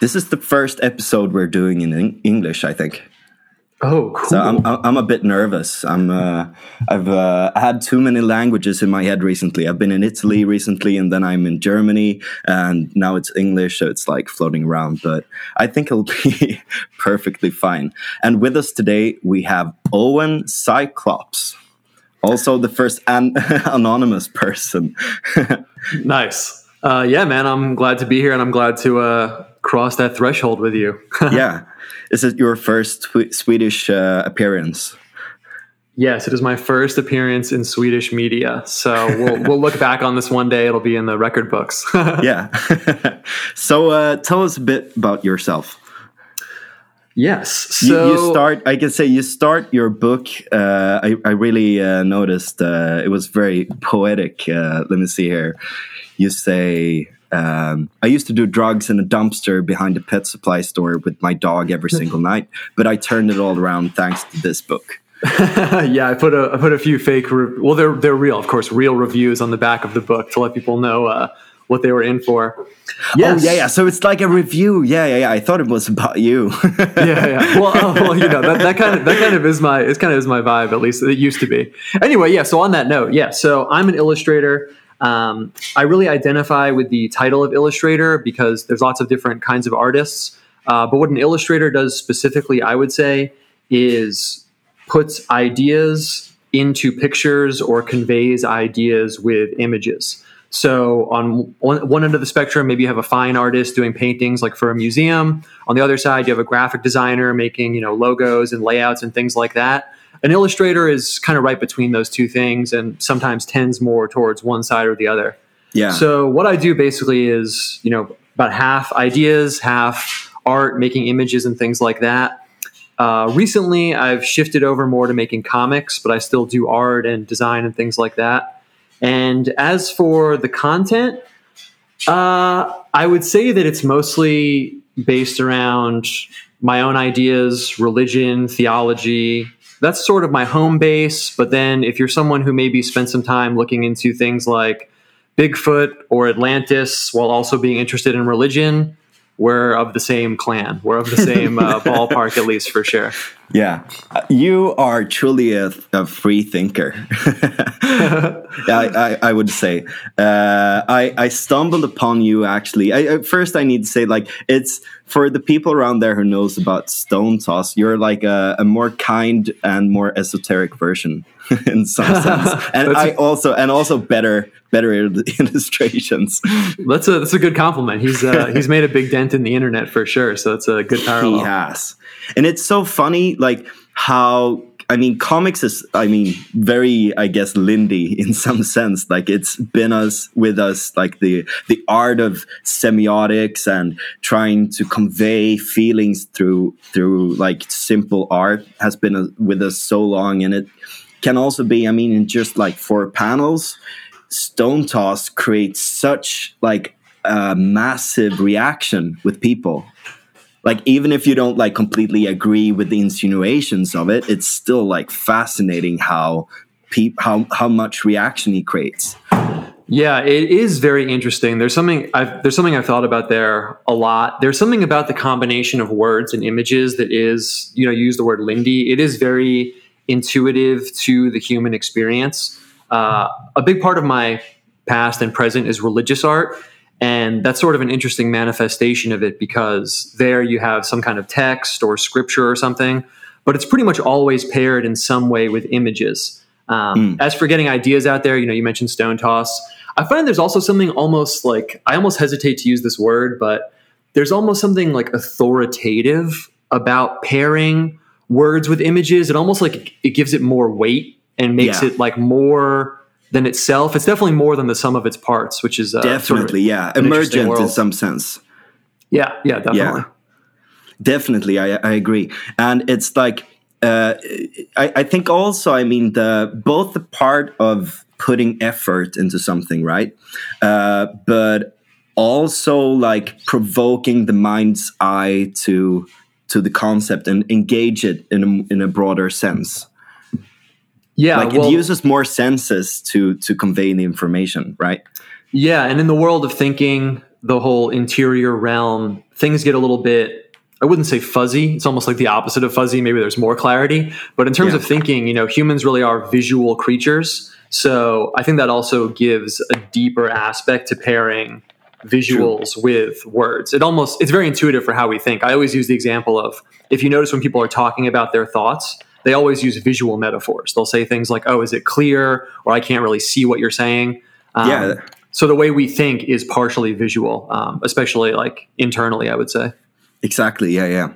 This is the first episode we're doing in English, I think. Oh, cool. So I'm I'm a bit nervous. I'm uh, I've uh, had too many languages in my head recently. I've been in Italy recently, and then I'm in Germany, and now it's English, so it's like floating around. But I think it'll be perfectly fine. And with us today, we have Owen Cyclops, also the first an- anonymous person. nice. Uh, yeah, man. I'm glad to be here, and I'm glad to uh, cross that threshold with you. yeah. Is it your first Swedish uh, appearance? Yes, it is my first appearance in Swedish media. So we'll, we'll look back on this one day. It'll be in the record books. yeah. so uh, tell us a bit about yourself. Yes. So you, you, start. I can say you start your book. Uh, I, I really uh, noticed uh, it was very poetic. Uh, let me see here. You say um, I used to do drugs in a dumpster behind a pet supply store with my dog every single night, but I turned it all around thanks to this book. yeah, I put a I put a few fake. Re- well, they're they're real, of course, real reviews on the back of the book to let people know uh, what they were in for. Yes. Oh yeah, yeah. So it's like a review. Yeah, yeah, yeah. I thought it was about you. yeah, yeah. Well, uh, well, you know that, that kind of that kind of is my it's kind of is my vibe. At least it used to be. Anyway, yeah. So on that note, yeah. So I'm an illustrator. Um, I really identify with the title of illustrator because there's lots of different kinds of artists. Uh, but what an illustrator does specifically, I would say, is puts ideas into pictures or conveys ideas with images. So on one, one end of the spectrum, maybe you have a fine artist doing paintings like for a museum. On the other side, you have a graphic designer making you know logos and layouts and things like that an illustrator is kind of right between those two things and sometimes tends more towards one side or the other. Yeah. So what I do basically is, you know, about half ideas, half art, making images and things like that. Uh, recently, I've shifted over more to making comics, but I still do art and design and things like that. And as for the content, uh, I would say that it's mostly based around my own ideas, religion, theology, that's sort of my home base. But then if you're someone who maybe spent some time looking into things like Bigfoot or Atlantis while also being interested in religion, we're of the same clan. We're of the same uh, ballpark, at least for sure. Yeah, you are truly a, a free thinker. I, I, I, would say. Uh, I, I stumbled upon you actually. I, first, I need to say, like, it's for the people around there who knows about Stone Toss. You're like a, a more kind and more esoteric version in some sense, and I also and also better better illustrations. That's a that's a good compliment. He's uh, he's made a big dent in the internet for sure. So it's a good parallel. He has, and it's so funny, like how I mean, comics is, I mean, very, I guess, Lindy in some sense. Like it's been us with us, like the the art of semiotics and trying to convey feelings through through like simple art has been a, with us so long, and it can also be, I mean, in just like four panels, Stone Toss creates such like a massive reaction with people. Like even if you don't like completely agree with the insinuations of it it's still like fascinating how pe- how how much reaction he creates. Yeah it is very interesting. There's something I've, there's something i've thought about there a lot. There's something about the combination of words and images that is you know you use the word lindy. It is very intuitive to the human experience uh, a big part of my past and present is religious art and that's sort of an interesting manifestation of it because there you have some kind of text or scripture or something, but it's pretty much always paired in some way with images. Um, mm. As for getting ideas out there, you know, you mentioned stone toss. I find there's also something almost like I almost hesitate to use this word, but there's almost something like authoritative about pairing words with images. It almost like it gives it more weight and makes yeah. it like more than itself. It's definitely more than the sum of its parts, which is uh, definitely sort of yeah emergent in some sense. Yeah, yeah, definitely. Yeah. Definitely, I, I agree, and it's like uh, I, I think also, I mean, the both the part of putting effort into something, right, uh, but also like provoking the mind's eye to to the concept and engage it in a, in a broader sense. Yeah, like well, it uses more senses to to convey the information, right? Yeah, and in the world of thinking, the whole interior realm, things get a little bit I wouldn't say fuzzy. It's almost like the opposite of fuzzy. Maybe there's more clarity. But in terms yeah. of thinking, you know, humans really are visual creatures. So I think that also gives a deeper aspect to pairing visuals True. with words. It almost it's very intuitive for how we think. I always use the example of if you notice when people are talking about their thoughts, they always use visual metaphors. They'll say things like, "Oh, is it clear?" or "I can't really see what you're saying." Um, yeah. So the way we think is partially visual, um, especially like internally. I would say. Exactly. Yeah. Yeah.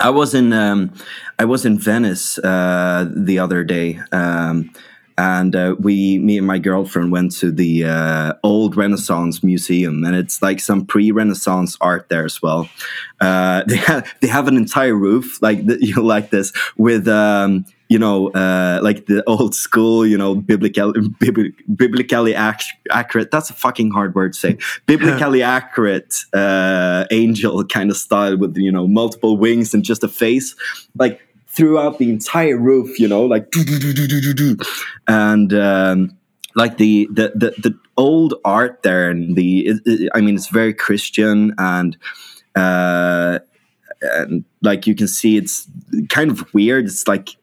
I was in um, I was in Venice uh, the other day. Um, and uh, we me and my girlfriend went to the uh, old renaissance museum and it's like some pre-renaissance art there as well. Uh, they have they have an entire roof like you know, like this with um, you know uh, like the old school you know biblical biblically accurate that's a fucking hard word to say biblically accurate uh, angel kind of style with you know multiple wings and just a face. Like throughout the entire roof, you know, like and um, like the, the the the old art there, and the it, it, I mean, it's very Christian and. Uh, and like you can see, it's kind of weird. It's like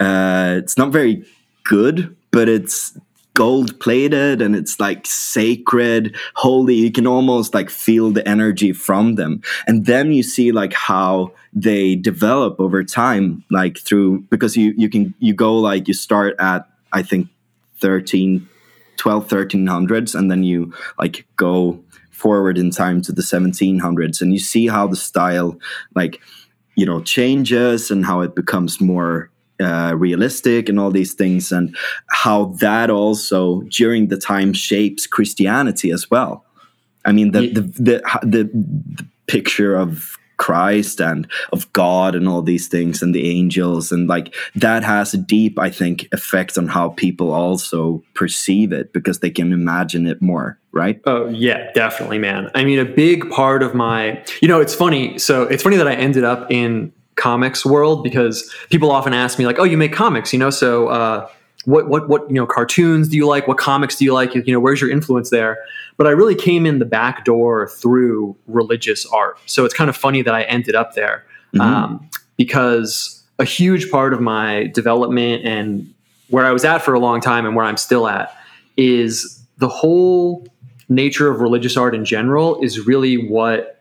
uh, it's not very good, but it's gold plated and it's like sacred, holy. You can almost like feel the energy from them. And then you see like how they develop over time, like through because you you can you go like you start at I think 13, 12, 1300s, and then you like go forward in time to the 1700s, and you see how the style like you know changes and how it becomes more uh, realistic and all these things, and how that also during the time shapes Christianity as well. I mean, the the, the, the, the picture of Christ and of God and all these things and the angels and like that has a deep I think effect on how people also perceive it because they can imagine it more right? Oh yeah definitely man. I mean a big part of my you know it's funny so it's funny that I ended up in comics world because people often ask me like, "Oh, you make comics, you know? So uh, what what what you know cartoons do you like? What comics do you like? You know, where's your influence there?" But I really came in the back door through religious art, so it's kind of funny that I ended up there mm-hmm. um, because a huge part of my development and where I was at for a long time and where I'm still at is the whole nature of religious art in general is really what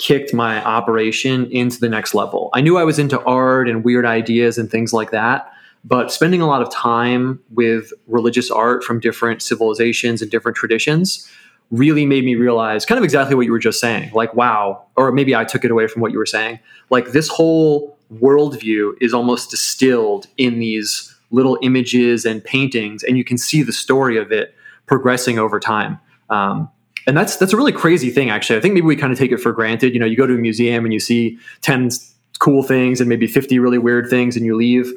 kicked my operation into the next level. I knew I was into art and weird ideas and things like that, but spending a lot of time with religious art from different civilizations and different traditions really made me realize kind of exactly what you were just saying. Like, wow, or maybe I took it away from what you were saying. Like, this whole worldview is almost distilled in these little images and paintings, and you can see the story of it progressing over time. Um, and that's that's a really crazy thing actually. I think maybe we kind of take it for granted. You know you go to a museum and you see 10 cool things and maybe 50 really weird things and you leave.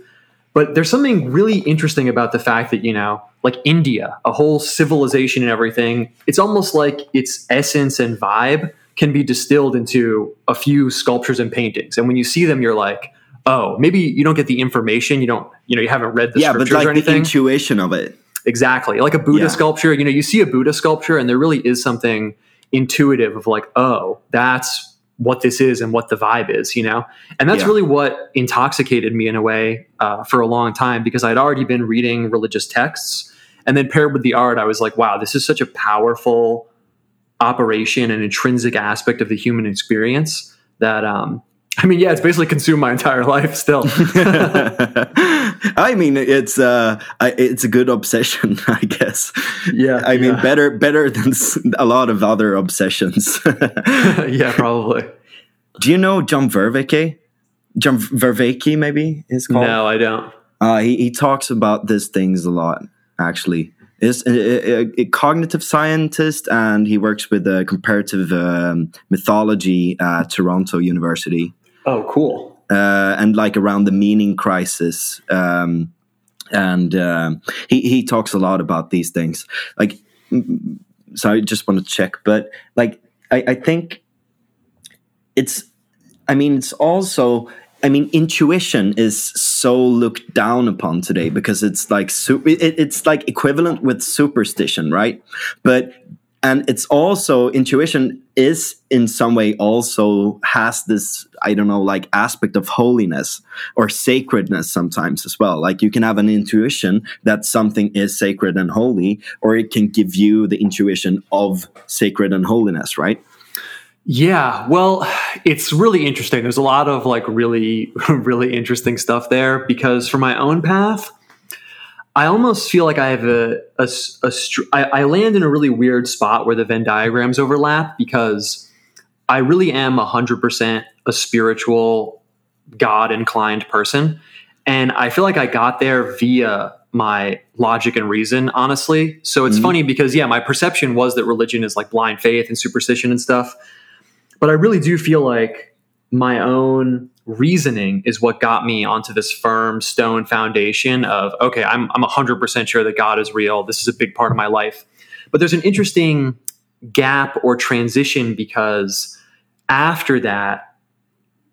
But there's something really interesting about the fact that you know like india a whole civilization and everything it's almost like its essence and vibe can be distilled into a few sculptures and paintings. And when you see them you're like oh maybe you don't get the information you don't you know you haven't read the yeah, scriptures but like or anything. the intuition of it Exactly. Like a Buddha yeah. sculpture, you know, you see a Buddha sculpture and there really is something intuitive of like, oh, that's what this is and what the vibe is, you know? And that's yeah. really what intoxicated me in a way uh, for a long time because I'd already been reading religious texts. And then paired with the art, I was like, wow, this is such a powerful operation and intrinsic aspect of the human experience that um, I mean, yeah, it's basically consumed my entire life still. I mean, it's uh, it's a good obsession, I guess. Yeah, I mean, yeah. better better than a lot of other obsessions. yeah, probably. Do you know John Vervaeke? John Vervaeke, maybe is called. No, I don't. Uh, he he talks about these things a lot. Actually, is a, a, a, cognitive scientist and he works with uh, comparative um, mythology at Toronto University. Oh, cool. Uh, and like around the meaning crisis. Um, and um, he, he talks a lot about these things. Like, so I just want to check, but like, I, I think it's, I mean, it's also, I mean, intuition is so looked down upon today because it's like, it's like equivalent with superstition, right? But and it's also intuition is in some way also has this i don't know like aspect of holiness or sacredness sometimes as well like you can have an intuition that something is sacred and holy or it can give you the intuition of sacred and holiness right yeah, well, it's really interesting. There's a lot of like really, really interesting stuff there because for my own path, I almost feel like I have a, a, a I, I land in a really weird spot where the Venn diagrams overlap because I really am 100% a spiritual, God inclined person. And I feel like I got there via my logic and reason, honestly. So it's mm-hmm. funny because, yeah, my perception was that religion is like blind faith and superstition and stuff. But I really do feel like my own reasoning is what got me onto this firm stone foundation of okay i'm, I'm 100% sure that god is real. This is a big part of my life. But there's an interesting gap or transition because after that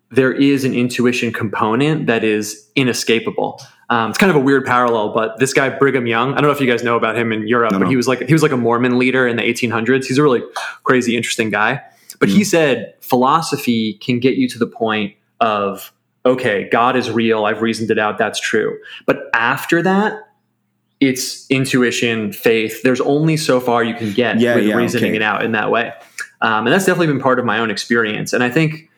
there is an intuition component that is inescapable. Um, it's kind of a weird parallel but this guy brigham young i don't know if you guys know about him in europe but he was like he was like a mormon leader in the 1800s he's a really crazy interesting guy. But mm. he said philosophy can get you to the point of okay, God is real. I've reasoned it out. That's true. But after that, it's intuition, faith. There's only so far you can get yeah, with yeah, reasoning okay. it out in that way. Um, and that's definitely been part of my own experience. And I think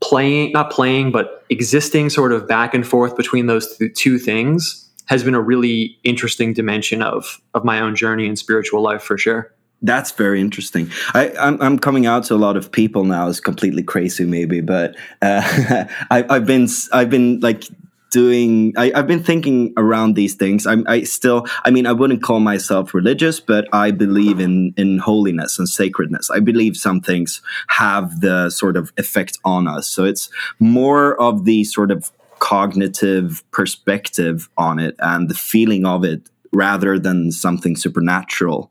playing, not playing, but existing sort of back and forth between those th- two things has been a really interesting dimension of of my own journey in spiritual life for sure. That's very interesting. I, am I'm, I'm coming out to a lot of people now as completely crazy, maybe, but uh, I, have been I've been like doing. I, have been thinking around these things. I'm I still. I mean, I wouldn't call myself religious, but I believe in in holiness and sacredness. I believe some things have the sort of effect on us. So it's more of the sort of cognitive perspective on it and the feeling of it rather than something supernatural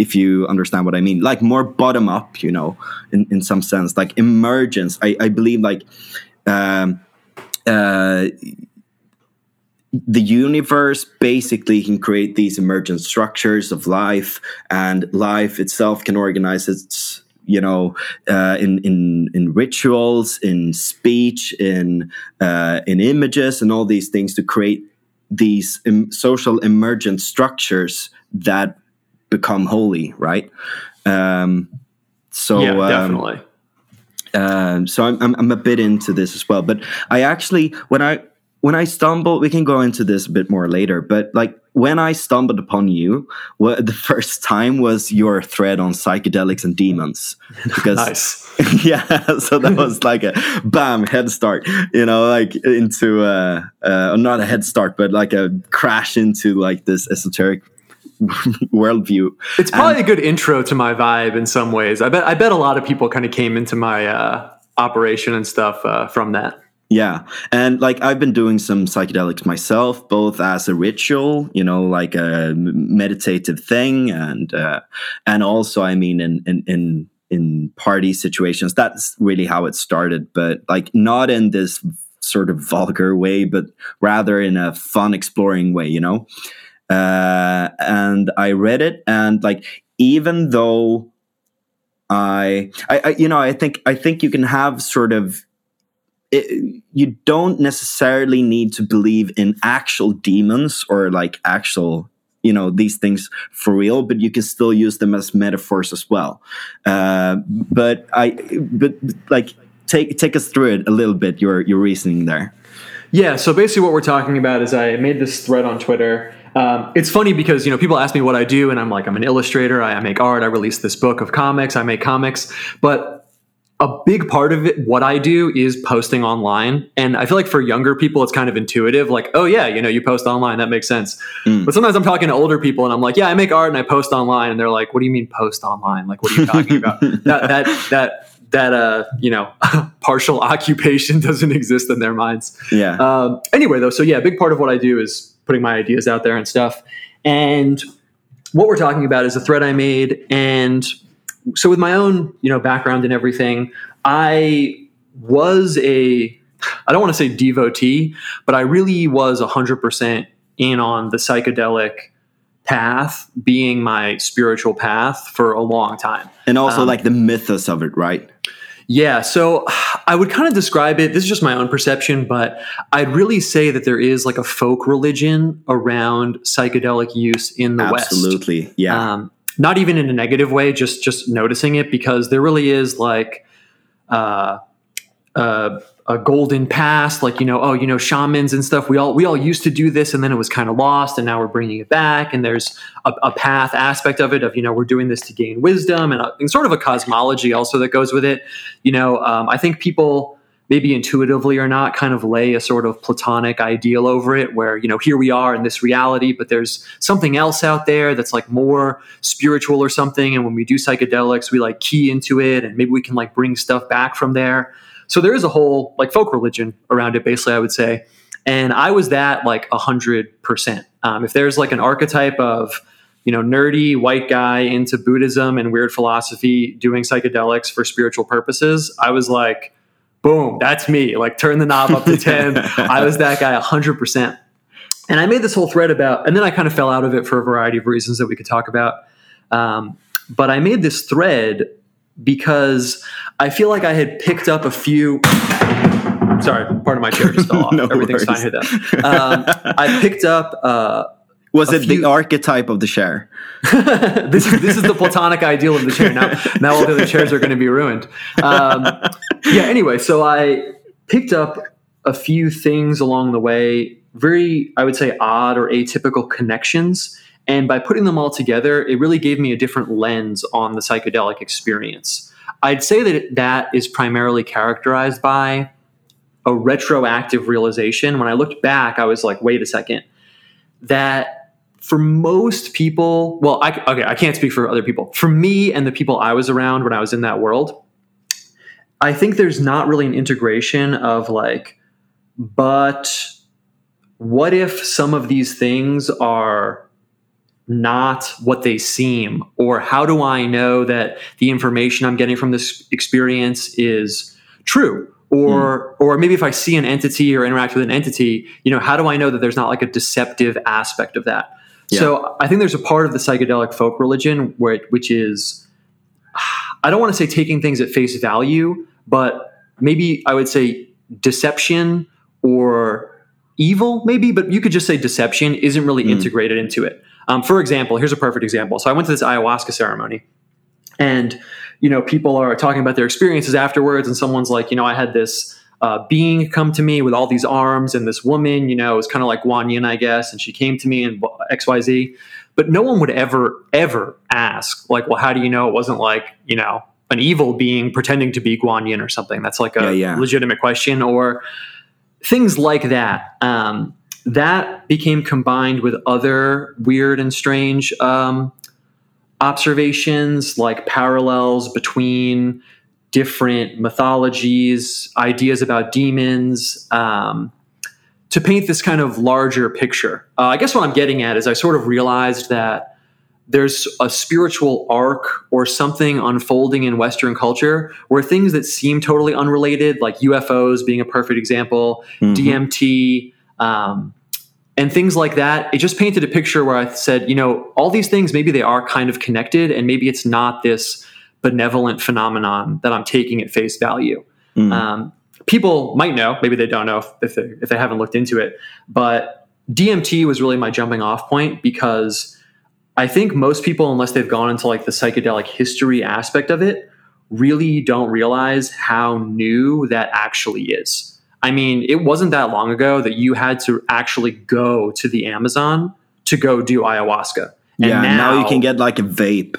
if you understand what I mean, like more bottom up, you know, in, in some sense, like emergence. I, I believe like um, uh, the universe basically can create these emergent structures of life, and life itself can organize its you know, uh, in in in rituals, in speech, in uh, in images, and all these things to create these social emergent structures that become holy, right? Um, so yeah, um, definitely. Um, um, so I'm, I'm, I'm a bit into this as well, but I actually when I when I stumbled, we can go into this a bit more later, but like when I stumbled upon you, what the first time was your thread on psychedelics and demons. Because nice. yeah, so that was like a bam head start, you know, like into uh, uh not a head start, but like a crash into like this esoteric worldview. It's probably and, a good intro to my vibe in some ways. I bet I bet a lot of people kind of came into my uh, operation and stuff uh, from that. Yeah. And like I've been doing some psychedelics myself, both as a ritual, you know, like a meditative thing and uh, and also I mean in in in in party situations. That's really how it started, but like not in this sort of vulgar way, but rather in a fun exploring way, you know? Uh, and I read it, and like even though I, I, I, you know, I think I think you can have sort of. It, you don't necessarily need to believe in actual demons or like actual you know these things for real but you can still use them as metaphors as well uh, but i but like take take us through it a little bit your your reasoning there yeah so basically what we're talking about is i made this thread on twitter um, it's funny because you know people ask me what I do, and I'm like, I'm an illustrator. I, I make art. I release this book of comics. I make comics, but a big part of it, what I do is posting online. And I feel like for younger people, it's kind of intuitive. Like, oh yeah, you know, you post online, that makes sense. Mm. But sometimes I'm talking to older people and I'm like, yeah, I make art and I post online. And they're like, what do you mean post online? Like, what are you talking about? that, that, that, that, uh, you know, partial occupation doesn't exist in their minds. Yeah. Um, anyway, though, so yeah, a big part of what I do is putting my ideas out there and stuff. And what we're talking about is a thread I made. And so with my own, you know, background and everything, I was a I don't want to say devotee, but I really was 100% in on the psychedelic path being my spiritual path for a long time. And also Um, like the mythos of it, right? Yeah, so I would kind of describe it. This is just my own perception, but I'd really say that there is like a folk religion around psychedelic use in the West. Absolutely. Yeah. Um, not even in a negative way, just just noticing it because there really is like uh, uh, a golden past, like you know, oh, you know, shamans and stuff. We all we all used to do this, and then it was kind of lost, and now we're bringing it back. And there's a, a path aspect of it of you know we're doing this to gain wisdom, and, a, and sort of a cosmology also that goes with it. You know, um, I think people maybe intuitively or not kind of lay a sort of platonic ideal over it where you know here we are in this reality but there's something else out there that's like more spiritual or something and when we do psychedelics we like key into it and maybe we can like bring stuff back from there so there is a whole like folk religion around it basically i would say and i was that like 100% um, if there's like an archetype of you know nerdy white guy into buddhism and weird philosophy doing psychedelics for spiritual purposes i was like boom, that's me. Like turn the knob up to 10. I was that guy 100%. And I made this whole thread about, and then I kind of fell out of it for a variety of reasons that we could talk about. Um, but I made this thread because I feel like I had picked up a few. Sorry, part of my chair just fell off. No Everything's worries. fine here though. Um, I picked up uh, Was it few- the archetype of the chair? this is this is the platonic ideal of the chair. Now, now all the other chairs are going to be ruined. Um, yeah. Anyway, so I picked up a few things along the way, very I would say odd or atypical connections, and by putting them all together, it really gave me a different lens on the psychedelic experience. I'd say that that is primarily characterized by a retroactive realization. When I looked back, I was like, wait a second, that for most people, well, I, okay, I can't speak for other people. For me and the people I was around when I was in that world, I think there's not really an integration of like, but what if some of these things are not what they seem? Or how do I know that the information I'm getting from this experience is true? Or, or maybe if I see an entity or interact with an entity, you know, how do I know that there's not like a deceptive aspect of that? So I think there's a part of the psychedelic folk religion where it, which is I don't want to say taking things at face value, but maybe I would say deception or evil, maybe, but you could just say deception isn't really Mm. integrated into it. Um, for example, here's a perfect example. So I went to this ayahuasca ceremony, and you know, people are talking about their experiences afterwards, and someone's like, you know, I had this uh, being come to me with all these arms, and this woman, you know, it was kind of like Guan Yin, I guess, and she came to me and X Y Z. But no one would ever, ever ask, like, well, how do you know it wasn't like, you know, an evil being pretending to be Guan Yin or something? That's like a Yeah, yeah. legitimate question, or things like that. Um, that became combined with other weird and strange um, observations, like parallels between different mythologies, ideas about demons. Um, to paint this kind of larger picture. Uh, I guess what I'm getting at is I sort of realized that there's a spiritual arc or something unfolding in Western culture where things that seem totally unrelated, like UFOs being a perfect example, Mhm. DMT, um, and things like that, it just painted a picture where I said, you know, all these things, maybe they are kind of connected, and maybe it's not this benevolent phenomenon that I'm taking at face value. Mm. Um, people might know, maybe they don't know if, if, they, if they haven't looked into it, but DMT was really my jumping off point because I think most people, unless they've gone into like the psychedelic history aspect of it, really don't realize how new that actually is. I mean, it wasn't that long ago that you had to actually go to the Amazon to go do ayahuasca. And yeah, now, you can get like a vape.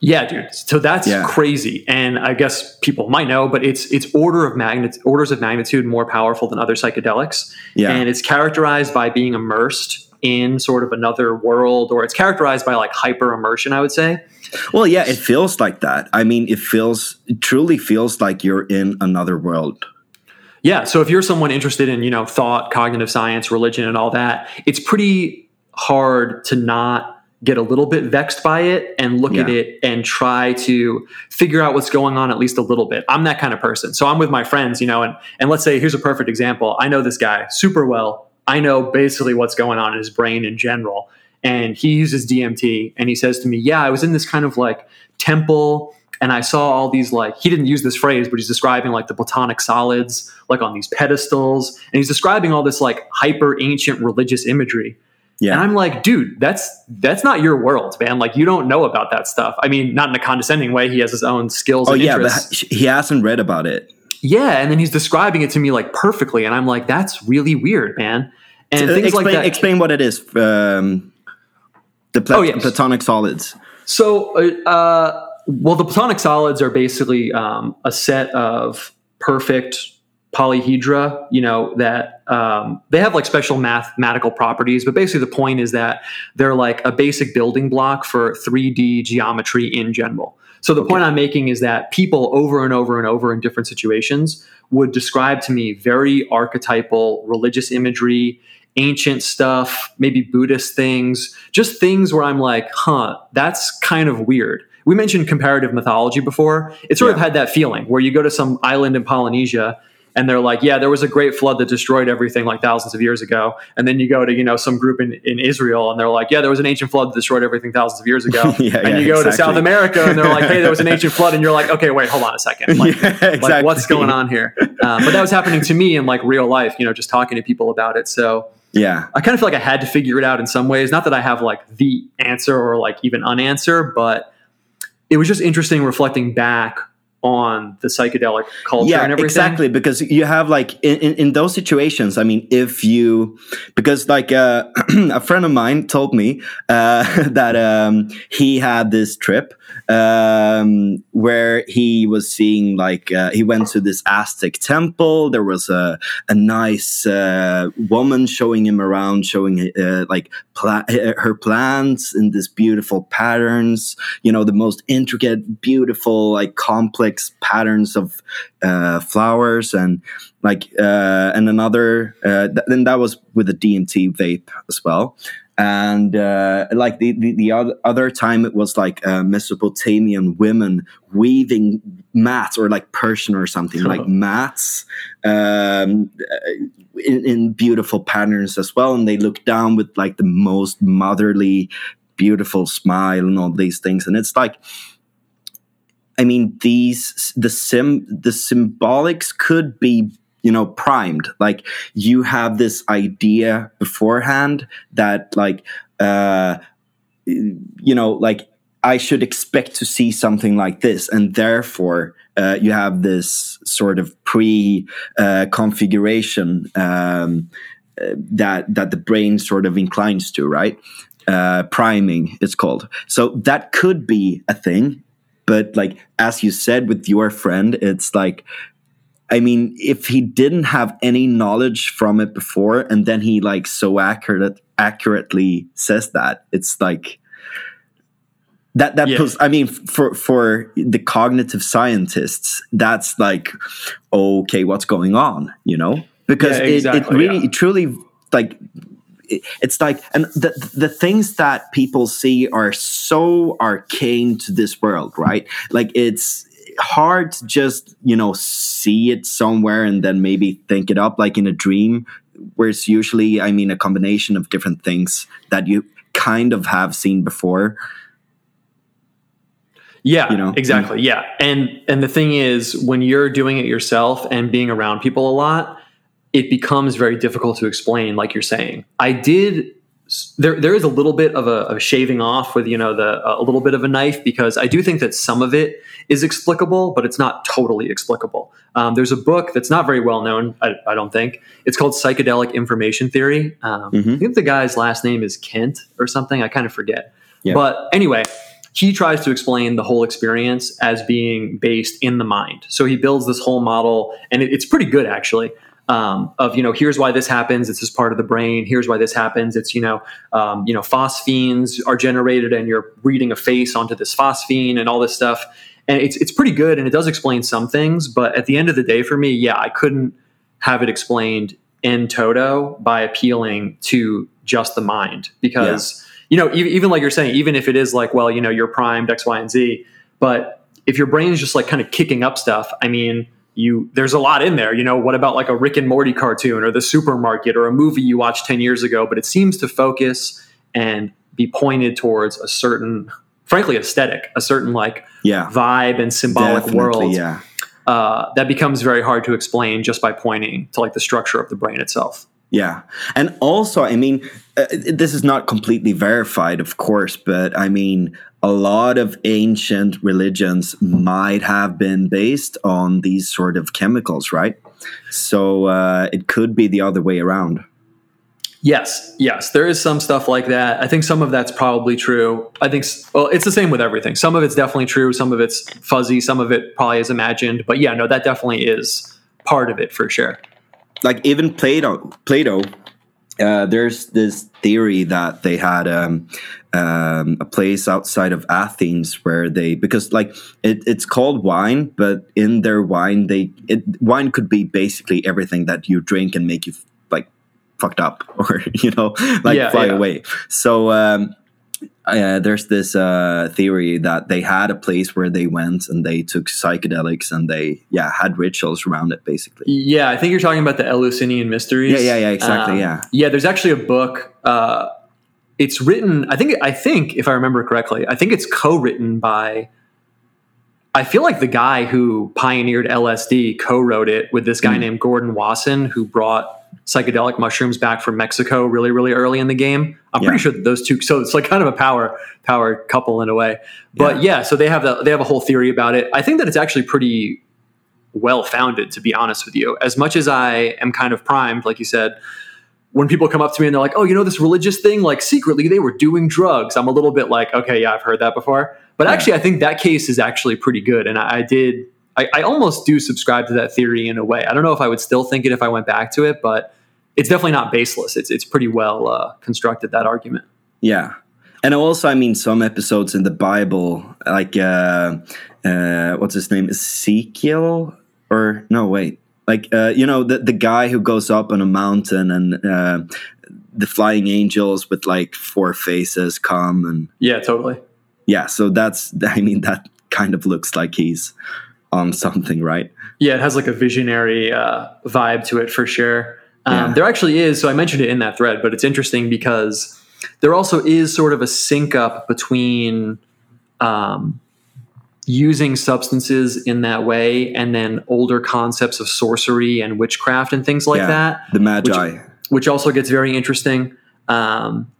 yeah, dude. So that's Yeah. crazy. And I guess people might know, but it's it's order of magnitude orders of magnitude more powerful than other psychedelics. Yeah. And it's characterized by being immersed in sort of another world, or it's characterized by like hyper immersion, I would say. Well, yeah, it feels like that. I mean, it feels, it truly feels like you're in another world. Yeah. So if you're someone interested in, you know, thought, cognitive science, religion, and all that, it's pretty hard to not get a little bit vexed by it and look at it and try to figure out what's going on at least a little bit. I'm that kind of person. So I'm with my friends, you know, and and let's say here's a perfect example. I know this guy super well. I know basically what's going on in his brain in general. and he uses DMT, and he says to me, "Yeah, I was in this kind of like temple." And I saw all these like he didn't use this phrase, but he's describing like the platonic solids, like on these pedestals, and he's describing all this like hyper ancient religious imagery. Yeah. And I'm like, dude, that's that's not your world, man. Like you don't know about that stuff. I mean, not in a condescending way. He has his own skills. oh and yeah, interests. but he hasn't read about it. Yeah, and then he's describing it to me like perfectly, and I'm like, that's really weird, man. And Uh, things explain, like that. explain what it is. Um, the plat- Oh, yes. platonic solids. So, uh, uh, well, the platonic solids are basically um, a set of perfect polyhedra. You know that um, they have like special mathematical properties, but basically the point is that they're like a basic building block for 3D geometry in general. So the point I'm making is that people over and over and over in different situations would describe to me very archetypal religious imagery, ancient stuff, maybe Buddhist things, just things where I'm like, huh, that's kind of weird. We mentioned comparative mythology before. It sort of had that feeling where you go to some island in Polynesia and they're like, yeah, there was a great flood that destroyed everything like thousands of years ago. And then you go to, you know, some group in, in Israel and they're like, yeah, there was an ancient flood that destroyed everything thousands of years ago. Yeah, and yeah, you go to. South America and they're like, hey, there was an ancient flood. And you're like, okay, wait, hold on a second. Like, Yeah, like what's going on here? Um, but that was happening to me in like real life, you know, just talking to people about it. So Yeah. I kind of feel like I had to figure it out in some ways. Not that I have like the answer or like even unanswer, but it was just interesting reflecting back on the psychedelic culture yeah and everything. exactly because you have like in, in, in those situations i mean if you because like uh, a friend of mine told me uh, that um, he had this trip um, where he was seeing like uh, he went to this aztec temple there was a, a nice uh, woman showing him around showing uh, like pla- her plants in this beautiful patterns you know the most intricate beautiful like complex patterns of uh, flowers and like uh, and another uh, th- then that was with the DMT vape as well. And uh, like the, the the other other time it was like uh, Mesopotamian women weaving mats or like Persian or something like mats um, in, in beautiful patterns as well. And they look down with like the most motherly beautiful smile and all these things. And it's like I mean, these the sim the symbolics could be you know primed. Like you have this idea beforehand that like uh, you know like I should expect to see something like this, and therefore uh, you have this sort of pre uh, configuration um, uh, that that the brain sort of inclines to, right? Uh, priming, it's called. So that could be a thing but like as you said with your friend it's like i mean if he didn't have any knowledge from it before and then he like so accurate accurately says that it's like that that Yeah. i mean for for the cognitive scientists that's like okay what's going on you know because Yeah, it, it really yeah. truly like it- it's like and the the things that people see are so arcane to this world right like it's hard to just you know see it somewhere and then maybe think it up like in a dream where it's usually i mean a combination of different things that you kind of have seen before Yeah, you know? exactly. Yeah. And and the thing is when you're doing it yourself and being around people a lot, it becomes very difficult to explain like you're saying. I did there there is a little bit of a, shaving off with you know the a little bit of a knife because I do think that some of it is explicable, but it's not totally explicable. Um, there's a book that's not very well known, I, I don't think. It's called Psychedelic Information Theory. Um, Mhm. I think the guy's last name is Kent or something. I kind of forget. Yeah. But anyway, he tries to explain the whole experience as being based in the mind. So he builds this whole model, and it, it's pretty good actually. Um, of you know, here's why this happens. It's this part of the brain. Here's why this happens. It's you know, um, you know, phosphenes are generated, and you're reading a face onto this phosphene, and all this stuff. And it's it's pretty good, and it does explain some things. But at the end of the day, for me, yeah, I couldn't have it explained in toto by appealing to just the mind because you know even, even like you're saying even if it is like well you know you're primed x y and z but if your brain is just like kind of kicking up stuff i mean you there's a lot in there. You know what about like a rick and morty cartoon or the supermarket or a movie you watched 10 years ago? But it seems to focus and be pointed towards a certain, frankly, aesthetic, a certain like yeah. vibe and symbolic definitely world yeah. uh, that becomes very hard to explain just by pointing to like the structure of the brain itself. Yeah. And also, I mean, uh, this is not completely verified, of course, but I mean, a lot of ancient religions might have been based on these sort of chemicals, right? So uh, it could be the other way around. Yes, yes, there is some stuff like that. I think some of that's probably true. I think well, it's the same with everything. Some of it's definitely true. Some of it's fuzzy. Some of it probably is imagined. But yeah, no, that definitely is part of it for sure. Like even Plato, Plato. Uh, there's this theory that they had um, um, a place outside of Athens where they because like it, it's called wine, but in their wine they it, wine could be basically everything that you drink and make you like fucked up or you know like Yeah, fly yeah. away so um uh, there's this uh, theory that they had a place where they went and they took psychedelics and they yeah had rituals around it basically Yeah, I think you're talking about the Eleusinian Mysteries. Yeah, yeah, yeah, exactly, yeah. yeah. There's actually a book. Uh, it's written. I think. I think if I remember correctly, I think it's co-written by. I feel like the guy who pioneered LSD co-wrote it with this guy Mm. named Gordon Wasson, who brought psychedelic mushrooms back from Mexico really, really early in the game. I'm pretty sure that those two. So it's like kind of a power power couple in a way. But yeah, so they have the, they have a whole theory about it. I think that it's actually pretty well founded, to be honest with you. As much as I am kind of primed, like you said, when people come up to me and they're like, "Oh, you know this religious thing? Like secretly they were doing drugs." I'm a little bit like, "Okay, yeah, I've heard that before." But Yeah. actually, I think that case is actually pretty good, and I, I did. I, I almost do subscribe to that theory in a way. I don't know if I would still think it if I went back to it, but it's definitely not baseless. It's it's pretty well uh, constructed that argument. yeah and also i mean some episodes in the bible like uh uh what's his name ezekiel or no wait like uh you know the the guy who goes up on a mountain and uh the flying angels with like four faces come and Yeah, totally. yeah so that's i mean that kind of looks like he's on something right Yeah, it has like a visionary uh, vibe to it for sure. Um, Yeah. There actually is. So I mentioned it in that thread, but it's interesting because there also is sort of a sync up between um, using substances in that way and then older concepts of sorcery and witchcraft and things like yeah that the magi which also gets very interesting. Um,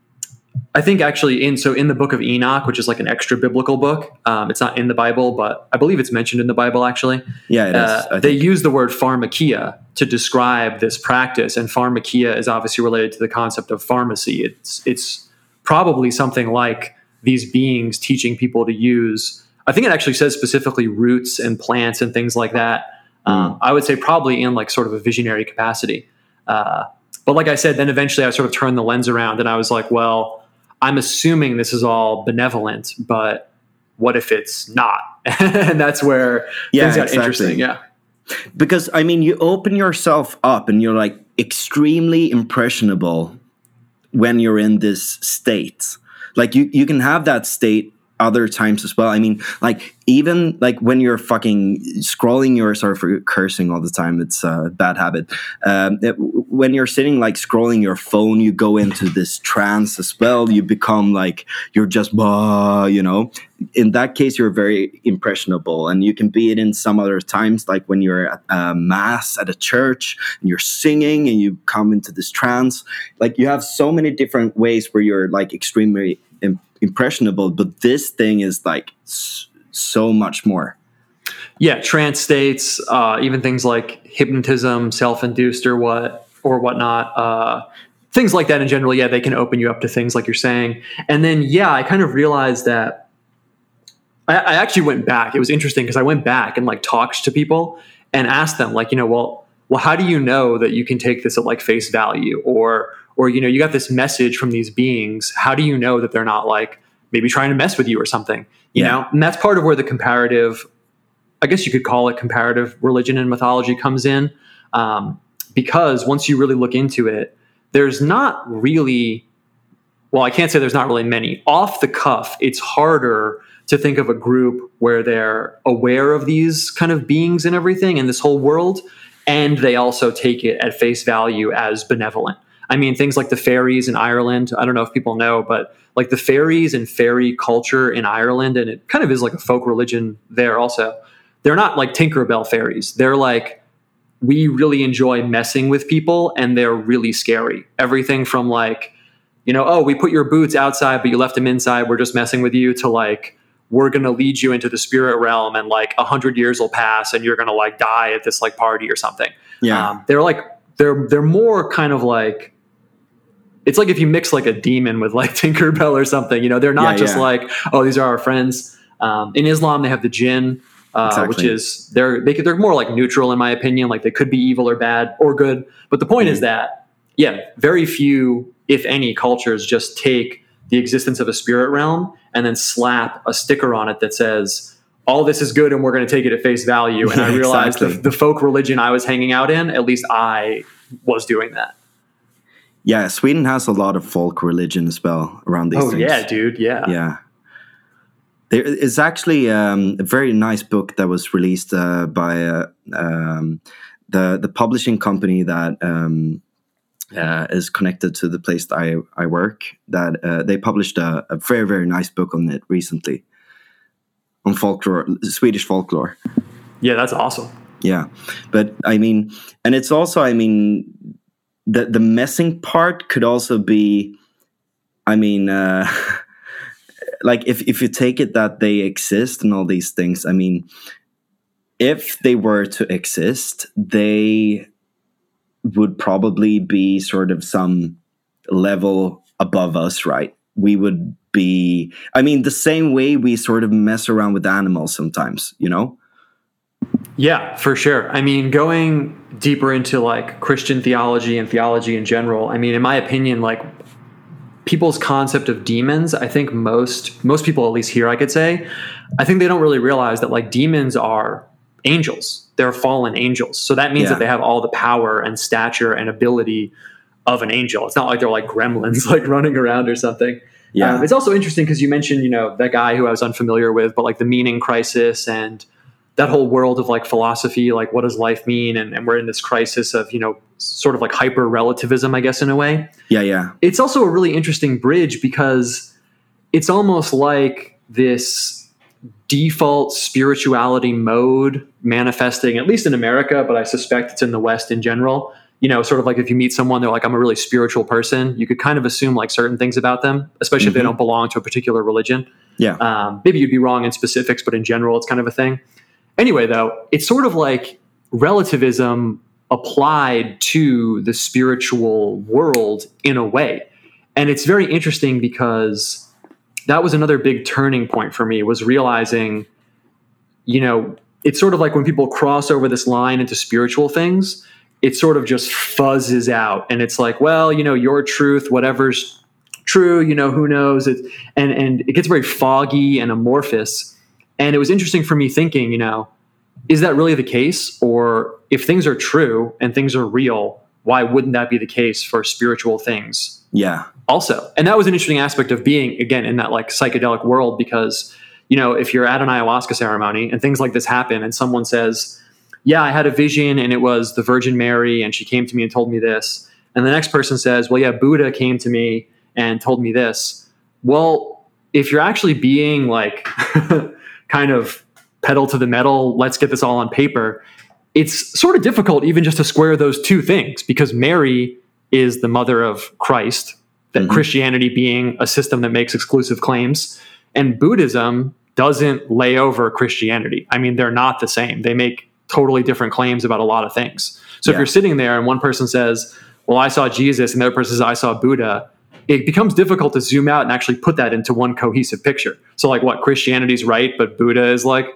I think actually in so in the book of Enoch, which is like an extra biblical book, um, it's not in the Bible, but I believe it's mentioned in the Bible actually. yeah it is Uh, they use the word pharmakeia to describe this practice, and pharmakeia is obviously related to the concept of pharmacy. It's it's probably something like these beings teaching people to use. I think it actually says specifically roots and plants and things like that. Um, I would say probably in like sort of a visionary capacity. Uh, but like I said, then eventually I sort of turned the lens around and I was like, well, I'm assuming this is all benevolent, but what if it's not? and that's where Yeah, things got exactly. interesting. Yeah. because I mean, you open yourself up and you're like extremely impressionable when you're in this state. Like you, you can have that state other times as well. I mean, like even like when you're fucking scrolling your sorry for cursing all the time. It's a bad habit. Um, it- when you're sitting like scrolling your phone, you go into this trance as well. You become like you're just "Wah," you know. In that case, you're very impressionable, and you can be it in some other times, like when you're at a mass at a church and you're singing and you come into this trance. Like you have so many different ways where you're like extremely im- impressionable, but this thing is like so much more. Yeah. Trance states, uh, even things like hypnotism, self-induced or what, or whatnot, uh, things like that in general. Yeah. They can open you up to things like you're saying. And then, yeah, I kind of realized that I, I actually went back. It was interesting because I went back and like talked to people and asked them like, you know, well, well, how do you know that you can take this at like face value or, or, you know, you got this message from these beings. How do you know that they're not like maybe trying to mess with you or something, you Yeah. know? And that's part of where the comparative, I guess you could call it comparative religion and mythology comes in. Um, because once you really look into it, there's not really well, I can't say there's not really many. Off the cuff, it's harder to think of a group where they're aware of these kind of beings and everything and this whole world, and they also take it at face value as benevolent. I mean, things like the fairies in Ireland. I don't know if people know, but like the fairies and fairy culture in Ireland, and it kind of is like a folk religion there also. They're not like Tinkerbell fairies. They're like, we really enjoy messing with people and they're really scary. Everything from like, you know, oh, we put your boots outside, but you left them inside. We're just messing with you to like, we're going to lead you into the spirit realm and like a hundred years will pass and you're going to like die at this like party or something. Yeah. Um, they're like, they're, they're more kind of like, it's like if you mix like a demon with like Tinkerbell or something, you know, they're not Yeah, just yeah. like, oh, these are our friends. Um, in Islam, they have the jinn, uh, which is they're they, could- they're more like neutral in my opinion. Like they could be evil or bad or good. But the point Mm-hmm. is that yeah, very few, if any, cultures just take the existence of a spirit realm and then slap a sticker on it that says all this is good and we're going to take it at face value. And I realized exactly. the, the folk religion I was hanging out in, at least I was doing that. Yeah, Sweden has a lot of folk religion as well around these Oh things. yeah, dude. Yeah. yeah. There is actually um, a very nice book that was released uh, by uh, um, the the publishing company that um, uh, is connected to the place that I, I work. That uh, they published a, a very very nice book on it recently on folklore, Swedish folklore. Yeah, that's awesome. Yeah, but I mean, and it's also, I mean, the the messing part could also be, I mean, uh, like if if you take it that they exist and all these things, I mean, if they were to exist, they would probably be sort of some level above us, right? We would be, I mean, the same way we sort of mess around with animals sometimes, you know? Yeah, for sure. I mean, going deeper into like Christian theology and theology in general, I mean, in my opinion, like people's concept of demons, I think most most people at least here I could say, I think they don't really realize that like demons are angels. They're fallen angels. So that means Yeah. that they have all the power and stature and ability of an angel. It's not like they're like gremlins like running around or something. Yeah. Um, it's also interesting because you mentioned, you know, that guy who I was unfamiliar with, but like the meaning crisis and that whole world of like philosophy, like what does life mean? And, and we're in this crisis of, you know, sort of like hyper relativism, I guess, in a way. yeah, yeah. It's also a really interesting bridge because it's almost like this default spirituality mode manifesting, at least in America, but I suspect it's in the West in general. You know, sort of like if you meet someone, they're like, I'm a really spiritual person, you could kind of assume like certain things about them, especially if they Mhm. don't belong to a particular religion. Yeah. Um, maybe you'd be wrong in specifics, but in general, it's kind of a thing. Anyway, though, it's sort of like relativism applied to the spiritual world in a way. And it's very interesting because that was another big turning point for me was realizing, you know, it's sort of like when people cross over this line into spiritual things, it sort of just fuzzes out. And it's like, well, you know, your truth, whatever's true, you know, who knows? It, and, and it gets very foggy and amorphous. And it was interesting for me thinking, you know, is that really the case? Or if things are true and things are real, why wouldn't that be the case for spiritual things Yeah. also? And that was an interesting aspect of being, again, in that like psychedelic world because, you know, if you're at an ayahuasca ceremony and things like this happen and someone says, yeah, I had a vision and it was the Virgin Mary and she came to me and told me this. And the next person says, well, yeah, Buddha came to me and told me this. Well, if you're actually being like kind of pedal to the metal, let's get this all on paper, it's sort of difficult even just to square those two things because Mary is the mother of Christ, that Mhm. Christianity being a system that makes exclusive claims, and Buddhism doesn't lay over Christianity. I mean, they're not the same. They make totally different claims about a lot of things. So if you're sitting there and one person says, Well, I saw Jesus, and the other person says, I saw Buddha, it becomes difficult to zoom out and actually put that into one cohesive picture. So, like, what Christianity's right, but Buddha is like,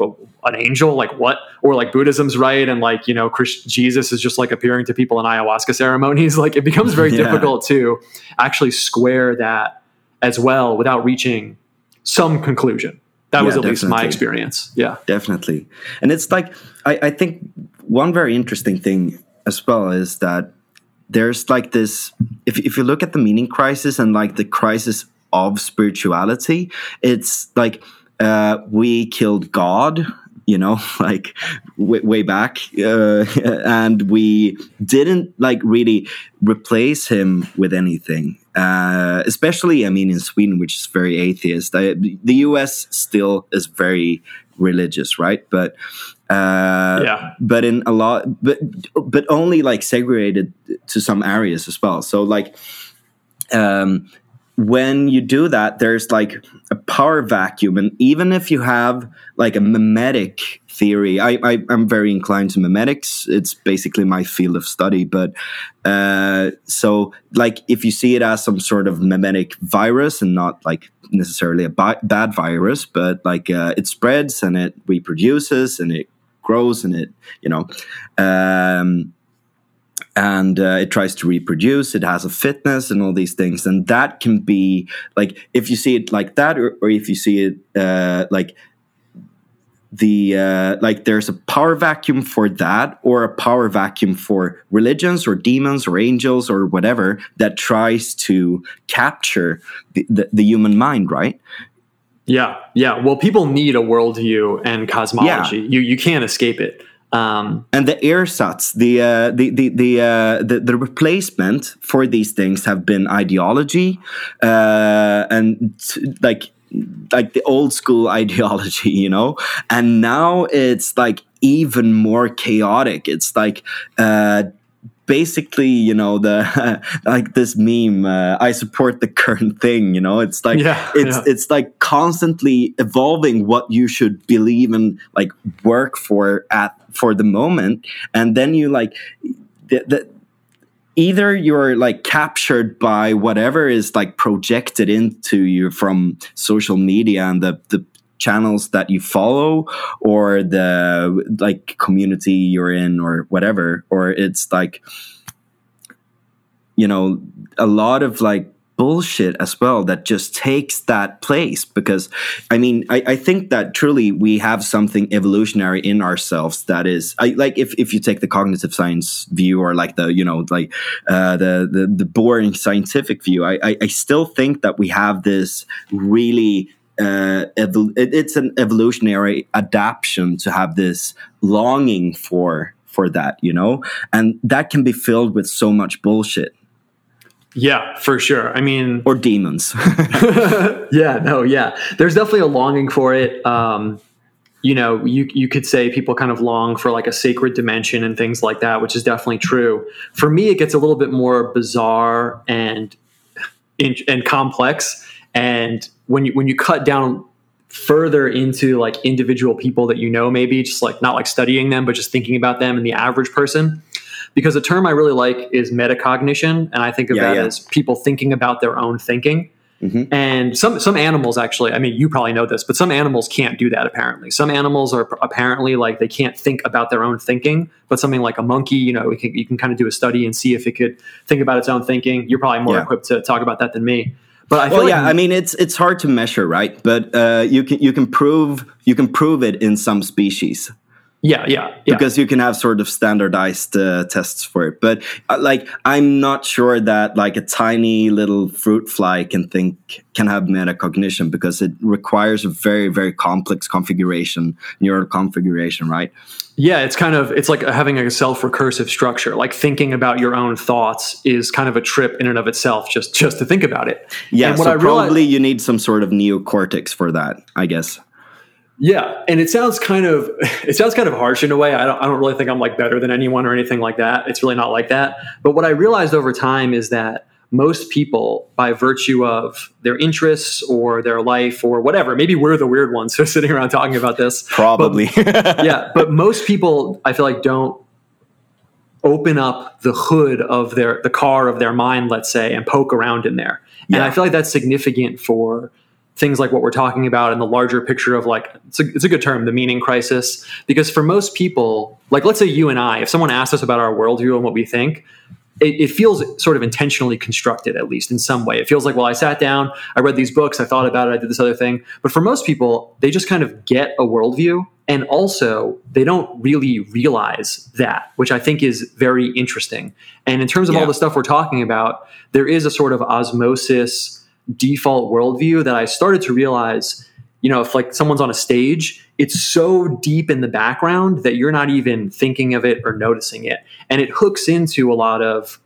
an angel? Like what? Or like buddhism's right and like you know Christ- jesus is just like appearing to people in ayahuasca ceremonies? Like it becomes very Yeah. difficult to actually square that as well without reaching some conclusion. That was Yeah, at least my experience. Yeah. Definitely. And it's like I, I think one very interesting thing as well is that there's like this if, if you look at the meaning crisis and like the crisis of spirituality it's like uh, we killed god you know, like way, way back, uh, and we didn't like really replace him with anything. Uh, especially, I mean, in Sweden, which is very atheist. I, the U.S. still is very religious, right? But uh, Yeah. but in a lot, but but only like segregated to some areas as well. So like, um, when you do that, there's like a power vacuum, and even if you have like a memetic theory, I, I I'm very inclined to memetics. It's basically my field of study, but uh, so like if you see it as some sort of memetic virus and not like necessarily a bi- bad virus, but like uh, it spreads and it reproduces and it grows and it you know. Um, and uh, it tries to reproduce it has a fitness and all these things. And that can be like if you see it like that or, or if you see it uh, like the uh, like there's a power vacuum for that or a power vacuum for religions or demons or angels or whatever that tries to capture the, the, the human mind right Yeah, yeah. Well, people need a worldview and cosmology. You you can't escape it. Um, and the ersatz, the uh, the the the, uh, the the replacement for these things have been ideology, uh, and t- like like the old school ideology, you know. And now it's like even more chaotic. It's like. Uh, Basically, you know the like this meme. Uh, I support the current thing. You know, it's like Yeah, it's yeah. it's like constantly evolving what you should believe and like work for at for the moment and then you like the, the, either you're like captured by whatever is like projected into you from social media and the the channels that you follow or the like community you're in or whatever or it's like you know a lot of like bullshit as well that just takes that place because i mean i, I think that truly we have something evolutionary in ourselves that is I, like if, if you take the cognitive science view or like the you know like uh, the, the the boring scientific view I, I i still think that we have this really uh, evol- it, it's an evolutionary adaptation to have this longing for for that you know and that can be filled with so much bullshit yeah, for sure. I mean, or demons. yeah, no, yeah. There's definitely a longing for it. Um, you know, you you could say people kind of long for like a sacred dimension and things like that, which is definitely true. For me, it gets a little bit more bizarre and and complex. And when you when you cut down further into like individual people that you know, maybe just like not like studying them, but just thinking about them and the average person. Because a term I really like is metacognition, and I think of Yeah, that yeah. as people thinking about their own thinking. Mhm. And some some animals actually, I mean, you probably know this, but some animals can't do that. Apparently, some animals are apparently like they can't think about their own thinking. But something like a monkey, you know, we can, you can kind of do a study and see if it could think about its own thinking. You're probably more Yeah. equipped to talk about that than me. But I feel well, like yeah, I mean it's it's hard to measure, right? But uh, you can you can prove you can prove it in some species yeah, yeah, yeah. because you can have sort of standardized uh, tests for it. But uh, like, I'm not sure that like a tiny little fruit fly can think can have metacognition because it requires a very very complex configuration, neural configuration, right? Yeah, it's kind of it's like having a self-recursive structure. Like thinking about your own thoughts is kind of a trip in and of itself, just just to think about it. Yeah, And what so I realized- probably you need some sort of neocortex for that, I guess. Yeah, and it sounds kind of it sounds kind of harsh in a way. I don't I don't really think I'm like better than anyone or anything like that. It's really not like that. But what I realized over time is that most people, by virtue of their interests or their life or whatever, maybe we're the weird ones who are sitting around talking about this. Probably. yeah, but most people, I feel like, don't open up the hood of their the car of their mind, let's say, and poke around in there. And I feel like that's significant for things like what we're talking about in the larger picture of like it's a, it's a good term the meaning crisis. Because for most people like let's say you and i if someone asked us about our worldview and what we think it, it feels sort of intentionally constructed at least in some way. It feels like well i sat down i read these books i thought about it i did this other thing. But for most people they just kind of get a worldview and also they don't really realize that which i think is very interesting. And in terms of Yeah. all the stuff we're talking about there is a sort of osmosis default worldview that I started to realize, you know, if like someone's on a stage, it's so deep in the background that you're not even thinking of it or noticing it. And it hooks into a lot of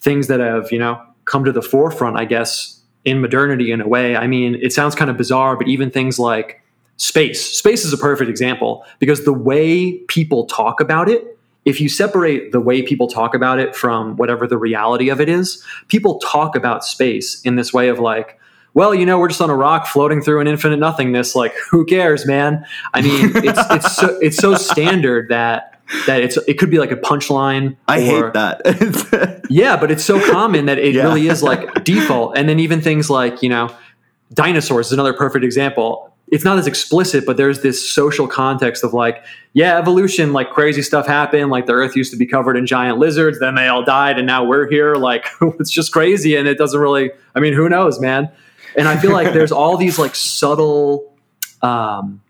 things that have, you know, come to the forefront, I guess, in modernity in a way. I mean, it sounds kind of bizarre, but even things like space. Space is a perfect example because the way people talk about it, if you separate the way people talk about it from whatever the reality of it is, people talk about space in this way of like, well, you know, we're just on a rock floating through an infinite nothingness. Like, who cares, man? I mean, it's it's so, it's so standard that that it's it could be like a punchline. I hate that. yeah, but it's so common that it yeah. really is like default. And then even things like you know, dinosaurs is another perfect example. It's not as explicit, but there's this social context of like, yeah, evolution, like crazy stuff happened. Like the Earth used to be covered in giant lizards, then they all died, and now we're here. Like it's just crazy, and it doesn't really. I mean, who knows, man? And I feel like there's all these like subtle um,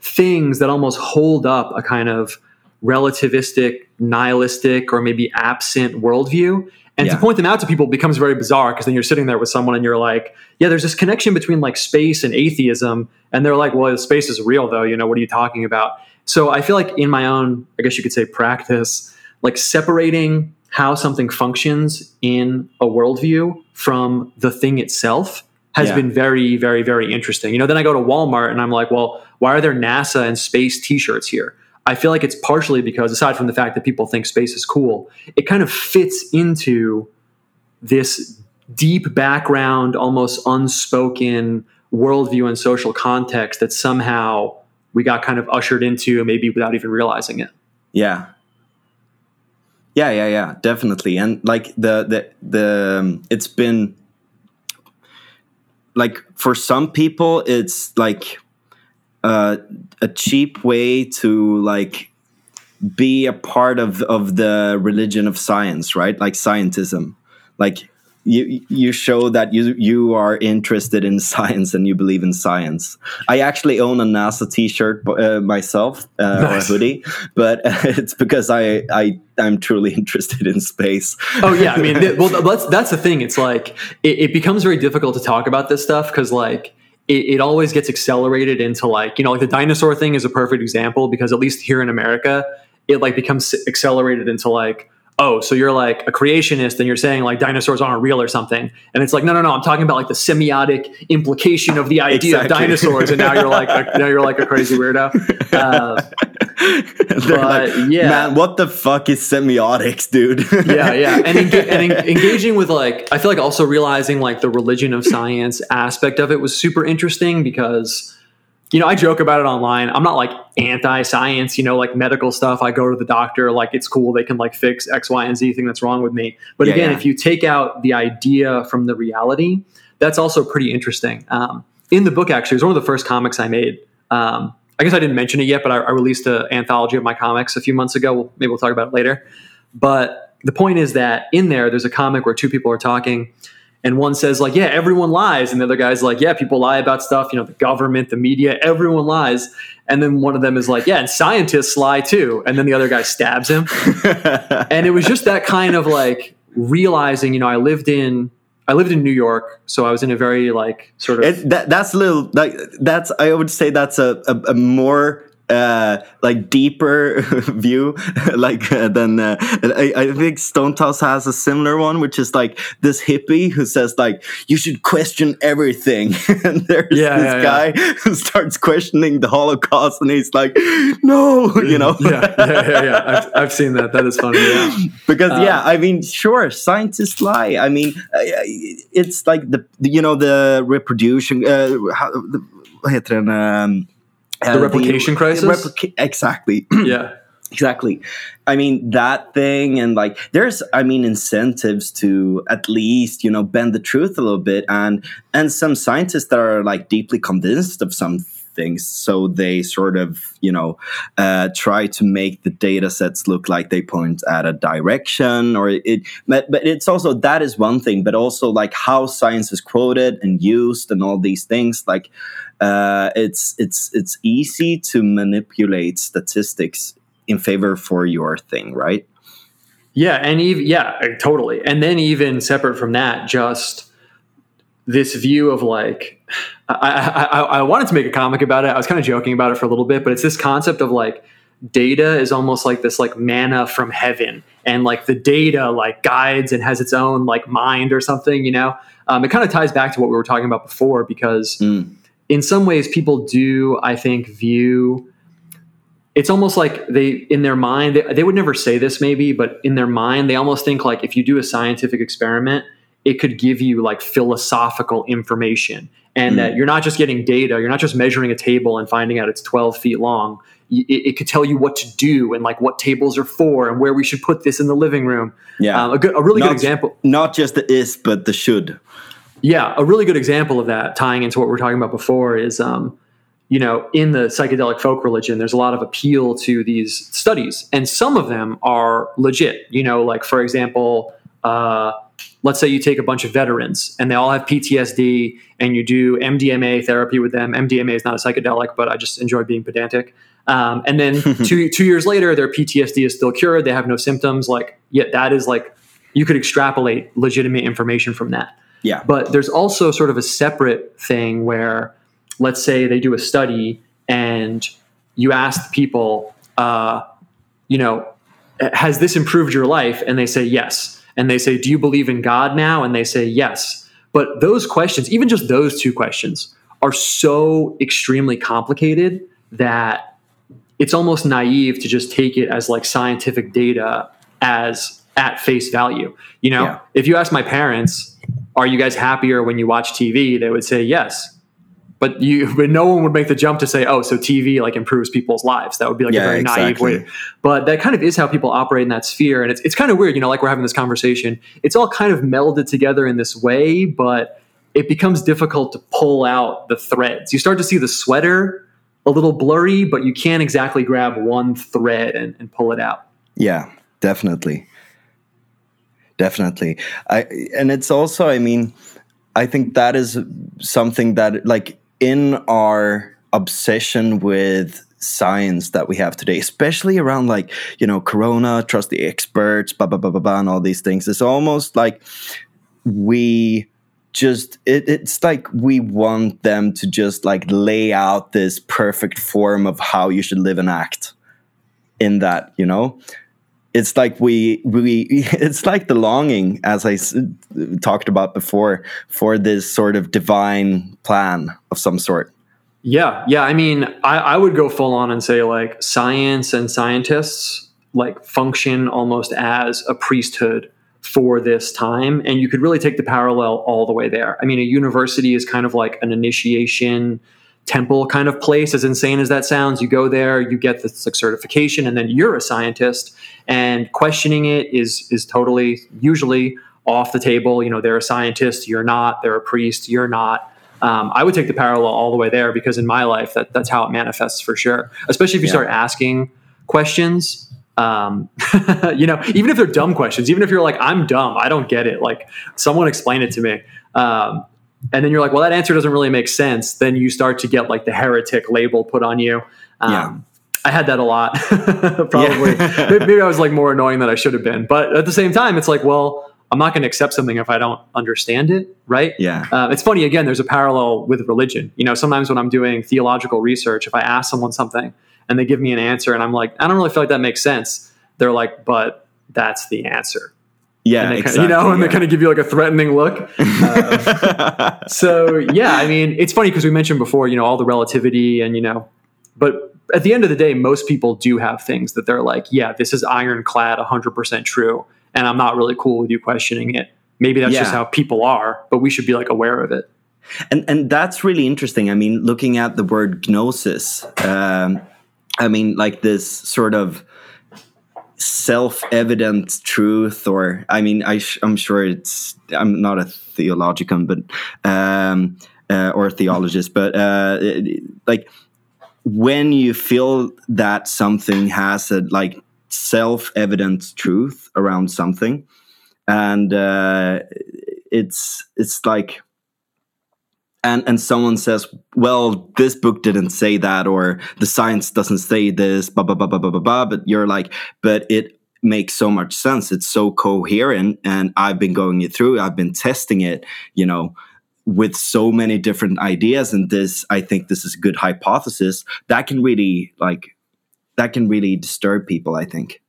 things that almost hold up a kind of relativistic, nihilistic, or maybe absent worldview. And yeah. to point them out to people becomes very bizarre because then you're sitting there with someone and you're like, yeah, there's this connection between like space and atheism. And they're like, well, space is real though. You know, what are you talking about? So I feel like in my own, I guess you could say practice, like separating how something functions in a worldview from the thing itself has yeah. been very, very, very interesting. You know, then I go to Walmart and I'm like, well, why are there NASA and space T-shirts here? I feel like it's partially because, aside from the fact that people think space is cool, it kind of fits into this deep background, almost unspoken worldview and social context that somehow we got kind of ushered into, maybe without even realizing it. Yeah, yeah, yeah, yeah, definitely. And like the the the, um, it's been like for some people it's like uh, a cheap way to like be a part of of the religion of science right like scientism like you you show that you you are interested in science and you believe in science. I actually own a NASA T-shirt uh, myself uh, nice. or a hoodie, but it's because I I I'm truly interested in space. oh yeah, I mean, well that's that's the thing. It's like it, it becomes very difficult to talk about this stuff because like it, it, always gets accelerated into like you know like the dinosaur thing is a perfect example because at least here in America it like becomes accelerated into like oh, so you're like a creationist and you're saying like dinosaurs aren't real or something. And it's like, no, no, no, I'm talking about like the semiotic implication of the idea exactly. of dinosaurs. And now you're like, a, now you're like a crazy weirdo. Uh, but like, yeah, man, what the fuck is semiotics, dude? yeah, yeah. And, enga- and en- engaging with like, I feel like also realizing like the religion of science aspect of it was super interesting because you know, I joke about it online. I'm not like anti science, you know, like medical stuff. I go to the doctor, like it's cool. They can like fix X, Y, and Z thing that's wrong with me. But yeah, again, yeah. if you take out the idea from the reality, that's also pretty interesting. Um, in the book, actually, it was one of the first comics I made. Um, I guess I didn't mention it yet, but I, I released an anthology of my comics a few months ago. maybe we'll talk about it later. But the point is that in there, there's a comic where two people are talking and one says like yeah everyone lies and the other guy's like yeah people lie about stuff you know the government the media everyone lies and then one of them is like yeah and scientists lie too and then the other guy stabs him and it was just that kind of like realizing you know i lived in I lived in New York, so I was in a very like sort of. It, that, that's a little like that's. I would say that's a, a, a more uh, like deeper view, like uh, than uh, I, I, think Stonetoss has a similar one, which is like this hippie who says like you should question everything, and there's yeah, this yeah, guy yeah. who starts questioning the Holocaust, and he's like, no, you know, yeah, yeah, yeah, yeah. I've, I've seen that. That is funny. Yeah. because yeah, um, I mean, sure, scientists lie. I mean, it's like the you know the reproduction. Uh, how, the, vad heter den? Um, the replication the, crisis. Replica- exactly. yeah. Exactly. I mean, that thing, and like, there's, I mean, incentives to at least, you know, bend the truth a little bit. And, and some scientists that are like deeply convinced of some things. So they sort of, you know, uh, try to make the data sets look like they point at a direction or it, but, but it's also, that is one thing, but also like how science is quoted and used and all these things. Like, uh, it's it's it's easy to manipulate statistics in favor for your thing, right? Yeah, and even yeah, totally. And then even separate from that, just this view of like I, I, I wanted to make a comic about it. I was kind of joking about it for a little bit, but it's this concept of like data is almost like this like manna from heaven and like the data like guides and has its own like mind or something you know um, it kind of ties back to what we were talking about before because mm. in some ways people do i think view it's almost like they in their mind they, they would never say this maybe but in their mind they almost think like if you do a scientific experiment it could give you like philosophical information and mm. that you're not just getting data you're not just measuring a table and finding out it's 12 feet long it, it, could tell you what to do and like what tables are for and where we should put this in the living room. Yeah, um, a, good, a really not, good example. Not just the is, but the should. Yeah, a really good example of that, tying into what we are talking about before, is um, you know in the psychedelic folk religion, there's a lot of appeal to these studies, and some of them are legit. You know, like for example. Uh, let's say you take a bunch of veterans and they all have PTSD and you do MDMA therapy with them. MDMA is not a psychedelic, but I just enjoy being pedantic. Um, and then two two years later, their PTSD is still cured. They have no symptoms. Like, yet that is like you could extrapolate legitimate information from that. Yeah. But there's also sort of a separate thing where, let's say they do a study and you ask people, uh, you know, has this improved your life? And they say yes. And they say, do you believe in God now? And they say yes. But those questions, even just those two questions, are so extremely complicated that it's almost naive to just take it as like scientific data as at face value. You know, yeah. if you ask my parents, are you guys happier when you watch TV? They would say yes. But you, but no one would make the jump to say, "Oh, so TV like improves people's lives." That would be like yeah, a very exactly. naive way. But that kind of is how people operate in that sphere, and it's it's kind of weird. You know, like we're having this conversation. It's all kind of melded together in this way, but it becomes difficult to pull out the threads. You start to see the sweater a little blurry, but you can't exactly grab one thread and, and pull it out. Yeah, definitely. Definitely. I and it's also, I mean, I think that is something that like in our obsession with science that we have today, especially around like, you know, corona, trust the experts, blah blah blah blah blah and all these things. It's almost like we just it, it's like we want them to just like lay out this perfect form of how you should live and act in that you know it's like we we it's like the longing as I talked about before for this sort of divine plan of some sort yeah yeah i mean I, I would go full on and say like science and scientists like function almost as a priesthood for this time. And you could really take the parallel all the way there. I mean, a university is kind of like an initiation temple kind of place, as insane as that sounds. You go there, you get this like certification, and then you're a scientist. And questioning it is is totally usually off the table. You know, they're a scientist, you're not, they're a priest, you're not. Um, I would take the parallel all the way there because in my life, that, that's how it manifests for sure. Especially if you yeah. start asking questions um, you know, even if they're dumb questions, even if you're like, I'm dumb, I don't get it. Like, someone explain it to me. Um, and then you're like, well, that answer doesn't really make sense. Then you start to get like the heretic label put on you. Um, yeah. I had that a lot. Probably. Maybe I was like more annoying than I should have been. But at the same time, it's like, well, I'm not going to accept something if I don't understand it, right? Yeah. Uh, it's funny. Again, there's a parallel with religion. You know, sometimes when I'm doing theological research, if I ask someone something and they give me an answer and I'm like, I don't really feel like that makes sense. They're like, but that's the answer. Yeah, exactly, kind of, you know, and yeah. they kind of give you like a threatening look. Uh, so yeah, I mean, it's funny because we mentioned before, you know, all the relativity and you know, but at the end of the day, most people do have things that they're like, yeah, this is ironclad, 100% true, and I'm not really cool with you questioning it. Maybe that's yeah. just how people are, but we should be like aware of it. And and that's really interesting. I mean, looking at the word gnosis. Um, I mean, like this sort of self-evident truth, or I mean, I am sure it's. I'm not a theologian, but um, uh, or a theologist, but uh, like when you feel that something has a like self-evident truth around something, and uh, it's it's like and and someone says, "Well, this book didn't say that," or "The science doesn't say this," blah blah blah blah blah blah. blah. But you're like, "But it makes so much sense. It's so coherent, and I've been going it through. I've been testing it, you know, with so many different ideas and this i think this is a good hypothesis that can really like that can really disturb people i think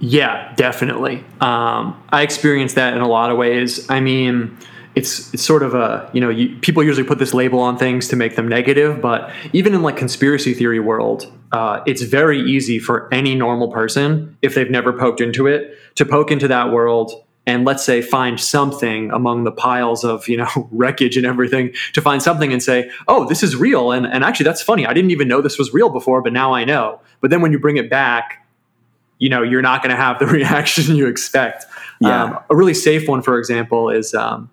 yeah definitely um, i experienced that in a lot of ways i mean it's it's sort of a you know you, people usually put this label on things to make them negative but even in like conspiracy theory world uh, it's very easy for any normal person if they've never poked into it to poke into that world and let's say find something among the piles of you know wreckage and everything to find something and say oh this is real and, and actually that's funny. I didn't even know this was real before but now i know. But then when you bring it back you know you're not going to have the reaction you expect. Yeah. Um, a really safe one for example is um,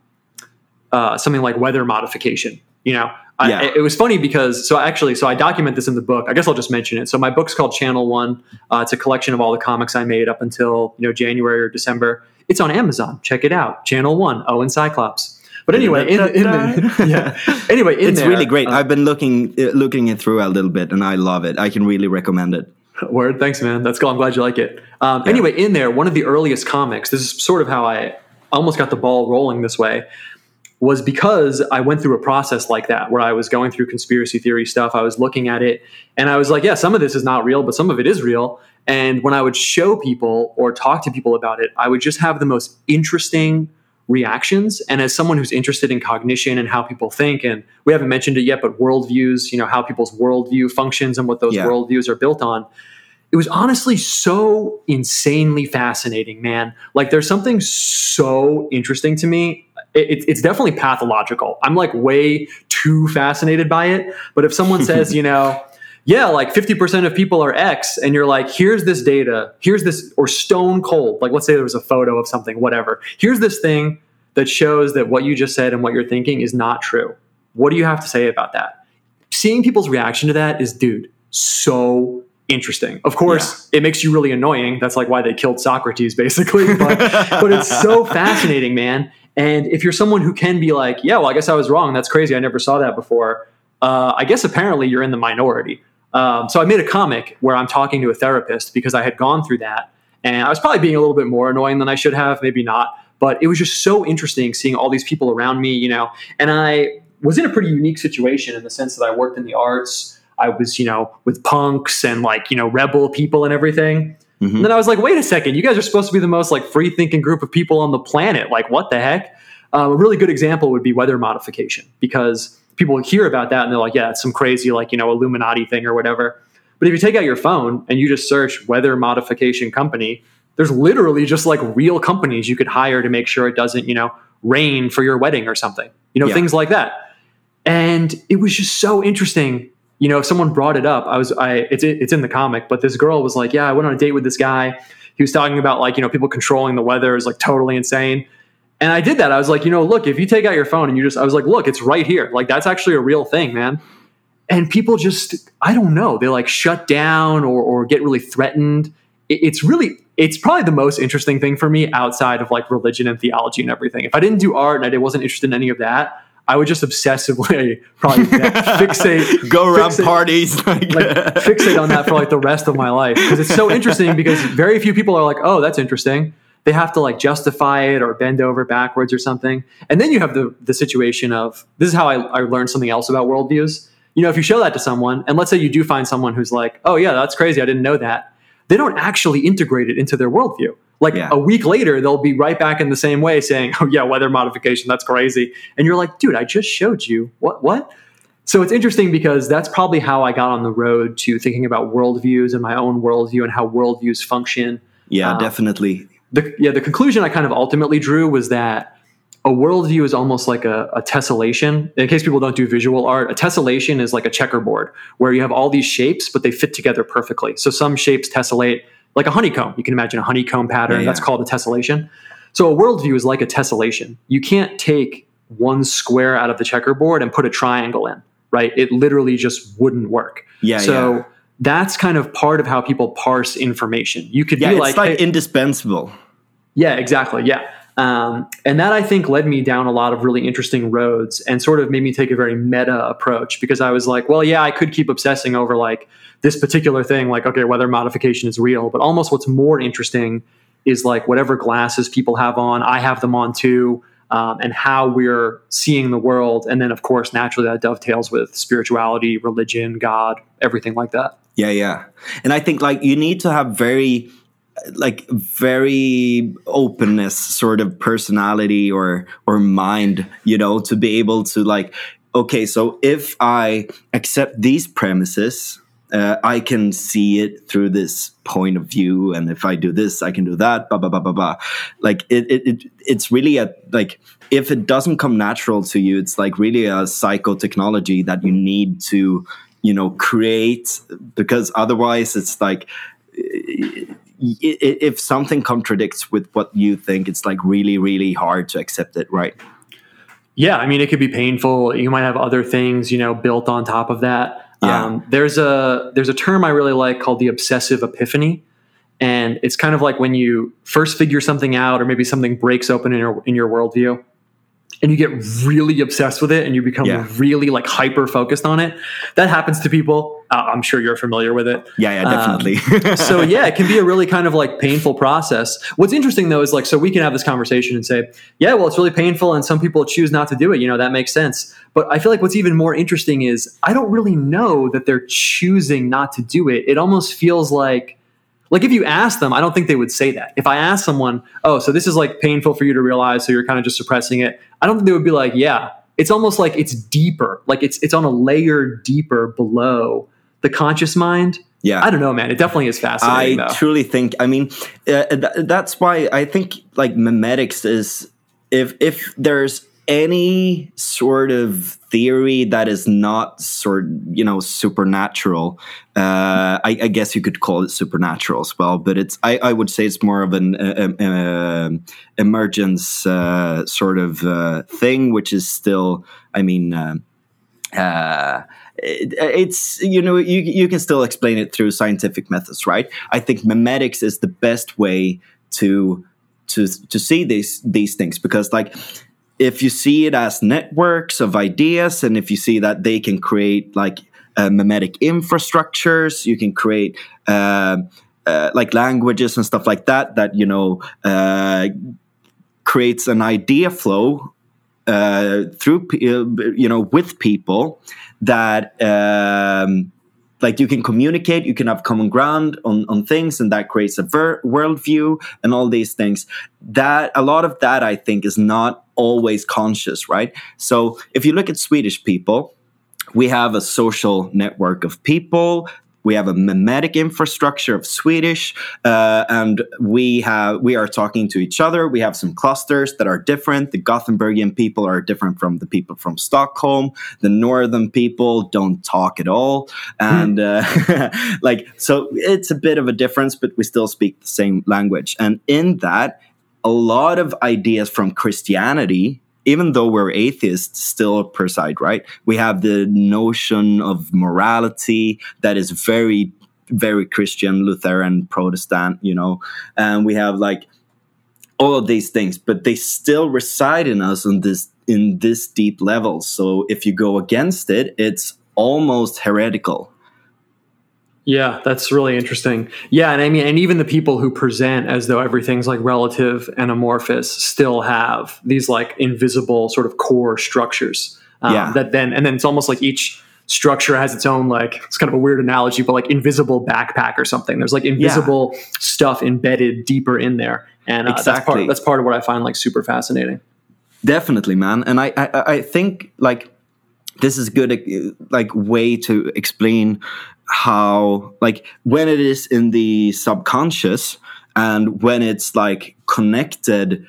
uh, something like weather modification. You know, yeah. I, it was funny because so actually, so I document this in the book. I guess I'll just mention it. So my book's called Channel One. Uh, it's a collection of all the comics I made up until you know January or December. It's on Amazon. Check it out. Channel One. Owen Cyclops. But anyway, in, in the, yeah. Anyway, it's there, really great. Uh, I've been looking uh, looking it through a little bit, and I love it. I can really recommend it. Word, thanks, man. That's cool. I'm glad you like it. Um, yeah. Anyway, in there, one of the earliest comics. This is sort of how I almost got the ball rolling this way was because I went through a process like that where I was going through conspiracy theory stuff. I was looking at it and I was like, yeah, some of this is not real, but some of it is real. And when I would show people or talk to people about it, I would just have the most interesting reactions. And as someone who's interested in cognition and how people think, and we haven't mentioned it yet, but worldviews, you know, how people's worldview functions and what those yeah. worldviews are built on. It was honestly so insanely fascinating, man. Like, there's something so interesting to me it, it's definitely pathological. I'm like way too fascinated by it. But if someone says, you know, yeah, like 50% of people are X, and you're like, here's this data, here's this, or stone cold, like let's say there was a photo of something, whatever. Here's this thing that shows that what you just said and what you're thinking is not true. What do you have to say about that? Seeing people's reaction to that is, dude, so interesting. Of course, yeah. it makes you really annoying. That's like why they killed Socrates, basically. But, but it's so fascinating, man. And if you're someone who can be like, yeah, well, I guess I was wrong. That's crazy. I never saw that before. Uh, I guess apparently you're in the minority. Um, so I made a comic where I'm talking to a therapist because I had gone through that. And I was probably being a little bit more annoying than I should have, maybe not. But it was just so interesting seeing all these people around me, you know. And I was in a pretty unique situation in the sense that I worked in the arts. I was, you know, with punks and like, you know, rebel people and everything. Mm-hmm. And then I was like, wait a second, you guys are supposed to be the most like free thinking group of people on the planet. Like, what the heck? Um, a really good example would be weather modification because people hear about that and they're like, yeah, it's some crazy like you know Illuminati thing or whatever. But if you take out your phone and you just search weather modification company, there's literally just like real companies you could hire to make sure it doesn't you know rain for your wedding or something. You know yeah. things like that. And it was just so interesting you know, if someone brought it up, I was, I, it's, it's in the comic, but this girl was like, yeah, I went on a date with this guy. He was talking about like, you know, people controlling the weather is like totally insane. And I did that. I was like, you know, look, if you take out your phone and you just, I was like, look, it's right here. Like, that's actually a real thing, man. And people just, I don't know, they like shut down or, or get really threatened. It, it's really, it's probably the most interesting thing for me outside of like religion and theology and everything. If I didn't do art and I wasn't interested in any of that, I would just obsessively probably fixate, go around fixate, parties, like fixate on that for like the rest of my life because it's so interesting. Because very few people are like, "Oh, that's interesting." They have to like justify it or bend over backwards or something. And then you have the the situation of this is how I, I learned something else about worldviews. You know, if you show that to someone, and let's say you do find someone who's like, "Oh yeah, that's crazy. I didn't know that." They don't actually integrate it into their worldview like yeah. a week later, they'll be right back in the same way saying, "Oh yeah, weather modification, that's crazy." And you're like, "Dude, I just showed you what what." So it's interesting because that's probably how I got on the road to thinking about worldviews and my own worldview and how worldviews function. Yeah, um, definitely. The, yeah, the conclusion I kind of ultimately drew was that a worldview is almost like a, a, tessellation. In case people don't do visual art, a tessellation is like a checkerboard where you have all these shapes, but they fit together perfectly. So some shapes tessellate like a honeycomb. You can imagine a honeycomb pattern. Yeah, yeah. That's called a tessellation. So a worldview is like a tessellation. You can't take one square out of the checkerboard and put a triangle in, right? It literally just wouldn't work. Yeah. So yeah. that's kind of part of how people parse information. You could yeah, be it's like, like hey, indispensable. Yeah, exactly. Yeah. Um, and that I think led me down a lot of really interesting roads and sort of made me take a very meta approach because I was like, well, yeah, I could keep obsessing over like this particular thing, like, okay, weather modification is real, but almost what's more interesting is like whatever glasses people have on, I have them on too. um, and how we're seeing the world. And then, of course, naturally that dovetails with spirituality, religion, God, everything like that. Yeah, yeah. And I think like you need to have very like very openness sort of personality or or mind you know to be able to like okay so if i accept these premises uh, I can see it through this point of view, and if I do this, I can do that. Blah blah blah blah blah. Like it, it, it it's really a like if it doesn't come natural to you, it's like really a psychotechnology that you need to you know create because otherwise it's like if something contradicts with what you think, it's like really, really hard to accept it, right? Yeah, I mean, it could be painful. You might have other things, you know, built on top of that. Yeah. Um, there's a there's a term I really like called the obsessive epiphany, and it's kind of like when you first figure something out, or maybe something breaks open in your in your worldview, and you get really obsessed with it and you become yeah. really like hyper focused on it. That happens to people. Uh, I'm sure you're familiar with it. Yeah, yeah, definitely. Um, so yeah, it can be a really kind of like painful process. What's interesting though is like so we can have this conversation and say, yeah, well, it's really painful, and some people choose not to do it. You know, that makes sense. But I feel like what's even more interesting is I don't really know that they're choosing not to do it. It almost feels like like if you ask them, I don't think they would say that. If I ask someone, oh, so this is like painful for you to realize, so you're kind of just suppressing it, I don't think they would be like, yeah. It's almost like it's deeper, like it's it's on a layer deeper below the conscious mind. Yeah, I don't know, man. It definitely is fascinating. I though. truly think. I mean, uh, th- that's why I think like memetics is if if there's any sort of theory that is not sort you know supernatural uh, I, I, guess you could call it supernatural as well but it's i, I would say it's more of an uh, uh, emergence uh, sort of uh, thing which is still i mean uh, it, it's you know you, you can still explain it through scientific methods right? I think memetics is the best way to to to see these these things because like if you see it as networks of ideas and if you see that they can create like uh, memetic infrastructures you can create uh, uh, like languages and stuff like that that you know uh, creates an idea flow uh, through uh, you know with people that um, like you can communicate you can have common ground on, on things and that creates a ver- worldview and all these things. That a lot of that i think is not always conscious right? So if you look at swedish people we have a social network of people we have a memetic infrastructure of Swedish, uh, and we have we are talking to each other. We have some clusters that are different. The Gothenburgian people are different from the people from Stockholm. The northern people don't talk at all, and uh, like so, it's a bit of a difference, but we still speak the same language. And in that, a lot of ideas from Christianity even though we're atheists still per right? We have the notion of morality that is very, very Christian, Lutheran, Protestant, you know, and we have like all of these things, but they still reside in us on this in this deep level. So if you go against it, it's almost heretical yeah, that's really interesting. Yeah, and I mean, and even the people who present as though everything's like relative and amorphous still have these like invisible sort of core structures. Um, yeah. That then, and then it's almost like each structure has its own like it's kind of a weird analogy, but like invisible backpack or something. There's like invisible yeah. stuff embedded deeper in there, and uh, exactly. that's part that's part of what I find like super fascinating. Definitely, man. And I I, I think like this is a good like way to explain how like when it is in the subconscious and when it's like connected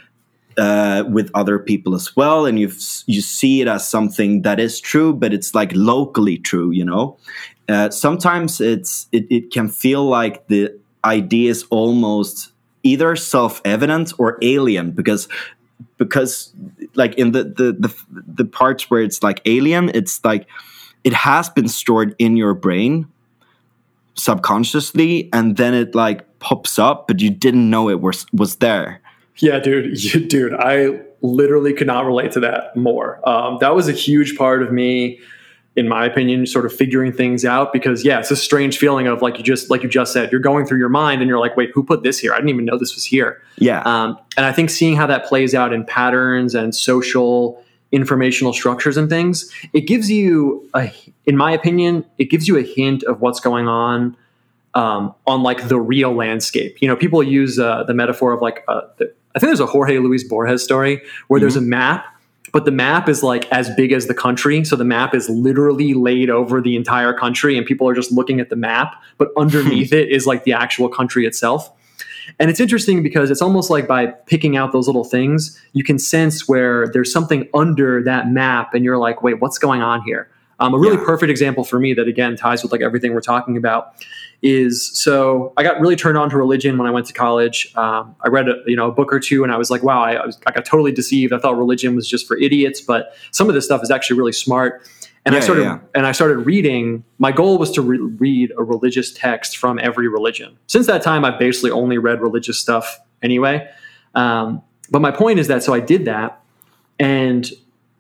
uh, with other people as well and you you see it as something that is true but it's like locally true you know? Uh, sometimes it's it, it can feel like the idea is almost either self-evident or alien because because like in the, the the the parts where it's like alien it's like it has been stored in your brain subconsciously and then it like pops up but you didn't know it was was there. Yeah dude you, dude i literally could not relate to that more. Um, that was a huge part of me in my opinion, sort of figuring things out because yeah, it's a strange feeling of like you just like you just said, you're going through your mind and you're like, wait, who put this here? I didn't even know this was here. Yeah. Um, and I think seeing how that plays out in patterns and social informational structures and things, it gives you a, in my opinion, it gives you a hint of what's going on um, on like the real landscape. You know, people use uh, the metaphor of like uh, the, I think there's a Jorge Luis Borges story where mm-hmm. there's a map but the map is like as big as the country. So the map is literally laid over the entire country, and people are just looking at the map, but underneath it is like the actual country itself. And it's interesting because it's almost like by picking out those little things, you can sense where there's something under that map, and you're like, wait, what's going on here? Um, a really yeah. perfect example for me that again ties with like everything we're talking about is so I got really turned on to religion when I went to college. Um, I read a, you know a book or two, and I was like, wow, I, I, was, I, got totally deceived. I thought religion was just for idiots, but some of this stuff is actually really smart. And yeah, I started yeah, yeah. and I started reading. My goal was to re- read a religious text from every religion. Since that time, I've basically only read religious stuff anyway. Um, but my point is that so I did that, and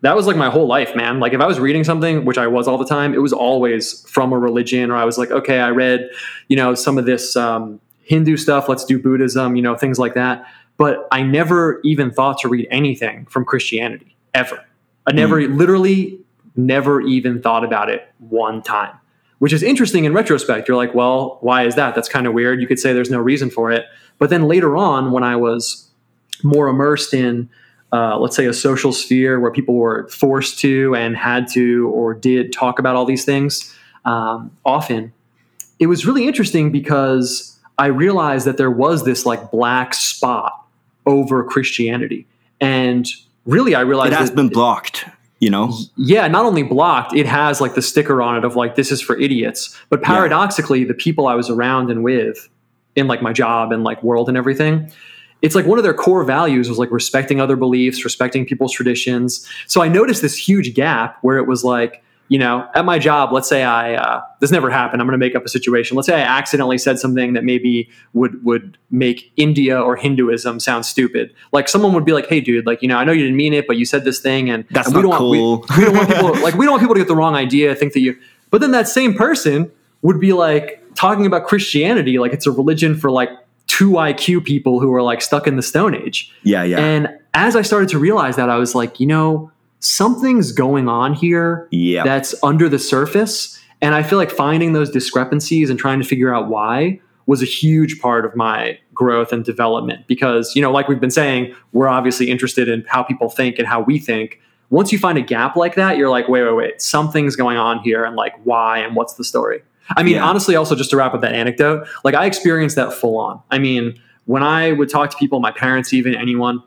that was like my whole life, man. Like if I was reading something, which I was all the time, it was always from a religion, or I was like, okay, I read, you know, some of this um, Hindu stuff. Let's do Buddhism, you know, things like that. But I never even thought to read anything from Christianity ever. I never, mm. literally, never even thought about it one time. Which is interesting in retrospect. You're like, well, why is that? That's kind of weird. You could say there's no reason for it. But then later on, when I was more immersed in uh, let's say a social sphere where people were forced to and had to or did talk about all these things um, often it was really interesting because i realized that there was this like black spot over christianity. And really i realized it has been blocked you know? Yeah not only blocked it has like the sticker on it of like this is for idiots. But paradoxically yeah. the people i was around and with in like my job and like world and everything it's like one of their core values was like respecting other beliefs, respecting people's traditions. So I noticed this huge gap where it was like, you know, at my job, let's say I uh, this never happened. I'm going to make up a situation. Let's say I accidentally said something that maybe would would make India or Hinduism sound stupid. Like someone would be like, "Hey, dude, like you know, I know you didn't mean it, but you said this thing, and, That's and we don't want cool. we, we don't want people like we don't want people to get the wrong idea, think that you." But then that same person would be like talking about Christianity like it's a religion for like two IQ people who are like stuck in the Stone Age. Yeah, yeah. And as I started to realize that, I was like, you know, something's going on here yep. that's under the surface. And I feel like finding those discrepancies and trying to figure out why was a huge part of my growth and development because, you know, like we've been saying, we're obviously interested in how people think and how we think. Once you find a gap like that, you're like, wait, wait, wait, something's going on here and like why and what's the story? I mean, yeah. honestly, also just to wrap up that anecdote, like I experienced that full on. I mean, when I would talk to people, my parents, even anyone,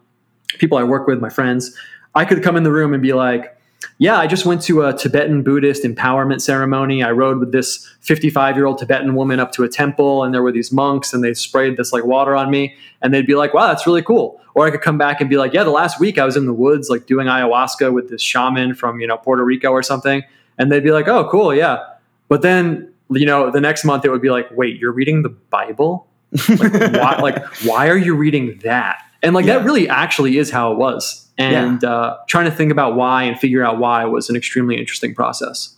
people I work with, my friends, I could come in the room and be like, yeah, I just went to a Tibetan Buddhist empowerment ceremony. I rode with this 55 year old Tibetan woman up to a temple, and there were these monks, and they sprayed this like water on me. And they'd be like, wow, that's really cool. Or I could come back and be like, yeah, the last week I was in the woods, like doing ayahuasca with this shaman from, you know, Puerto Rico or something. And they'd be like, oh, cool, yeah. But then you know, the next month it would be like, wait, you're reading the Bible? Like, why, like, why are you reading that? And like, yeah. that really actually is how it was. And yeah. uh, trying to think about why and figure out why was an extremely interesting process.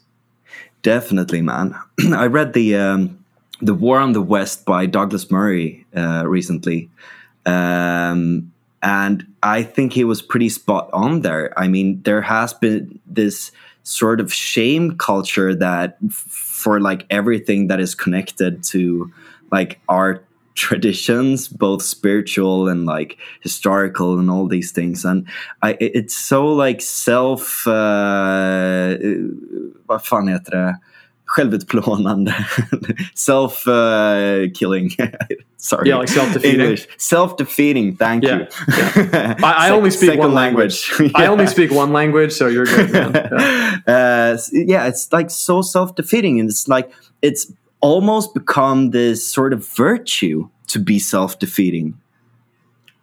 Definitely, man. I read the um, the War on the West by Douglas Murray uh, recently, um, and I think he was pretty spot on there. I mean, there has been this sort of shame culture that for like everything that is connected to like our traditions both spiritual and like historical and all these things. And I, it's so like self uh, heter det självutplånande. Self uh, killing sorry. Yeah like self-defeating. English. Self-defeating thank yeah. you. Yeah. I, I, only speak one language, language. yeah. I only speak one language so you're good yeah. Uh, yeah it's like so self-defeating and it's like it's almost become this sort of virtue to be self-defeating.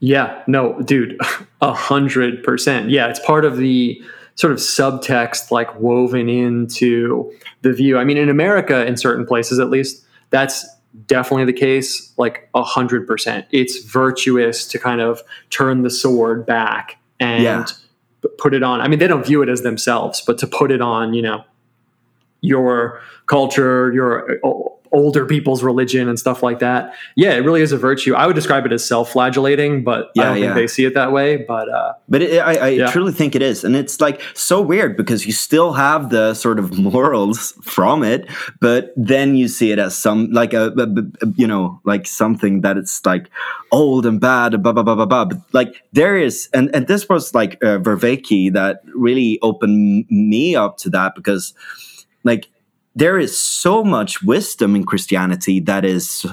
Yeah. No dude. A hundred percent. Yeah it's part of the sort of subtext like woven into the view. I mean, in America, in certain places at least, that's definitely the case, like a hundred percent. It's virtuous to kind of turn the sword back and yeah. put it on. I mean, they don't view it as themselves, but to put it on, you know, your culture, your uh, older people's religion and stuff like that. Yeah, it really is a virtue. I would describe it as self-flagellating, but yeah, I don't yeah. think they see it that way. But uh, but it, I, I yeah. truly think it is, and it's like so weird because you still have the sort of morals from it, but then you see it as some like a, a, a you know like something that it's like old and bad, blah blah blah blah blah. But like there is, and and this was like uh, Vervaeke that really opened me up to that because like there is so much wisdom in Christianity that is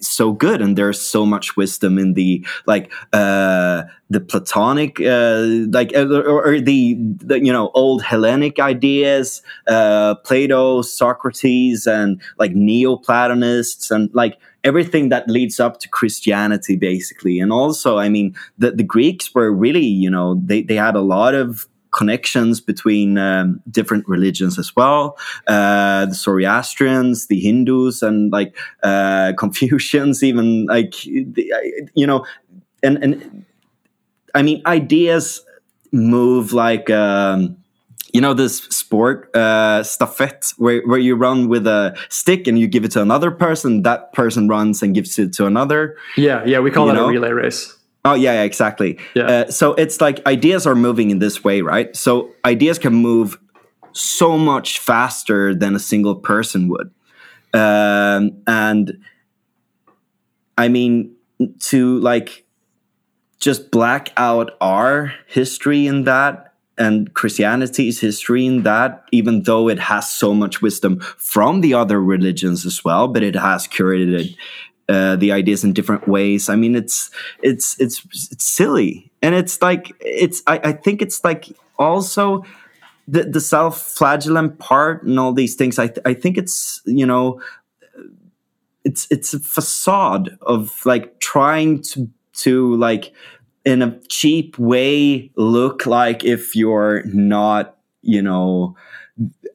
so good, and there's so much wisdom in the like uh, the Platonic, uh, like uh, or, or the, the, you know old Hellenic ideas, uh, Plato, Socrates, and like Neoplatonists, and like everything that leads up to Christianity, basically. And also, I mean, the the Greeks were really you know they they had a lot of connections between um, different religions as well. Uh, the Zoroastrians, the Hindus, and like uh, Confucians, even like you know, and and I mean ideas move like. Um, you know this sport uh, stafette where, where you run with a stick and you give it to another person that person runs and gives it to another yeah yeah we call that know? a relay race Oh yeah, yeah exactly. Yeah. Uh, so it's like ideas are moving in this way, right? So ideas can move so much faster than a single person would, um, and I mean to like just black out our history in that and Christianity's history in that, even though it has so much wisdom from the other religions as well, but it has curated uh, the ideas in different ways. I mean, it's it's it's it's silly, and it's like it's. I, I think it's like also the the self flagellant part and all these things. I th- I think it's you know it's it's a facade of like trying to to like in a cheap way look like if you're not you know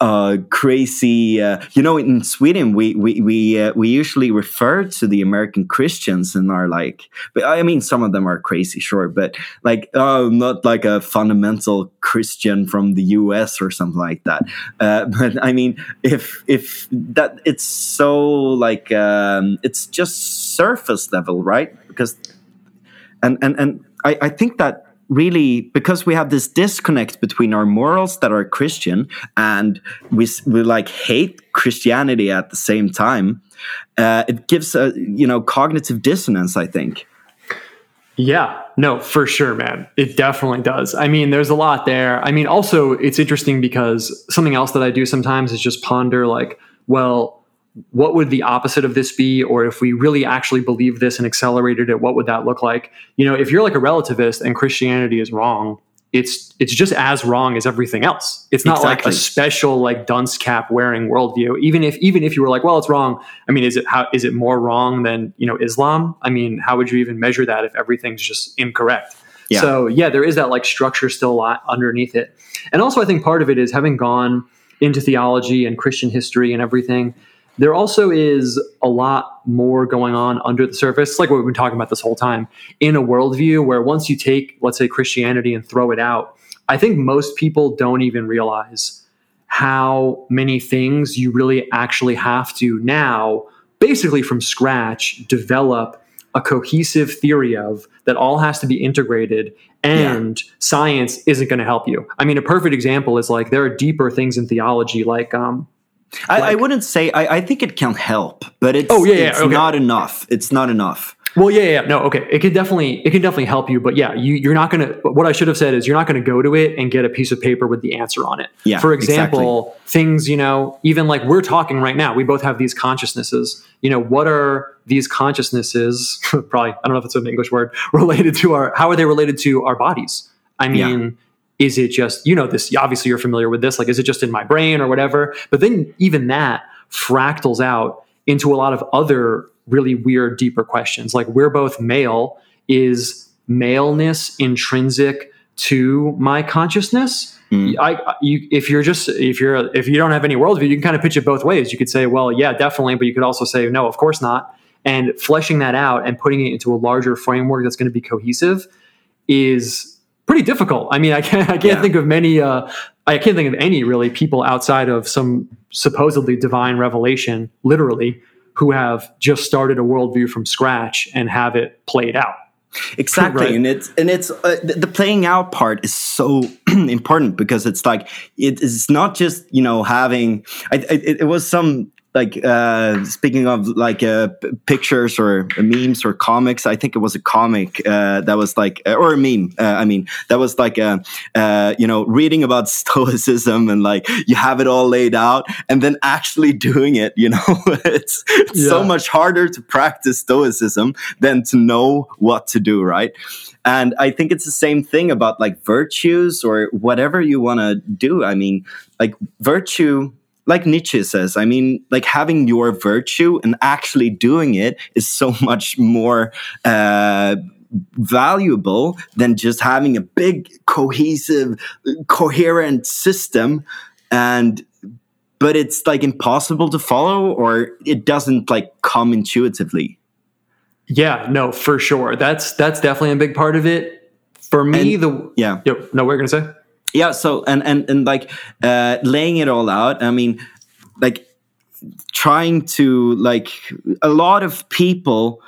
uh, crazy. Uh, you know, in Sweden, we we we uh, we usually refer to the American Christians and are like, but I mean, some of them are crazy, sure, but like, oh, not like a fundamental Christian from the U.S. or something like that. Uh, but I mean, if if that it's so like um, it's just surface level, right? Because and and and I, I think that really because we have this disconnect between our morals that are Christian and we we like hate Christianity at the same time. Uh, it gives a you know cognitive dissonance. I think. Yeah, no, for sure, man. It definitely does. I mean, there's a lot there. I mean, also, it's interesting because something else that I do sometimes is just ponder, like, well, what would the opposite of this be? Or if we really actually believe this and accelerated it what would that look like? You know if you're like a relativist and christianity is wrong it's it's just as wrong as everything else. It's not exactly. like a special like dunce cap wearing worldview. Even if even if you were like well it's wrong i mean is it how is it more wrong than you know islam? I mean how would you even measure that if everything's just incorrect? Yeah. so yeah there is that like structure still a lot underneath it. And also i think part of it is having gone into theology and christian history and everything there also is a lot more going on under the surface, like what we've been talking about this whole time, in a worldview where once you take, let's say, Christianity and throw it out, I think most people don't even realize how many things you really actually have to now, basically from scratch, develop a cohesive theory of that all has to be integrated and yeah. science isn't going to help you. I mean, a perfect example is like there are deeper things in theology, like um, I, like, I, wouldn't say. I, I, think it can help, but it's oh yeah, yeah it's okay. not enough. It's not enough. Well, yeah, yeah, no, okay. It can definitely, it can definitely help you, but yeah, you, you're not gonna. What I should have said is, you're not gonna go to it and get a piece of paper with the answer on it. Yeah. For example, exactly. things you know, even like we're talking right now, we both have these consciousnesses. You know, what are these consciousnesses? probably, I don't know if it's an English word related to our. How are they related to our bodies? I mean. Yeah is it just you know this obviously you're familiar with this like is it just in my brain or whatever? But then even that fractals out into a lot of other really weird deeper questions. Like we're both male. Is maleness intrinsic to my consciousness? Mm. I, you, if you're just if you're if you don't have any worldview you can kind of pitch it both ways. You could say well yeah definitely but you could also say no of course not. And fleshing that out and putting it into a larger framework that's going to be cohesive is pretty difficult. I mean, I can't I can't Yeah. think of many. Uh, I can't think of any really people outside of some supposedly divine revelation, literally, who have just started a worldview from scratch and have it played out. exactly Right. and it's and it's uh, the, playing out part is so important because it's like it is not just you know having I, it, it was some like uh speaking of like uh pictures or memes or comics i think it was a comic uh that was like uh, or a meme uh, i mean that was like a, uh you know reading about stoicism and like you have it all laid out and then actually doing it you know? It's, it's so much harder to practice stoicism than to know what to do right? And i think it's the same thing about like virtues or whatever you want to do. I mean like virtue like Nietzsche says, I mean, like having your virtue and actually doing it is so much more uh, valuable than just having a big, cohesive, coherent system. And but it's like impossible to follow, or it doesn't like come intuitively. Yeah, no, for sure. That's that's definitely a big part of it. For me, And- the Yeah. Yo, no, we're gonna say. Yeah so and and and like uh laying it all out i mean like trying to like a lot of people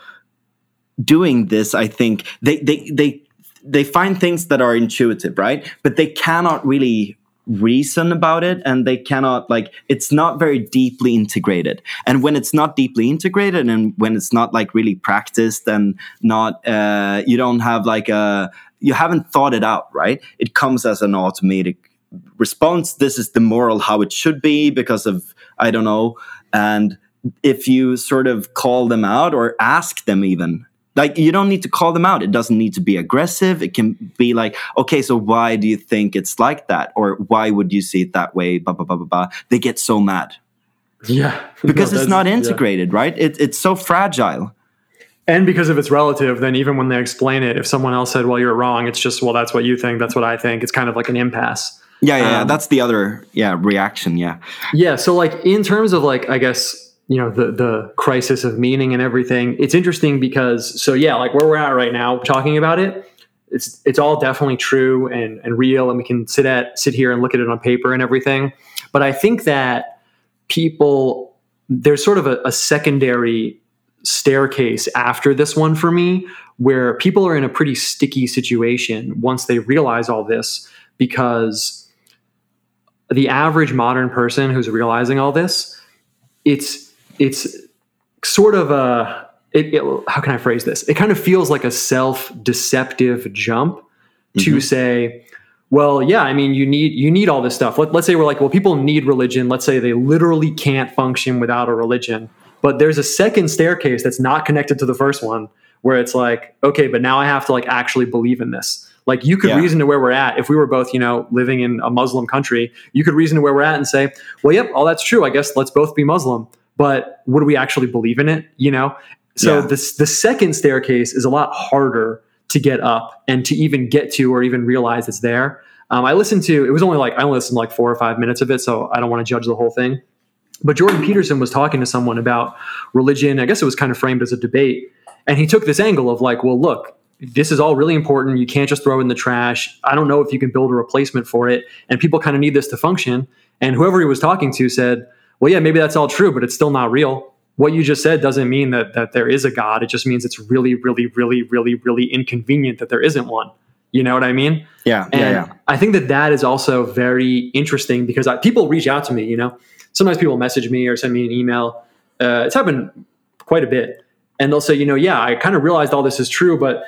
doing this i think they they they they find things that are intuitive right? But they cannot really reason about it and they cannot like it's not very deeply integrated. And when it's not deeply integrated and when it's not like really practiced and not uh you don't have like a you haven't thought it out right? It comes as an automatic response. This is the moral how it should be because of i don't know. And if you sort of call them out or ask them even like you don't need to call them out. It doesn't need to be aggressive. It can be like okay so why do you think it's like that? Or why would you see it that way? Blah blah blah blah blah they get so mad. Yeah, because No, it's not yeah. integrated right? It, it's so fragile and because if it's relative, then even when they explain it, if someone else said, "Well, you're wrong," it's just, "Well, that's what you think. That's what I think." It's kind of like an impasse. yeah yeah, yeah Um, that's the other yeah reaction yeah Yeah. So like in terms of like I guess you know the the crisis of meaning and everything, it's interesting because so yeah, like where we're at right now, talking about it, it's it's all definitely true and and real, and we can sit at sit here and look at it on paper and everything. But I think that people there's sort of a, a secondary staircase after this one for me where people are in a pretty sticky situation once they realize all this because the average modern person who's realizing all this it's it's sort of a it, it, how can i phrase this? It kind of feels like a self-deceptive jump to mm-hmm. say well yeah i mean you need you need all this stuff. Let, let's say we're like well people need religion. Let's say they literally can't function without a religion but there's a second staircase that's not connected to the first one where it's like okay but now i have to like actually believe in this. Like you could Yeah. reason to where we're at. If we were both you know living in a muslim country you could reason to where we're at and say well yep all that's true. I guess let's both be muslim. But would we actually believe in it you know? So Yeah. this the second staircase is a lot harder to get up and to even get to or even realize it's there. Um, i listened to it was only like i only listened to like four or five minutes of it so i don't want to judge the whole thing but jordan peterson was talking to someone about religion. I guess it was kind of framed as a debate. And he took this angle of like well look this is all really important. You can't just throw in the trash. I don't know if you can build a replacement for it. And people kind of need this to function. And whoever he was talking to said well yeah maybe that's all true but it's still not real. What you just said doesn't mean that that there is a god. It just means it's really really really really really inconvenient that there isn't one. You know what i mean? Yeah and yeah yeah. I think that that is also very interesting because I, people reach out to me. You know, sometimes people message me or send me an email. Uh, it's happened quite a bit, and they'll say, you know, yeah, I kind of realized all this is true, but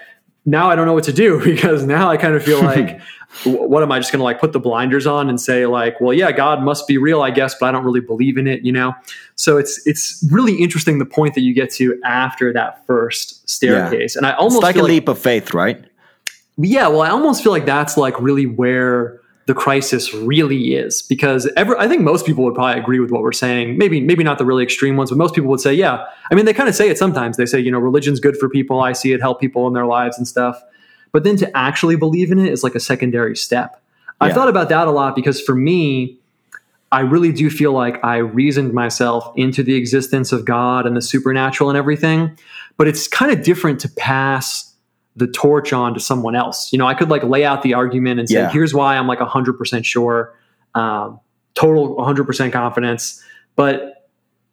now I don't know what to do because now I kind of feel like, what am I just going to like put the blinders on and say like, well, yeah, God must be real, I guess, but I don't really believe in it. You know, so it's it's really interesting the point that you get to after that first staircase, and I almost it's like a like leap of faith right yeah, well, I almost feel like that's like really where the crisis really is because ever I think most people would probably agree with what we're saying. Maybe maybe not the really extreme ones, but most people would say, yeah. I mean, they kind of say it sometimes. They say, you know, religion's good for people. I see it help people in their lives and stuff. But then to actually believe in it is like a secondary step. I've thought about that a lot because for me, I really do feel like I reasoned myself into the existence of God and the supernatural and everything. But it's kind of different to pass the torch on to someone else. You know, I could like lay out the argument and say, Yeah. here's why I'm like 100% sure, um, total 100% confidence. But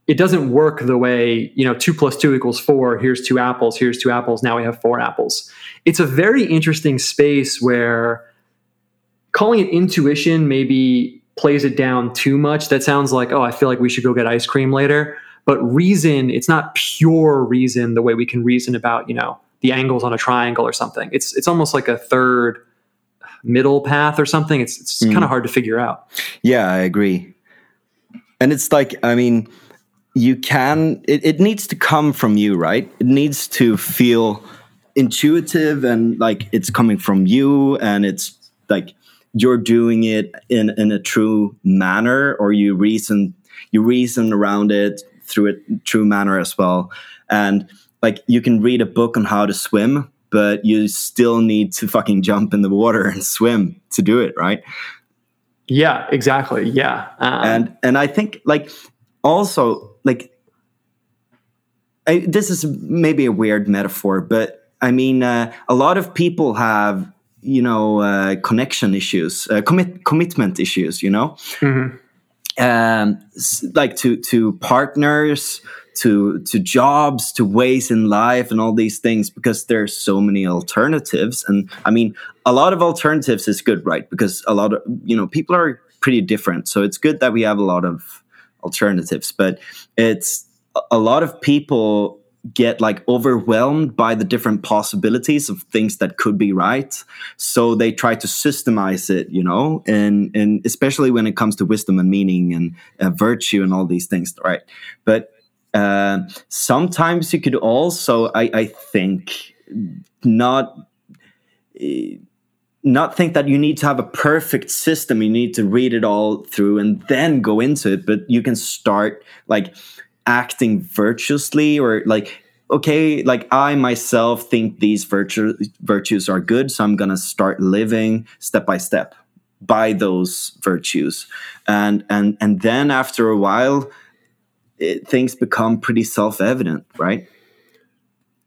it doesn't work the way, you know, two plus two equals four. Here's two apples. Here's two apples. Now we have four apples. It's a very interesting space where calling it intuition maybe plays it down too much. That sounds like, oh, I feel like we should go get ice cream later. But reason, it's not pure reason the way we can reason about, you know, the angles on a triangle or something. It's it's almost like a third middle path or something. It's it's Mm. kind of hard to figure out. Yeah, I agree. And it's like, I mean, you can, it, it needs to come from you, right? It needs to feel intuitive and like it's coming from you and it's like you're doing it in, in a true manner or you reason, you reason around it through a true manner as well. And like you can read a book on how to swim, but you still need to fucking jump in the water and swim to do it, right? Yeah, exactly. Yeah. Um, and and I think like also like I, this is maybe a weird metaphor, but I mean uh, a lot of people have you know uh, connection issues, uh, commit commitment issues, you know, mhm. um, like to to partners, to to jobs, to ways in life, and all these things because there's so many alternatives. And I mean, a lot of alternatives is good, right? Because a lot of you know people are pretty different, so it's good that we have a lot of alternatives. But it's a- lot of people get like overwhelmed by the different possibilities of things that could be right so they try to systemize it you know and and especially when it comes to wisdom and meaning and uh, virtue and all these things right but uh, sometimes you could also i i think not eh, not think that you need to have a perfect system. You need to read it all through and then go into it but you can start like acting virtuously or like okay like i myself think these virtue, virtues are good so i'm gonna start living step by step by those virtues. And and and then after a while it, things become pretty self-evident right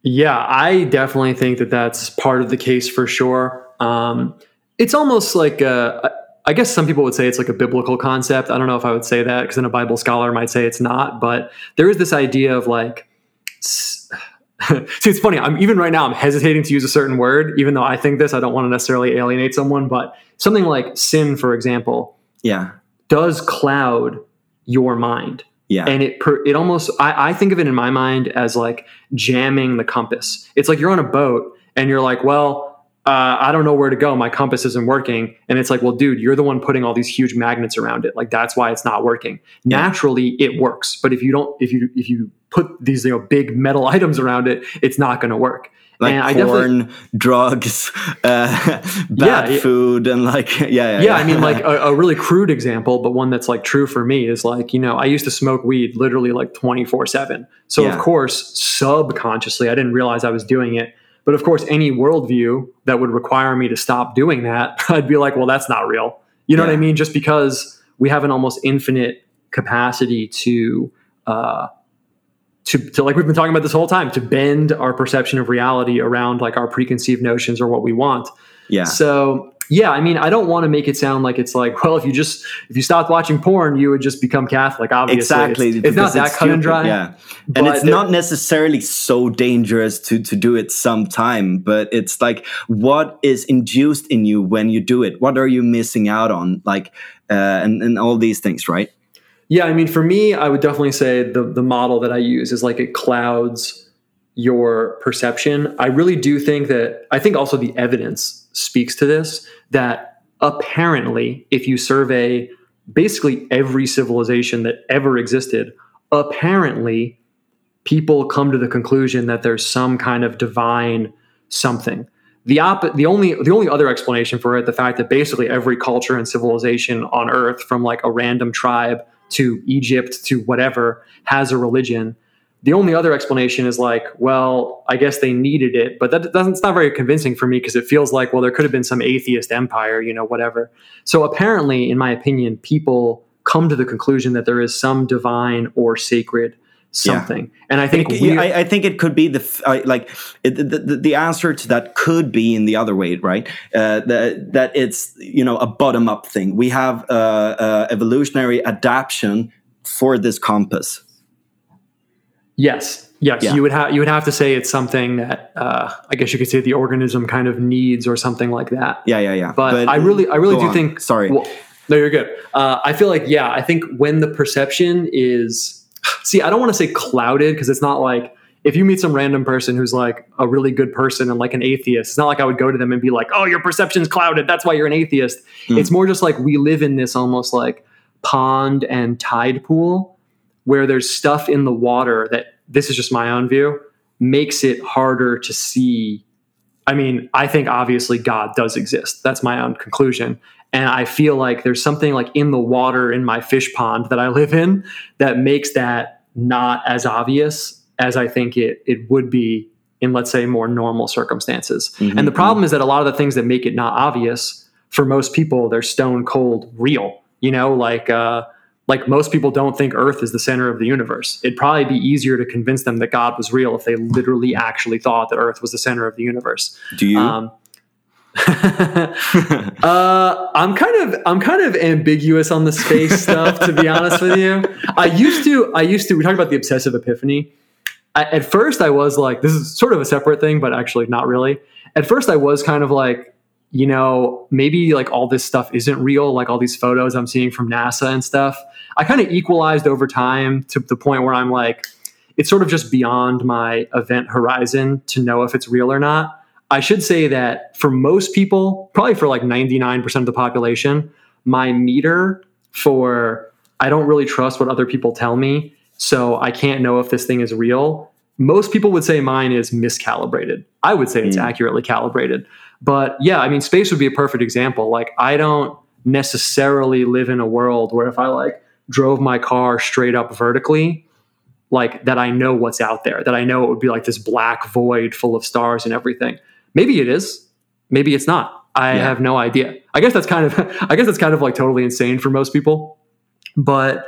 Yeah, I definitely think that that's part of the case for sure. Um, it's almost like a, I guess some people would say it's like a biblical concept. I don't know if I would say that because then a Bible scholar might say it's not. But there is this idea of like, see, it's funny. I'm even right now. I'm hesitating to use a certain word, even though I think this. I don't want to necessarily alienate someone, but something like sin, for example, yeah does cloud your mind yeah. And it per, it almost I, I think of it in my mind as like jamming the compass. It's like you're on a boat and you're like well uh, i don't know where to go. My compass isn't working. And it's like well dude you're the one putting all these huge magnets around it. Like that's why it's not working. Yeah. naturally it works. But if you don't if you if you put these you know big metal items around it it's not going to work like and porn, drugs, uh, bad yeah. food, and like yeah, yeah, yeah, I mean, like a, a really crude example, but one that's like true for me is like, you know, I used to smoke weed literally like 24 7. So, Yeah. of course, subconsciously, I didn't realize I was doing it. But of course, any worldview that would require me to stop doing that, I'd be like, well, that's not real. You know what I mean? Just because we have an almost infinite capacity to, uh, to, to like we've been talking about this whole time to bend our perception of reality around like our preconceived notions or what we want yeah, so yeah, I mean, I don't want to make it sound like it's like, well, if you just if you stopped watching porn, you would just become Catholic. Obviously, exactly. It's, it's not that cut and dry. Yeah, and it's not necessarily so dangerous to to do it sometime, but it's like what is induced in you when you do it. What are you missing out on? Like, uh, and and all these things, right? Yeah, I mean, for me, I would definitely say the the model that I use is like it clouds your perception. I really do think that I think also the evidence speaks to this that apparently if you survey basically every civilization that ever existed, apparently people come to the conclusion that there's some kind of divine something. The op- the only the only other explanation for it, the fact that basically every culture and civilization on Earth, from like a random tribe to Egypt to whatever, has a religion. The only other explanation is like, well, I guess they needed it, but that doesn't. It's not very convincing for me because it feels like, well, there could have been some atheist empire, you know, whatever. So apparently, in my opinion, people come to the conclusion that there is some divine or sacred something. And I think It- I, I think it could be the I- like it, the, the the answer to that could be in the other way, right? Uh, that that it's you know a bottom up thing. We have uh, uh, evolutionary adaptation for this compass. yes, yes, Yeah. you would have you would have to say it's something that uh, I guess you could say the organism kind of needs or something like that. Yeah, yeah, yeah. But, I really, I really do on. think. Sorry. Well, no, you're good. Uh, I feel like, yeah, I think when the perception is, see, I don't want to say clouded because it's not like if you meet some random person who's like a really good person and like an atheist, it's not like I would go to them and be like, oh, your perception's clouded. That's why you're an atheist. Mm. It's more just like we live in this almost like pond and tide pool where there's stuff in the water that this is just my own view makes it harder to see I mean, I think obviously God does exist. That's my own conclusion. And I feel like there's something like in the water in my fish pond that I live in that makes that not as obvious as I think it it would be in let's say more normal circumstances. Mhm, And the problem is that a lot of the things that make it not obvious for most people they're stone cold real. You know, like uh like most people don't think earth is the center of the universe it'd probably be easier to convince them that god was real if they literally actually thought that earth was the center of the universe Do you? um, uh, I'm kind of I'm kind of ambiguous on the space stuff to be honest with you. I used to I used to we talked about the obsessive epiphany. I, at first I was like this is sort of a separate thing but actually not really. At first I was kind of like you know maybe like all this stuff isn't real like all these photos I'm seeing from NASA and stuff. I kind of equalized over time to the point where I'm like it's sort of just beyond my event horizon to know if it's real or not. I should say that for most people, probably for like 99% of the population, my meter for I don't really trust what other people tell me, so I can't know if this thing is real. Most people would say mine is miscalibrated. I would say it's Mm. accurately calibrated. But yeah, I mean, space would be a perfect example. Like, I don't necessarily live in a world where if I like drove my car straight up vertically, like that I know what's out there, that I know it would be like this black void full of stars and everything. Maybe it is. Maybe it's not. I Yeah. have no idea. I guess that's kind of I guess that's kind of like totally insane for most people. But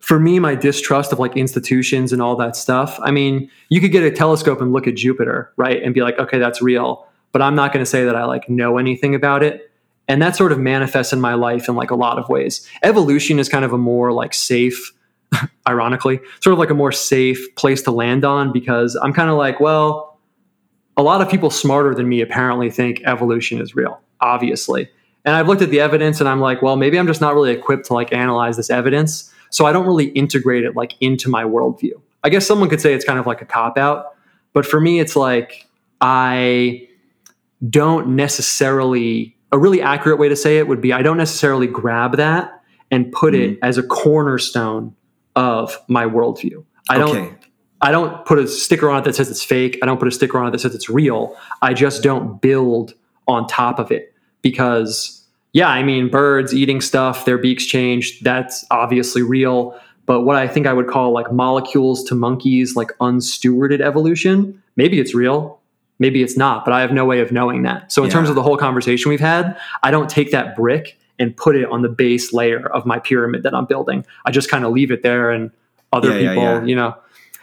for me, my distrust of like institutions and all that stuff, I mean, you could get a telescope and look at Jupiter, right? And be like, okay, that's real. But I'm not going to say that I like know anything about it. And that sort of manifests in my life in like a lot of ways. Evolution is kind of a more like safe, ironically, sort of like a more safe place to land on because I'm kind of like, well, a lot of people smarter than me apparently think evolution is real, obviously. And I've looked at the evidence and I'm like, well, maybe I'm just not really equipped to like analyze this evidence. So I don't really integrate it like into my worldview. I guess someone could say it's kind of like a cop out, but for me, it's like I don't necessarily, a really accurate way to say it would be I don't necessarily grab that and put it mm-hmm. as a cornerstone of my worldview. I don't okay. I don't put a sticker on it that says it's fake. I don't put a sticker on it that says it's real. I just don't build on top of it because, yeah, I mean, birds eating stuff, their beaks change. That's obviously real. But what I think I would call like molecules to monkeys, like unstewarded evolution, maybe it's real, maybe it's not, but I have no way of knowing that. So, in terms of the whole conversation we've had, I don't take that brick and put it on the base layer of my pyramid that I'm building. I just kind of leave it there and other Yeah, yeah, people, yeah. you know.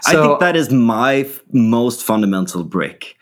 I think that is my f- most fundamental brick.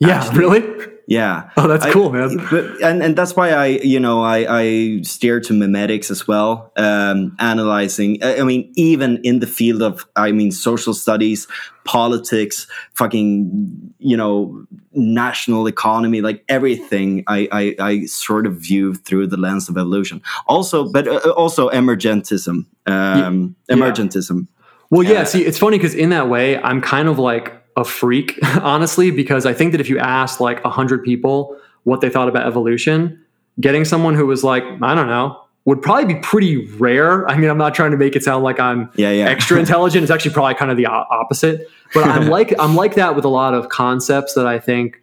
Yeah, Actually- really? Yeah. Oh, that's I- cool, man. But and and that's why I you know I I steer to memetics as well, um, analyzing. I I mean, even in the field of I mean social studies, politics, fucking you know national economy, like everything. I I, I sort of view through the lens of evolution. Also, but uh, also emergentism, um, yeah. emergentism. Well, yeah. Uh, See, it's funny because in that way, I'm kind of like a freak, honestly, because I think that if you asked like a hundred people what they thought about evolution, getting someone who was like, I don't know, would probably be pretty rare. I mean, I'm not trying to make it sound like I'm Yeah, yeah. extra intelligent. It's actually probably kind of the opposite. But I'm like I'm like that with a lot of concepts that I think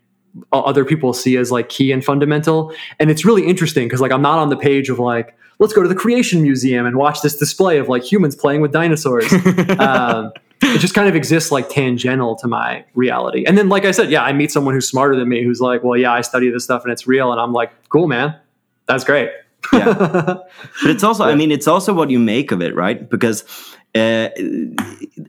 other people see as like key and fundamental. And it's really interesting because like I'm not on the page of like let's go to the Creation Museum and watch this display of like humans playing with dinosaurs. um, it just kind of exists like tangential to my reality. And then, like I said, yeah, I meet someone who's smarter than me who's like, well, yeah, I study this stuff and it's real. And I'm like, cool, man. That's great. yeah but it's also i mean it's also what you make of it right because uh,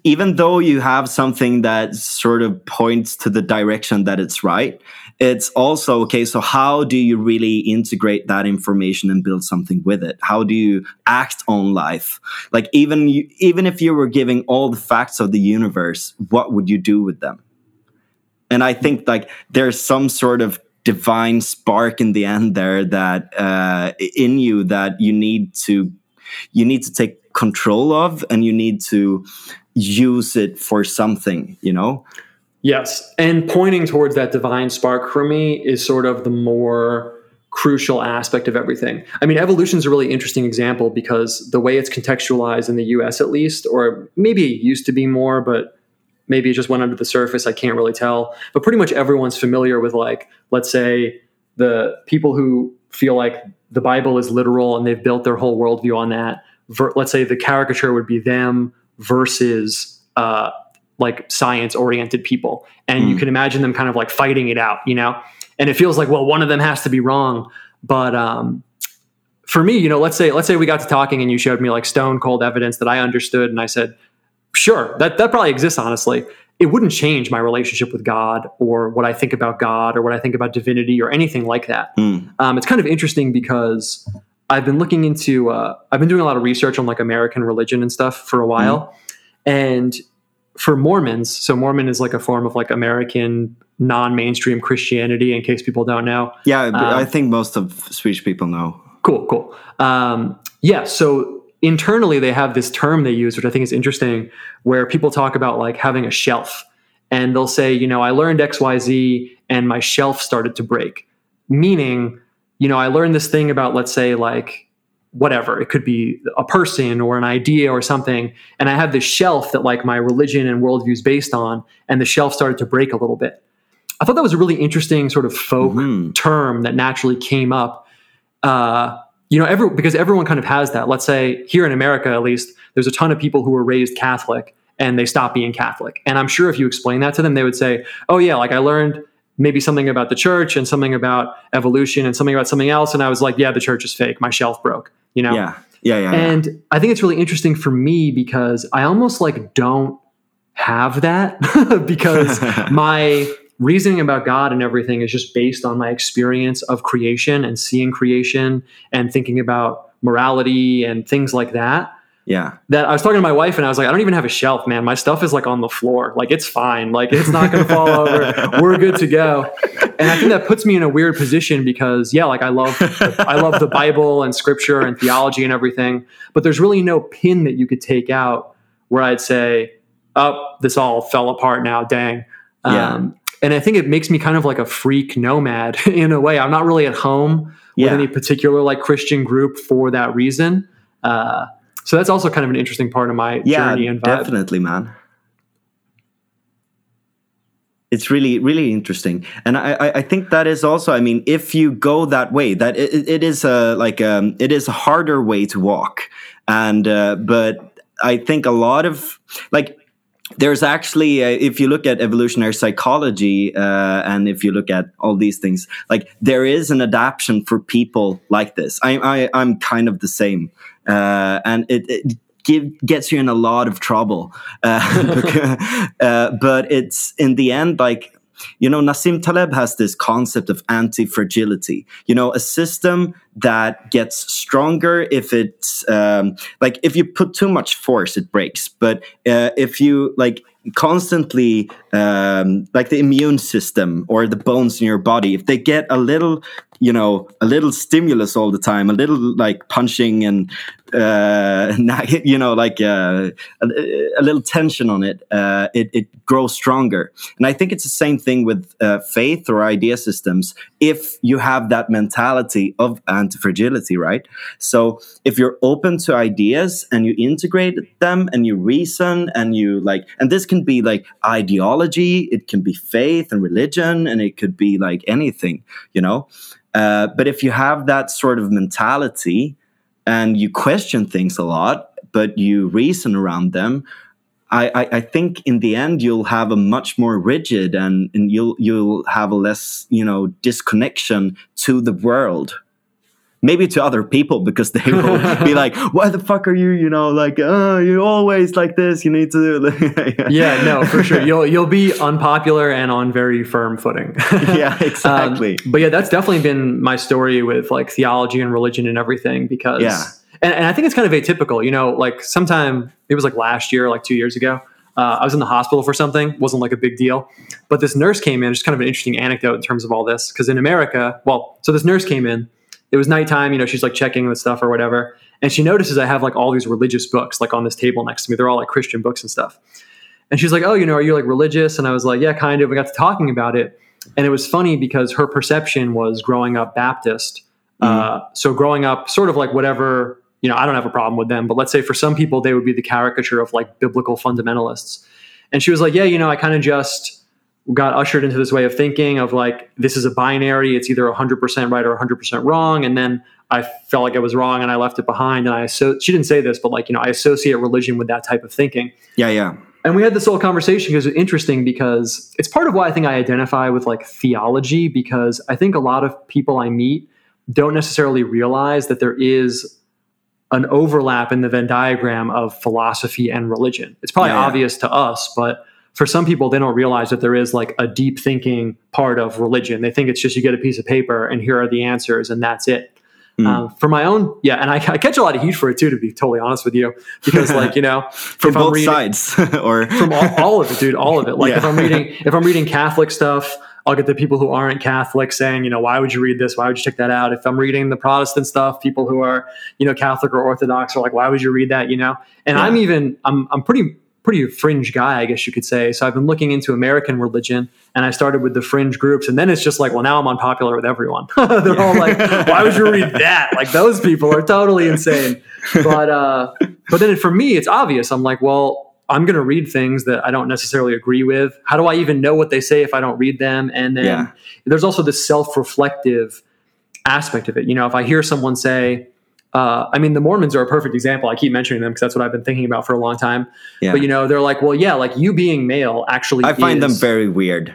even though you have something that sort of points to the direction that it's right it's also okay so how do you really integrate that information and build something with it? How do you act on life? Like even you, even if you were giving all the facts of the universe what would you do with them? And i think like there's some sort of divine spark in the end there that uh, in you that you need to you need to take control of and you need to use it for something you know yes and pointing towards that divine spark for me is sort of the more crucial aspect of everything i mean evolution is a really interesting example because the way it's contextualized in the us at least or maybe it used to be more but maybe it just went under the surface. I can't really tell. But pretty much everyone's familiar with, like, let's say the people who feel like the Bible is literal and they've built their whole worldview on that. Ver- let's say the caricature would be them versus uh, like science oriented people. And mm. you hmm. can imagine them kind of like fighting it out, you know? And it feels like, well, one of them has to be wrong. But um, for me, you know, let's say let's say we got to talking and you showed me like stone cold evidence that I understood, and I said, Sure, that that probably exists. Honestly, it wouldn't change my relationship with God or what I think about God or what I think about divinity or anything like that. Mm. Um, it's kind of interesting because I've been looking into, uh, I've been doing a lot of research on like American religion and stuff for a while, mm. and for Mormons, so Mormon is like a form of like American non-mainstream Christianity. In case people don't know, yeah, um, I think most of Swedish people know. Cool, cool. Um, yeah, so internally they have this term they use which i think is interesting where people talk about like having a shelf and they'll say you know i learned xyz and my shelf started to break meaning you know i learned this thing about let's say like whatever it could be a person or an idea or something and i have this shelf that like my religion and worldview is based on and the shelf started to break a little bit i thought that was a really interesting sort of folk mm-hmm. term that naturally came up uh, you know, every, because everyone kind of has that. Let's say here in America, at least, there's a ton of people who were raised Catholic and they stop being Catholic. And I'm sure if you explain that to them, they would say, "Oh yeah, like I learned maybe something about the church and something about evolution and something about something else." And I was like, "Yeah, the church is fake. My shelf broke." You know? Yeah, yeah, yeah. And yeah. I think it's really interesting for me because I almost like don't have that because my reasoning about God and everything is just based on my experience of creation and seeing creation and thinking about morality and things like that. Yeah. That I was talking to my wife and I was like, I don't even have a shelf, man. My stuff is like on the floor. Like it's fine. Like it's not going to fall over. We're good to go. And I think that puts me in a weird position because yeah, like I love I love the Bible and scripture and theology and everything, but there's really no pin that you could take out where I'd say, "Oh, this all fell apart now, dang." Yeah. Um, and I think it makes me kind of like a freak nomad in a way. I'm not really at home yeah. with any particular like Christian group for that reason. Uh, so that's also kind of an interesting part of my yeah, journey and vibe. definitely, man. It's really, really interesting, and I, I think that is also. I mean, if you go that way, that it, it is a like um, it is a harder way to walk, and uh, but I think a lot of like there's actually uh, if you look at evolutionary psychology uh, and if you look at all these things like there is an adaptation for people like this i, I i'm kind of the same uh, and it, it give, gets you in a lot of trouble uh, uh, but it's in the end like you know, Nassim Taleb has this concept of anti fragility, you know, a system that gets stronger if it's um, like if you put too much force, it breaks. But uh, if you like constantly, um, like the immune system or the bones in your body, if they get a little you know a little stimulus all the time a little like punching and uh you know like uh, a, a, little tension on it uh it, it grows stronger. And i think it's the same thing with uh, faith or idea systems if you have that mentality of anti-fragility right? So if you're open to ideas and you integrate them and you reason and you like and this can be like ideology it can be faith and religion and it could be like anything you know? Uh, but if you have that sort of mentality and you question things a lot, but you reason around them, I, I, I, think in the end you'll have a much more rigid and, and you'll you'll have a less you know disconnection to the world. Maybe to other people because they will be like why the fuck are you you know like oh you always like this you need to yeah no for sure you'll you'll be unpopular and on very firm footing yeah exactly um, but yeah that's definitely been my story with like theology and religion and everything because yeah and, and i think it's kind of atypical you know like sometime it was like last year like two years ago uh, I was in the hospital for something, wasn't like a big deal. But this nurse came in, just kind of an interesting anecdote in terms of all this. Because in America, well, so this nurse came in, it was nighttime, you know, she's like checking the stuff or whatever. And she notices I have like all these religious books like on this table next to me. They're all like Christian books and stuff. And she's like, Oh, you know, are you like religious? And I was like, Yeah, kind of. We got to talking about it. And it was funny because her perception was growing up Baptist. Mm-hmm. Uh, so growing up sort of like whatever, you know, I don't have a problem with them, but let's say for some people, they would be the caricature of like biblical fundamentalists. And she was like, Yeah, you know, I kind of just got ushered into this way of thinking of like this is a binary it's either 100% right or 100% wrong and then i felt like i was wrong and i left it behind and i so she didn't say this but like you know i associate religion with that type of thinking. Yeah yeah. And we had this whole conversation because it's interesting because it's part of why i think i identify with like theology because i think a lot of people i meet don't necessarily realize that there is an overlap in the venn diagram of philosophy and religion. It's probably yeah, yeah. obvious to us but for some people, they don't realize that there is like a deep thinking part of religion. They think it's just you get a piece of paper and here are the answers and that's it. Mm. Um, for my own, yeah, and I, I, catch a lot of heat for it too, to be totally honest with you, because like you know, from both reading, sides, or from all, all, of it, dude, all of it. Like yeah. if I'm reading, if I'm reading Catholic stuff, I'll get the people who aren't Catholic saying, you know, why would you read this? Why would you check that out? If I'm reading the Protestant stuff, people who are, you know, Catholic or Orthodox are like, why would you read that? You know, and yeah. I'm even, I'm, I'm pretty pretty fringe guy, I guess you could say. So I've been looking into American religion and I started with the fringe groups. And then it's just like, well, now I'm unpopular with everyone. They're all like, why would you read that? Like those people are totally insane. But, uh, but then for me, it's obvious. I'm like, well, I'm going to read things that I don't necessarily agree with. How do I even know what they say if I don't read them? And then yeah. there's also this self reflective aspect of it. You know, if I hear someone say, uh, I mean, the Mormons are a perfect example. I keep mentioning them because that's what I've been thinking about for a long time. Yeah. But you know, they're like, well, yeah, like you being male actually. I find is, them very weird.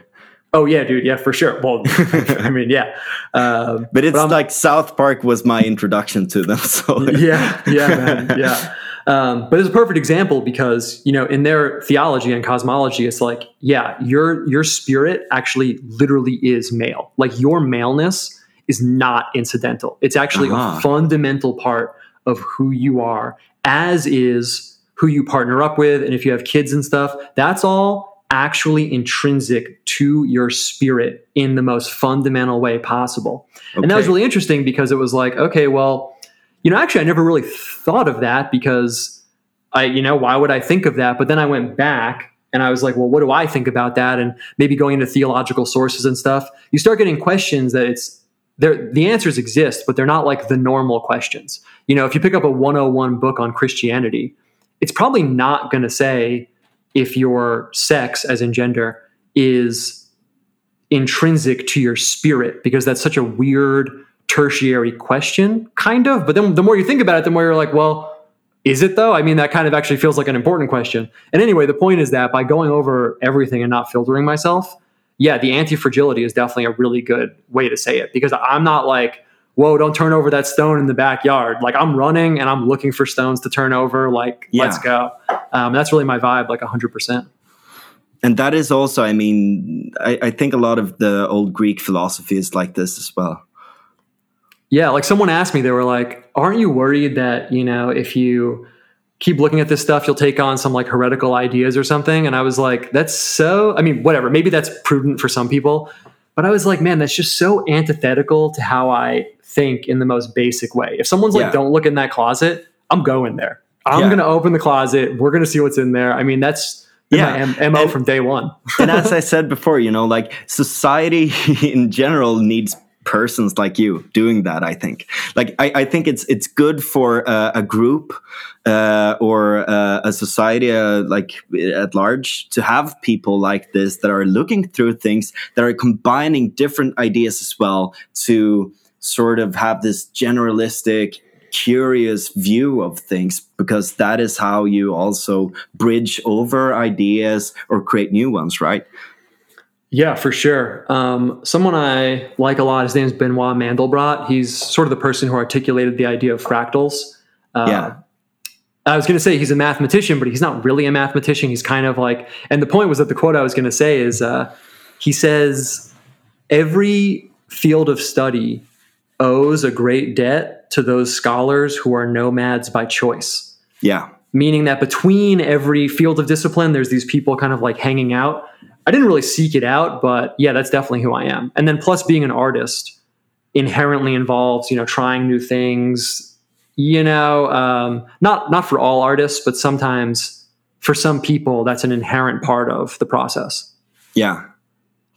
Oh yeah, dude. Yeah, for sure. Well, I mean, yeah. Um, but it's but like South Park was my introduction to them. So yeah, yeah, man, yeah. Um, but it's a perfect example because you know in their theology and cosmology, it's like, yeah, your your spirit actually literally is male. Like your maleness is not incidental. It's actually uh-huh. a fundamental part of who you are, as is who you partner up with. And if you have kids and stuff, that's all actually intrinsic to your spirit in the most fundamental way possible. Okay. And that was really interesting because it was like, okay, well, you know, actually, I never really thought of that because I, you know, why would I think of that? But then I went back and I was like, well, what do I think about that? And maybe going into theological sources and stuff, you start getting questions that it's the answers exist, but they're not like the normal questions. You know, if you pick up a 101 book on Christianity, it's probably not going to say if your sex, as in gender, is intrinsic to your spirit, because that's such a weird tertiary question, kind of. But then the more you think about it, the more you're like, well, is it though? I mean, that kind of actually feels like an important question. And anyway, the point is that by going over everything and not filtering myself, yeah, the anti fragility is definitely a really good way to say it because I'm not like, whoa, don't turn over that stone in the backyard. Like I'm running and I'm looking for stones to turn over. Like, yeah. let's go. Um, that's really my vibe, like 100%. And that is also, I mean, I, I think a lot of the old Greek philosophy is like this as well. Yeah, like someone asked me, they were like, aren't you worried that, you know, if you keep looking at this stuff, you'll take on some like heretical ideas or something. And I was like, that's so, I mean, whatever, maybe that's prudent for some people. But I was like, man, that's just so antithetical to how I think in the most basic way. If someone's like, don't look in that closet, I'm going there. I'm yeah. going to open the closet. We're going to see what's in there. I mean, that's yeah. M- MO and, from day one. and as I said before, you know, like society in general needs persons like you doing that i think. Like i, I think it's it's good for uh, a group uh, or uh, a society uh, like at large to have people like this that are looking through things that are combining different ideas as well to sort of have this generalistic curious view of things because that is how you also bridge over ideas or create new ones right Yeah, for sure. Um, someone I like a lot, his name is Benoit Mandelbrot. He's sort of the person who articulated the idea of fractals. Uh, Yeah. I was going to say he's a mathematician, but he's not really a mathematician. He's kind of like, and the point was that the quote I was going to say is uh, he says, every field of study owes a great debt to those scholars who are nomads by choice Yeah. meaning that between every field of discipline, there's these people kind of like hanging out. I didn't really seek it out, but yeah, that's definitely who I am. And then plus being an artist inherently involves, you know, trying new things, you know, um, not, not for all artists, but sometimes for some people, that's an inherent part of the process. Yeah,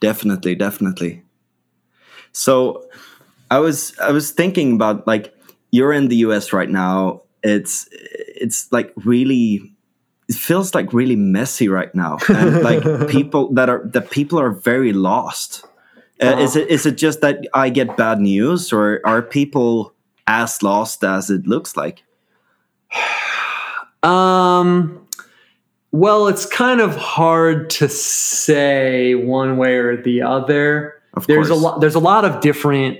definitely, definitely. So, I was I was thinking about like you're in the U.S. right now. It's it's like really it feels like really messy right now, and like people that are that people are very lost. Uh, is it is it just that I get bad news, or are people as lost as it looks like? Um, well, it's kind of hard to say one way or the other. Of there's course. a lot. There's a lot of different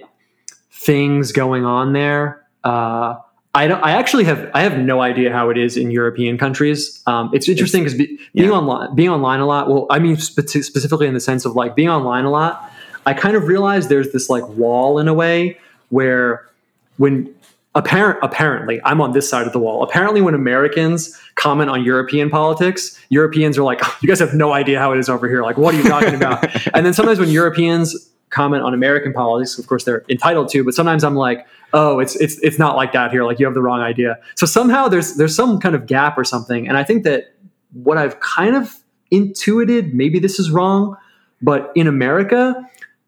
things going on there. Uh, I don't. I actually have. I have no idea how it is in European countries. Um, it's interesting because be, being yeah. online, being online a lot. Well, I mean spe- specifically in the sense of like being online a lot. I kind of realized there's this like wall in a way where when apparent apparently I'm on this side of the wall. Apparently, when Americans comment on European politics, Europeans are like, "You guys have no idea how it is over here. Like, what are you talking about?" and then sometimes when Europeans comment on American politics, of course they're entitled to, but sometimes I'm like, "Oh, it's it's it's not like that here. Like, you have the wrong idea." So somehow there's there's some kind of gap or something, and I think that what I've kind of intuited, maybe this is wrong, but in America,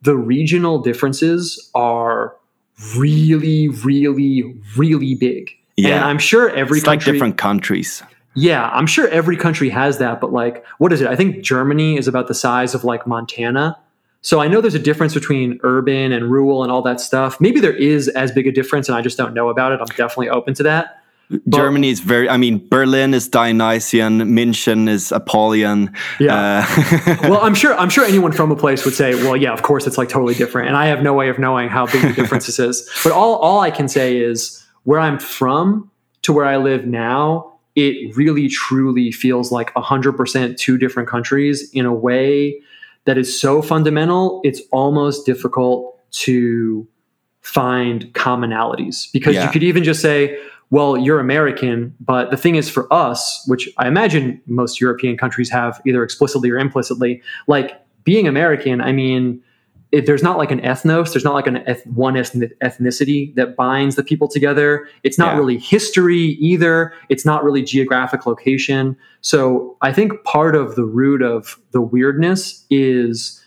the regional differences are really, really, really big. And Yeah. I'm sure every It's like different countries. yeah, I'm sure every country has that. But like, what is it? I think Germany is about the size of like Montana. So I know there's a difference between urban and rural and all that stuff. Maybe there is as big a difference, and I just don't know about it. I'm definitely open to that. Germany is very. I mean, Berlin is Dionysian. München is Apollonian. Yeah. Uh, well, I'm sure I'm sure anyone from a place would say, well, yeah, of course it's like totally different. And I have no way of knowing how big the difference this is. But all all I can say is where I'm from to where I live now, it really truly feels like 100% two different countries in a way that is so fundamental, it's almost difficult to find commonalities because Yeah. you could even just say, well, you're American, but the thing is for us, which I imagine most European countries have either explicitly or implicitly, like being American, I mean, it, there's not like an ethnos, there's not like an eth- one ethni- ethnicity that binds the people together. It's not Yeah. really history either. It's not really geographic location. So I think part of the root of the weirdness is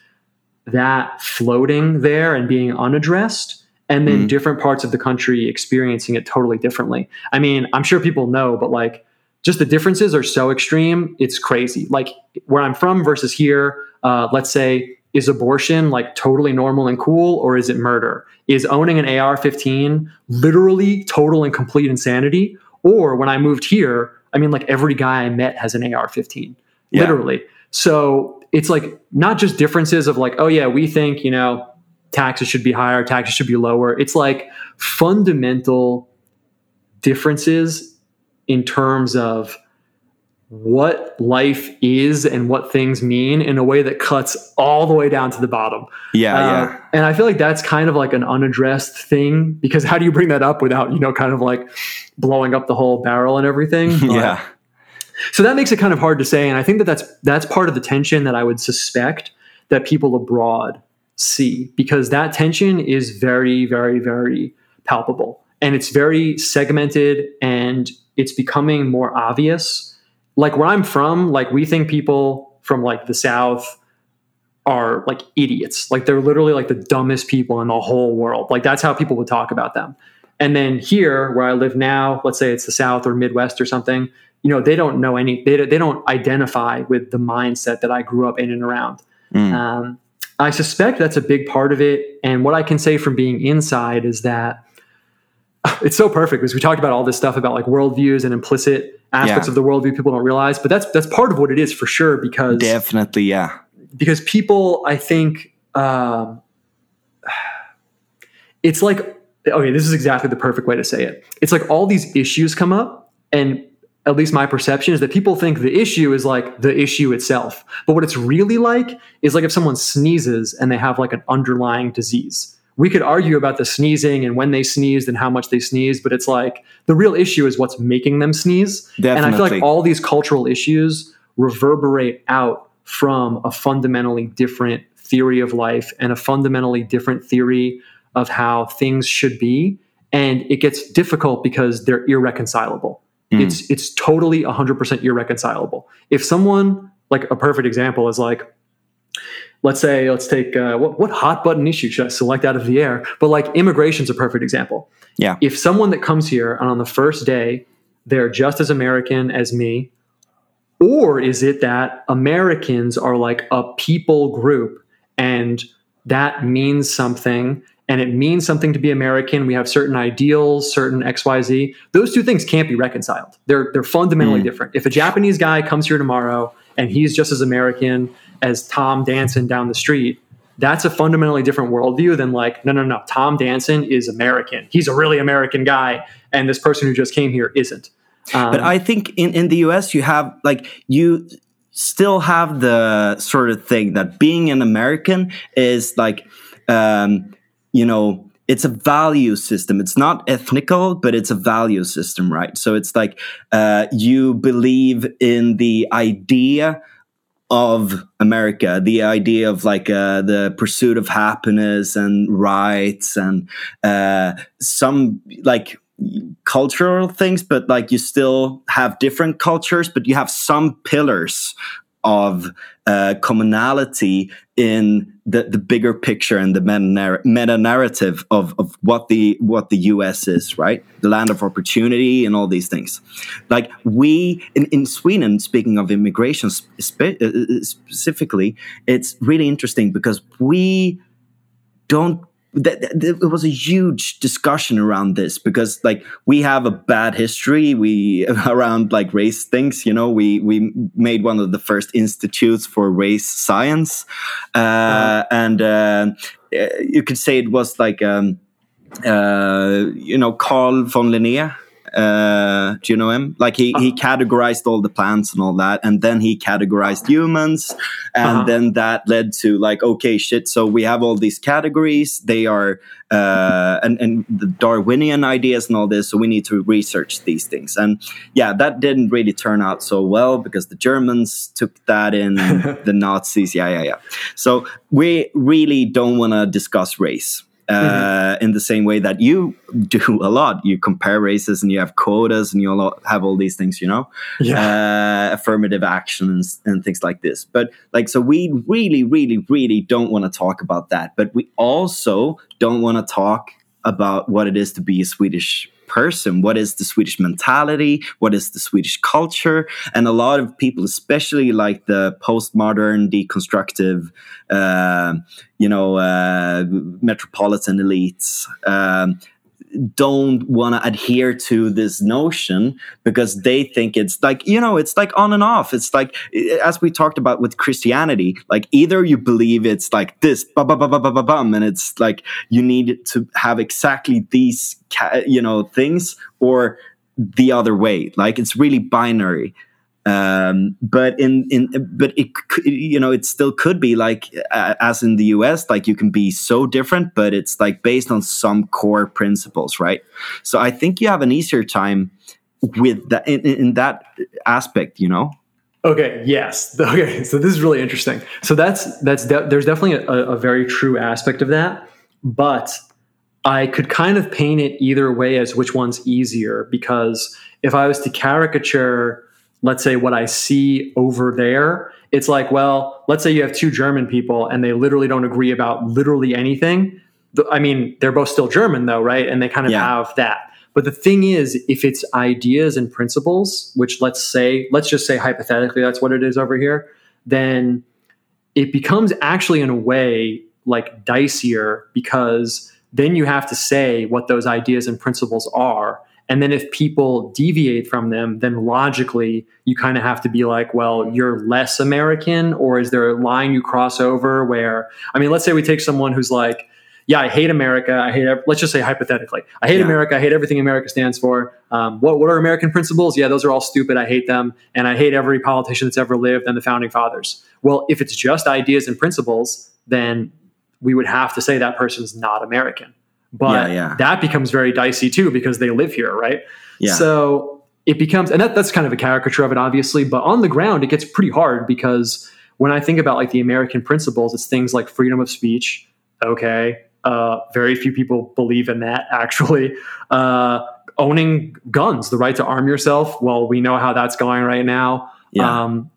that floating there and being unaddressed and then Mhm. different parts of the country experiencing it totally differently. I mean, I'm sure people know, but like just the differences are so extreme, it's crazy. Like where I'm from versus here, uh, let's say, is abortion like totally normal and cool, or is it murder? Is owning an AR 15 literally total and complete insanity? Or when I moved here, I mean, like every guy I met has an AR 15, Yeah. literally. So it's like not just differences of like, oh, yeah, we think, you know, taxes should be higher, taxes should be lower. It's like fundamental differences in terms of what life is and what things mean in a way that cuts all the way down to the bottom. yeah, Uh, yeah. And I feel like that's kind of like an unaddressed thing because how do you bring that up without, you know, kind of like blowing up the whole barrel and everything? But- yeah. so that makes it kind of hard to say and i think that that's that's part of the tension that i would suspect that people abroad see because that tension is very very very palpable and it's very segmented and it's becoming more obvious like where i'm from like we think people from like the south are like idiots. Like they're literally like the dumbest people in the whole world. Like that's how people would talk about them. And then here where i live now let's say it's the south or midwest or something you know they don't know any they, they don't identify with the mindset that i grew up in and around. Mm. um, i suspect that's a big part of it. And what i can say from being inside is that it's so perfect because we talked about all this stuff about like worldviews and implicit aspects Yeah. of the worldview people don't realize but that's that's part of what it is for sure because Definitely, yeah. because people, I think, um, it's like okay, this is exactly the perfect way to say it. It's like all these issues come up, and at least my perception is that people think the issue is like the issue itself. But what it's really like is like if someone sneezes and they have like an underlying disease. We could argue about the sneezing and when they sneezed and how much they sneezed, but it's like the real issue is what's making them sneeze. Definitely. And I feel like all these cultural issues reverberate out from a fundamentally different theory of life and a fundamentally different theory of how things should be. And it gets difficult because they're irreconcilable. Mm. It's it's totally 100% irreconcilable. If someone like a perfect example is like let's say let's take uh, what, what hot button issue should i select out of the air but like immigration's a perfect example yeah if someone that comes here and on the first day they're just as american as me or is it that americans are like a people group and that means something and it means something to be American. We have certain ideals, certain XYZ. Those two things can't be reconciled. They're they're fundamentally mm. different. If a Japanese guy comes here tomorrow and he's just as American as Tom Danson down the street, that's a fundamentally different worldview than like, no, no, no. Tom Danson is American. He's a really American guy, and this person who just came here isn't. Um, but I think in, in the US you have like you still have the sort of thing that being an American is like um, you know it's a value system it's not ethnical but it's a value system right so it's like uh, you believe in the idea of america the idea of like uh, the pursuit of happiness and rights and uh, some like cultural things but like you still have different cultures but you have some pillars of uh, commonality in the, the bigger picture and the meta narrative of, of what the what the US is, right? The land of opportunity and all these things. Like we in, in Sweden, speaking of immigration spe- uh, uh, specifically, it's really interesting because we don't that, that, it was a huge discussion around this because like we have a bad history. We around like race things you know? We we made one of the first institutes for race science. Uh, and uh, you could say it was like um, uh, you know Carl von Linné uh, do you know him? Like he, uh-huh. he categorized all the plants and all that, and then he categorized humans, and uh-huh. then that led to like, okay, shit. So we have all these categories. They are uh, and and the Darwinian ideas and all this. So we need to research these things. And yeah, that didn't really turn out so well because the Germans took that in, the Nazis. Yeah, yeah, yeah. So we really don't want to discuss race mm-hmm. Uh, in the same way that you do a lot. You compare races and you have quotas and you have all these things, you know, yeah. uh, affirmative actions and things like this. But like, so we really, really, really don't want to talk about that. But we also don't want to talk about what it is to be a Swedish person. What is the swedish mentality? What is the swedish culture? And a lot of people especially like the postmodern deconstructive uh, you know uh, metropolitan elites um, don't want to adhere to this notion because they think it's like you know it's like on and off. It's like eh, eh, as we talked about with christianity like either you believe it's like this bum, bum, bum, bum, bum, and it's like you need to have exactly these you know things or the other way. Like it's really binary um, but in in but it you know it still could be like uh, as in the US like you can be so different but it's like based on some core principles right so I think you have an easier time with that in, in that aspect you know Okay. Yes. Okay. So this is really interesting. So that's that's de- there's definitely a, a, very true aspect of that, but I could kind of paint it either way as which one's easier because if I was to caricature let's say what I see over there, it's like, well, let's say you have two German people and they literally don't agree about literally anything. I mean, they're both still German though, right? And they kind of yeah. have that. But the thing is, if it's ideas and principles, which let's say, let's just say hypothetically that's what it is over here, then it becomes actually in a way like dicier because then you have to say what those ideas and principles are and then if people deviate from them then logically you kind of have to be like well you're less american or is there a line you cross over where i mean let's say we take someone who's like yeah, I hate America. I hate, let's just say hypothetically, I hate yeah. America. I hate everything America stands for. Um, what, what are American principles? Yeah, those are all stupid. I hate them. And I hate every politician that's ever lived and the founding fathers. Well, if it's just ideas and principles, then we would have to say that person's not American. But yeah, yeah. that becomes very dicey too because they live here, right? Yeah. So it becomes, and that, that's kind of a caricature of it, obviously. But on the ground, it gets pretty hard because when I think about like the American principles, it's things like freedom of speech. Okay, uh, very few people believe in that, actually. Uh, owning guns, the right to arm yourself. Well, we know how that's going right now. Yeah. Um,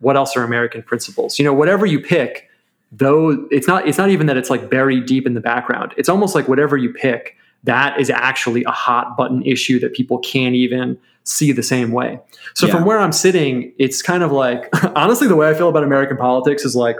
what else are American principles? You know, whatever you pick, though it's not it's not even that it's like buried deep in the background. It's almost like whatever you pick, that is actually a hot button issue that people can't even see the same way. So yeah. from where I'm sitting, it's kind of like honestly the way I feel about American politics is like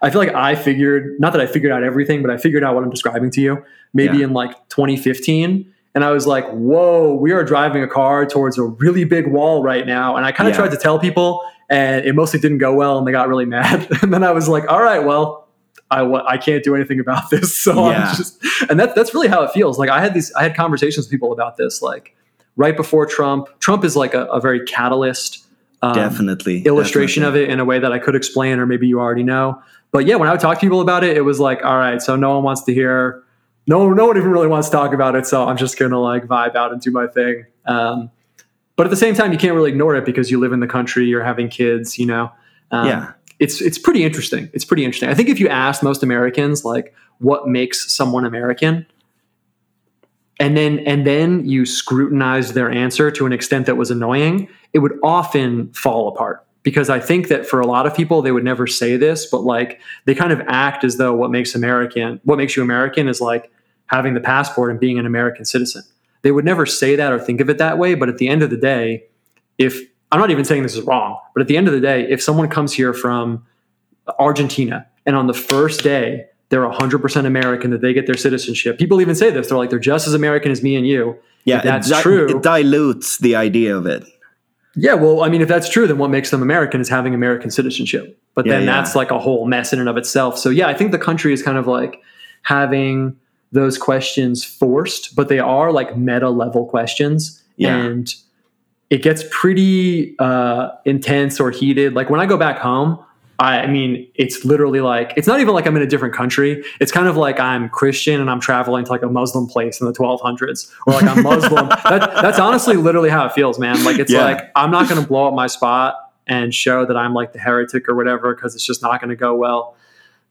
I feel like I figured, not that I figured out everything, but I figured out what I'm describing to you maybe yeah. in like 2015. And I was like, whoa, we are driving a car towards a really big wall right now. And I kind of yeah. tried to tell people, and it mostly didn't go well, and they got really mad. and then I was like, all right, well, I, I can't do anything about this. So yeah. I'm just, and that, that's really how it feels. Like I had these, I had conversations with people about this, like right before Trump. Trump is like a, a very catalyst um, definitely illustration definitely. of it in a way that I could explain, or maybe you already know. But yeah, when I would talk to people about it, it was like, all right, so no one wants to hear, no, no one even really wants to talk about it. So I'm just gonna like vibe out and do my thing. Um, but at the same time, you can't really ignore it because you live in the country, you're having kids, you know. Um, yeah, it's it's pretty interesting. It's pretty interesting. I think if you ask most Americans like what makes someone American, and then and then you scrutinized their answer to an extent that was annoying, it would often fall apart because I think that for a lot of people they would never say this, but like they kind of act as though what makes American, what makes you American is like having the passport and being an American citizen. They would never say that or think of it that way, but at the end of the day, if I'm not even saying this is wrong, but at the end of the day, if someone comes here from Argentina and on the first day they're 100% American, that they get their citizenship. People even say this. They're like, they're just as American as me and you. Yeah, if that's it, true. It dilutes the idea of it. Yeah, well, I mean, if that's true, then what makes them American is having American citizenship. But yeah, then yeah. that's like a whole mess in and of itself. So, yeah, I think the country is kind of like having those questions forced, but they are like meta level questions. Yeah. And it gets pretty uh, intense or heated. Like when I go back home, I I mean, it's literally like it's not even like I'm in a different country. It's kind of like I'm Christian and I'm traveling to like a Muslim place in the 1200s, or like I'm Muslim. that, that's honestly literally how it feels, man. Like it's yeah. like I'm not going to blow up my spot and show that I'm like the heretic or whatever because it's just not going to go well.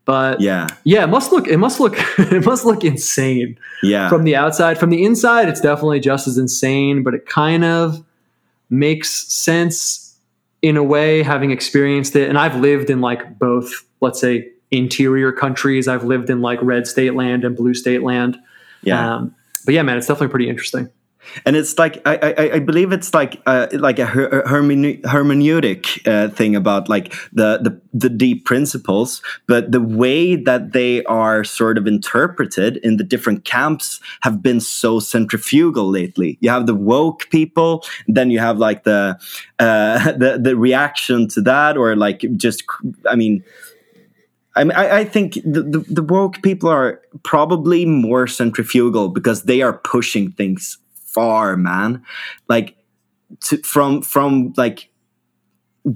But yeah, yeah, it must look it must look it must look insane. Yeah, from the outside, from the inside, it's definitely just as insane, but it kind of makes sense in a way, having experienced it, and I've lived in like both, let's say, interior countries. I've lived in like red state land and blue state land. Yeah. Um, but yeah, man, it's definitely pretty interesting and it's like I, I, I believe it's like uh, like a her, hermeneutic uh, thing about like the, the the deep principles, but the way that they are sort of interpreted in the different camps have been so centrifugal lately. You have the woke people, then you have like the uh, the the reaction to that, or like just I mean. I, mean, I, I think the, the, the woke people are probably more centrifugal because they are pushing things far, man. Like to, from from like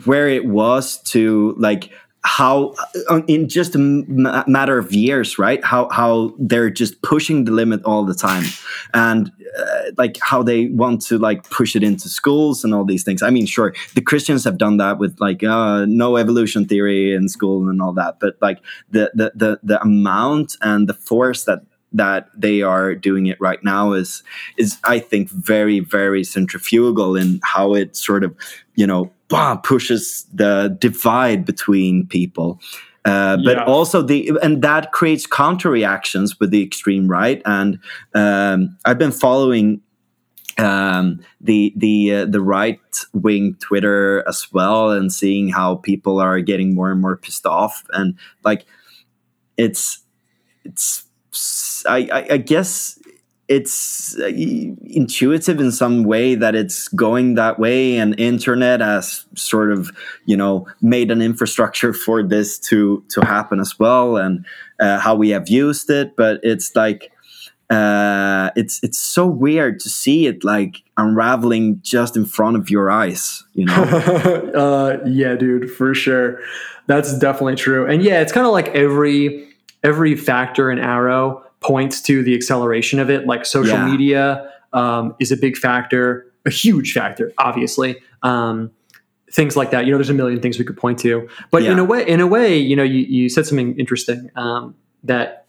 where it was to like how uh, in just a matter of years right? How how they're just pushing the limit all the time. And uh, like how they want to like push it into schools and all these things. I mean sure the christians have done that with like uh, no evolution theory in school and all that. But like the the the, the amount and the force that that they are doing it right now is is I think very very centrifugal in how it sort of you know pushes the divide between people. Uh, but yeah. also the and that creates counter reactions with the extreme right and um, I've been following um, the the uh, the right wing Twitter as well and seeing how people are getting more and more pissed off and like it's it's I, I, I guess it's uh, intuitive in some way that it's going that way and internet has sort of you know made an infrastructure for this to to happen as well and uh, how we have used it. But it's like uh, it's it's so weird to see it like unraveling just in front of your eyes you know? Uh, yeah dude for sure. That's definitely true. And yeah it's kind of like every every factor and arrow points to the acceleration of it. Like social yeah. media um, is a big factor, a huge factor, obviously. Um, things like that. You know, there's a million things we could point to. But yeah. in a way, in a way, you know, you, you said something interesting um, that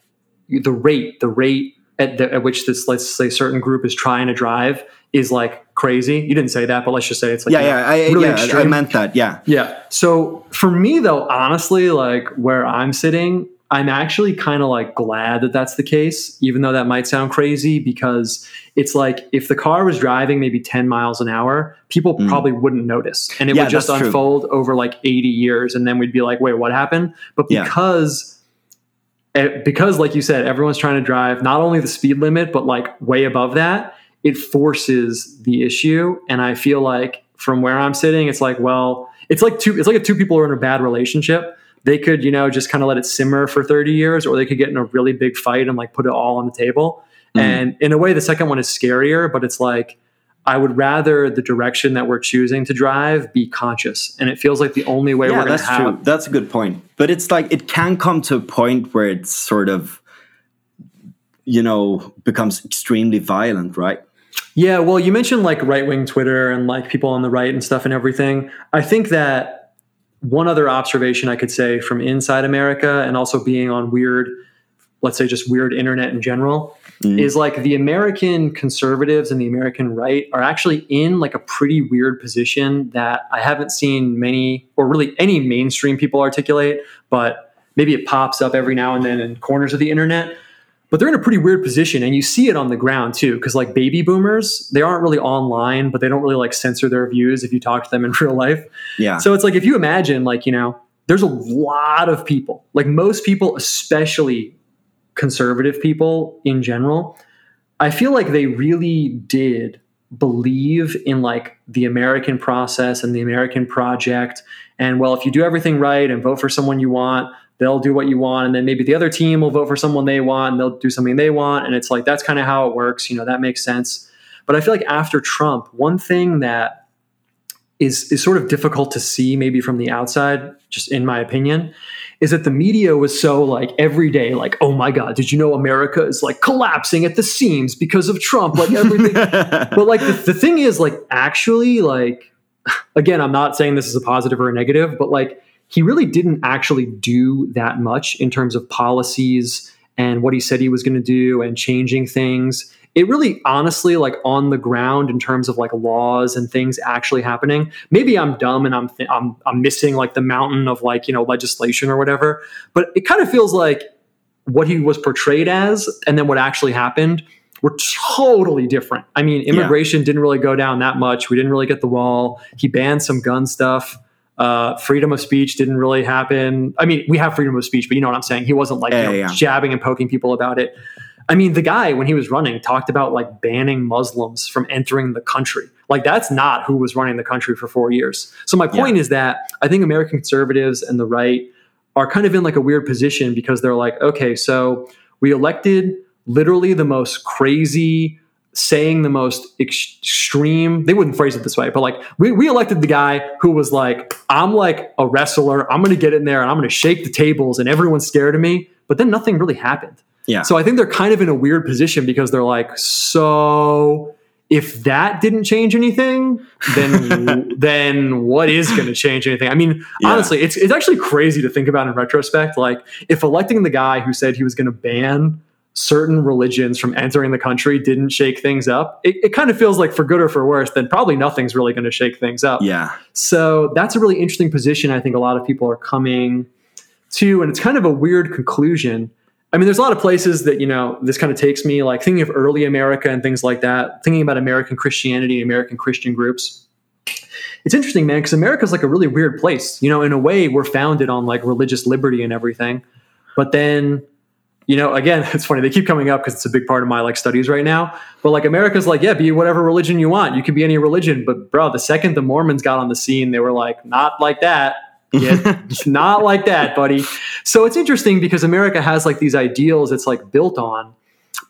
the rate, the rate at, the, at which this, let's say, certain group is trying to drive is like crazy. You didn't say that, but let's just say it's like yeah, yeah, I, really yeah, I meant that. Yeah, yeah. So for me, though, honestly, like where I'm sitting, I'm actually kind of like glad that that's the case, even though that might sound crazy because it's like if the car was driving maybe 10 miles an hour, people mm. probably wouldn't notice. And it yeah, would just unfold true. over like 80 years. And then we'd be like, wait, what happened? But because, yeah. because like you said, everyone's trying to drive not only the speed limit, but like way above that, it forces the issue. And I feel like from where I'm sitting, it's like, well, it's like two, it's like if two people are in a bad relationship they could, you know, just kind of let it simmer for 30 years, or they could get in a really big fight and like put it all on the table. Mm. And in a way, the second one is scarier, but it's like, I would rather the direction that we're choosing to drive be conscious. And it feels like the only way yeah, we're going to have. True. That's a good point. But it's like, it can come to a point where it's sort of, you know, becomes extremely violent, right? Yeah. Well, you mentioned like right wing Twitter and like people on the right and stuff and everything. I think that one other observation I could say from inside America and also being on weird, let's say just weird internet in general, mm. is like the American conservatives and the American right are actually in like a pretty weird position that I haven't seen many or really any mainstream people articulate, but maybe it pops up every now and then in corners of the internet but they're in a pretty weird position and you see it on the ground too because like baby boomers they aren't really online but they don't really like censor their views if you talk to them in real life. Yeah. So it's like if you imagine like you know there's a lot of people like most people especially conservative people in general i feel like they really did believe in like the american process and the american project and well if you do everything right and vote for someone you want they'll do what you want and then maybe the other team will vote for someone they want and they'll do something they want and it's like that's kind of how it works you know that makes sense. But i feel like after trump one thing that is is sort of difficult to see maybe from the outside just in my opinion is that the media was so like every day like oh my god did you know america is like collapsing at the seams because of trump? Like everything. But like the, the thing is like actually like again i'm not saying this is a positive or a negative but like he really didn't actually do that much in terms of policies and what he said he was going to do and changing things. It really honestly like on the ground in terms of like laws and things actually happening. Maybe I'm dumb and I'm th- I'm I'm missing like the mountain of like, you know, legislation or whatever, but it kind of feels like what he was portrayed as and then what actually happened were totally different. I mean, immigration yeah. didn't really go down that much. We didn't really get the wall. He banned some gun stuff. Uh, freedom of speech didn't really happen. I mean, we have freedom of speech, but you know what I'm saying. He wasn't like yeah, you know, yeah. jabbing and poking people about it. I mean, the guy when he was running talked about like banning Muslims from entering the country. Like that's not who was running the country for four years. So my point yeah. is that I think American conservatives and the right are kind of in like a weird position because they're like, okay, so we elected literally the most crazy saying the most extreme they wouldn't phrase it this way but like we, we elected the guy who was like i'm like a wrestler. I'm gonna get in there and i'm gonna shake the tables and everyone's scared of me but then nothing really happened. Yeah. So i think they're kind of in a weird position because they're like so if that didn't change anything then then what is going to change anything? I mean yeah. honestly it's, it's actually crazy to think about in retrospect like if electing the guy who said he was going to ban certain religions from entering the country didn't shake things up, it, it kind of feels like for good or for worse, then probably nothing's really going to shake things up. Yeah. So that's a really interesting position. I think a lot of people are coming to, and it's kind of a weird conclusion. I mean, there's a lot of places that, you know, this kind of takes me, like thinking of early America and things like that, thinking about American Christianity American Christian groups. It's interesting, man, because America's like a really weird place. You know, in a way, we're founded on like religious liberty and everything. But then you know, again, it's funny. They keep coming up because it's a big part of my like studies right now. But like America's like, yeah, be whatever religion you want. You can be any religion. But bro, the second the Mormons got on the scene, they were like, not like that. Yeah, not like that, buddy. So it's interesting because America has like these ideals it's like built on.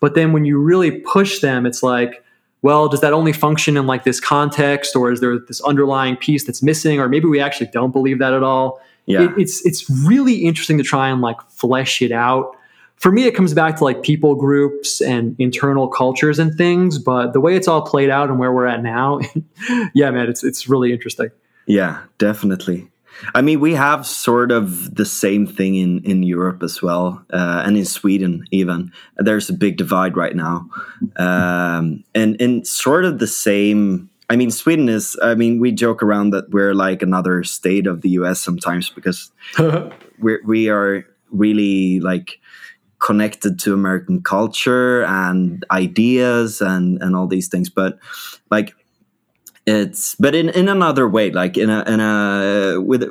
But then when you really push them, it's like, well, does that only function in like this context, or is there this underlying piece that's missing, or maybe we actually don't believe that at all? Yeah. It, it's it's really interesting to try and like flesh it out for me, it comes back to like people groups and internal cultures and things. But the way it's all played out and where we're at now, yeah, man, it's it's really interesting. Yeah, definitely. I mean, we have sort of the same thing in, in Europe as well, uh, and in Sweden even. There's a big divide right now, um, and and sort of the same. I mean, Sweden is. I mean, we joke around that we're like another state of the U.S. sometimes because we we are really like connected to American culture and ideas and and all these things. But like it's but in in another way, like in a in a with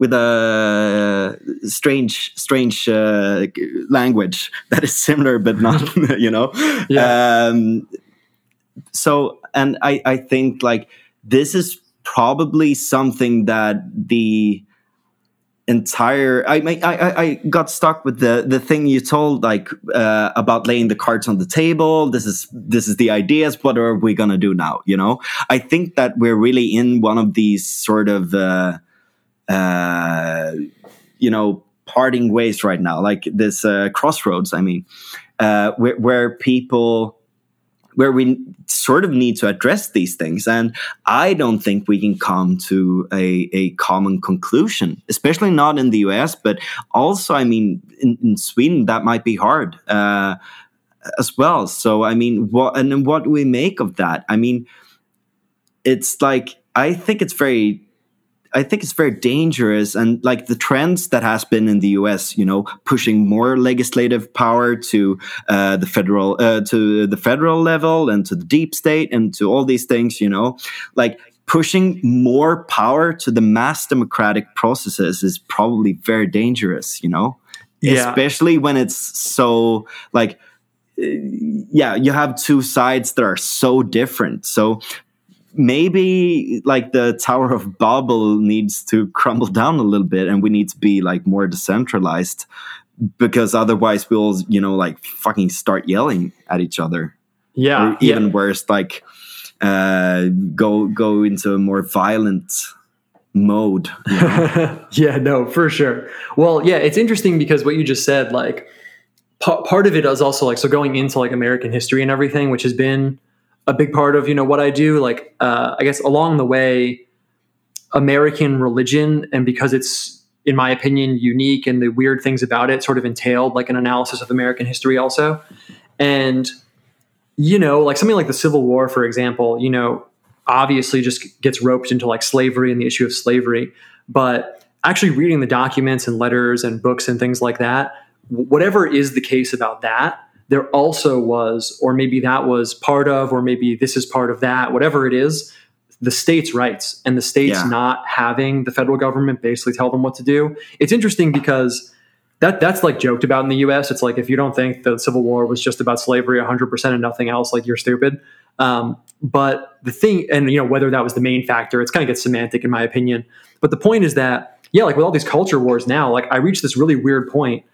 with a strange strange uh, language that is similar but not you know yeah. um, so and i i think like this is probably something that the entire I, I I got stuck with the the thing you told like uh, about laying the cards on the table. This is this is the ideas. What are we gonna do now you know? I think that we're really in one of these sort of uh, uh, you know parting ways right now. Like this uh, crossroads I mean uh, where, where people where we sort of need to address these things. And I don't think we can come to a, a common conclusion, especially not in the US, but also, I mean, in, in Sweden, that might be hard uh, as well. So, I mean, what, and what do we make of that? I mean, it's like, I think it's very I think it's very dangerous and like the trends that has been in the US, you know, pushing more legislative power to uh, the federal uh, to the federal level and to the deep state and to all these things, you know, like pushing more power to the mass democratic processes is probably very dangerous, you know, yeah. especially when it's so like uh, yeah, you have two sides that are so different. So maybe like the Tower of Babel needs to crumble down a little bit and we need to be like more decentralized because otherwise we'll, you know, like fucking start yelling at each other. Yeah. Or even yeah. worse, like uh, go go into a more violent mode. You know? yeah, no, for sure. Well, yeah, it's interesting because what you just said, like, p- part of it is also like so going into like American history and everything, which has been a big part of you know what I do. Like uh, I guess along the way, American religion, and because it's in my opinion unique and the weird things about it, sort of entailed like an analysis of American history also, and you know like something like the Civil War, for example, you know obviously just gets roped into like slavery and the issue of slavery, but actually reading the documents and letters and books and things like that, whatever is the case about that there also was, or maybe that was part of, or maybe this is part of that, whatever it is, the states' rights and the states yeah. not having the federal government basically tell them what to do. It's interesting because that that's like joked about in the U.S. It's like if you don't think the Civil War was just about slavery 100 percent and nothing else, like you're stupid. Um, but the thing, and you know whether that was the main factor, it's kind of gets semantic in my opinion. But the point is that yeah, like with all these culture wars now, like I reached this really weird point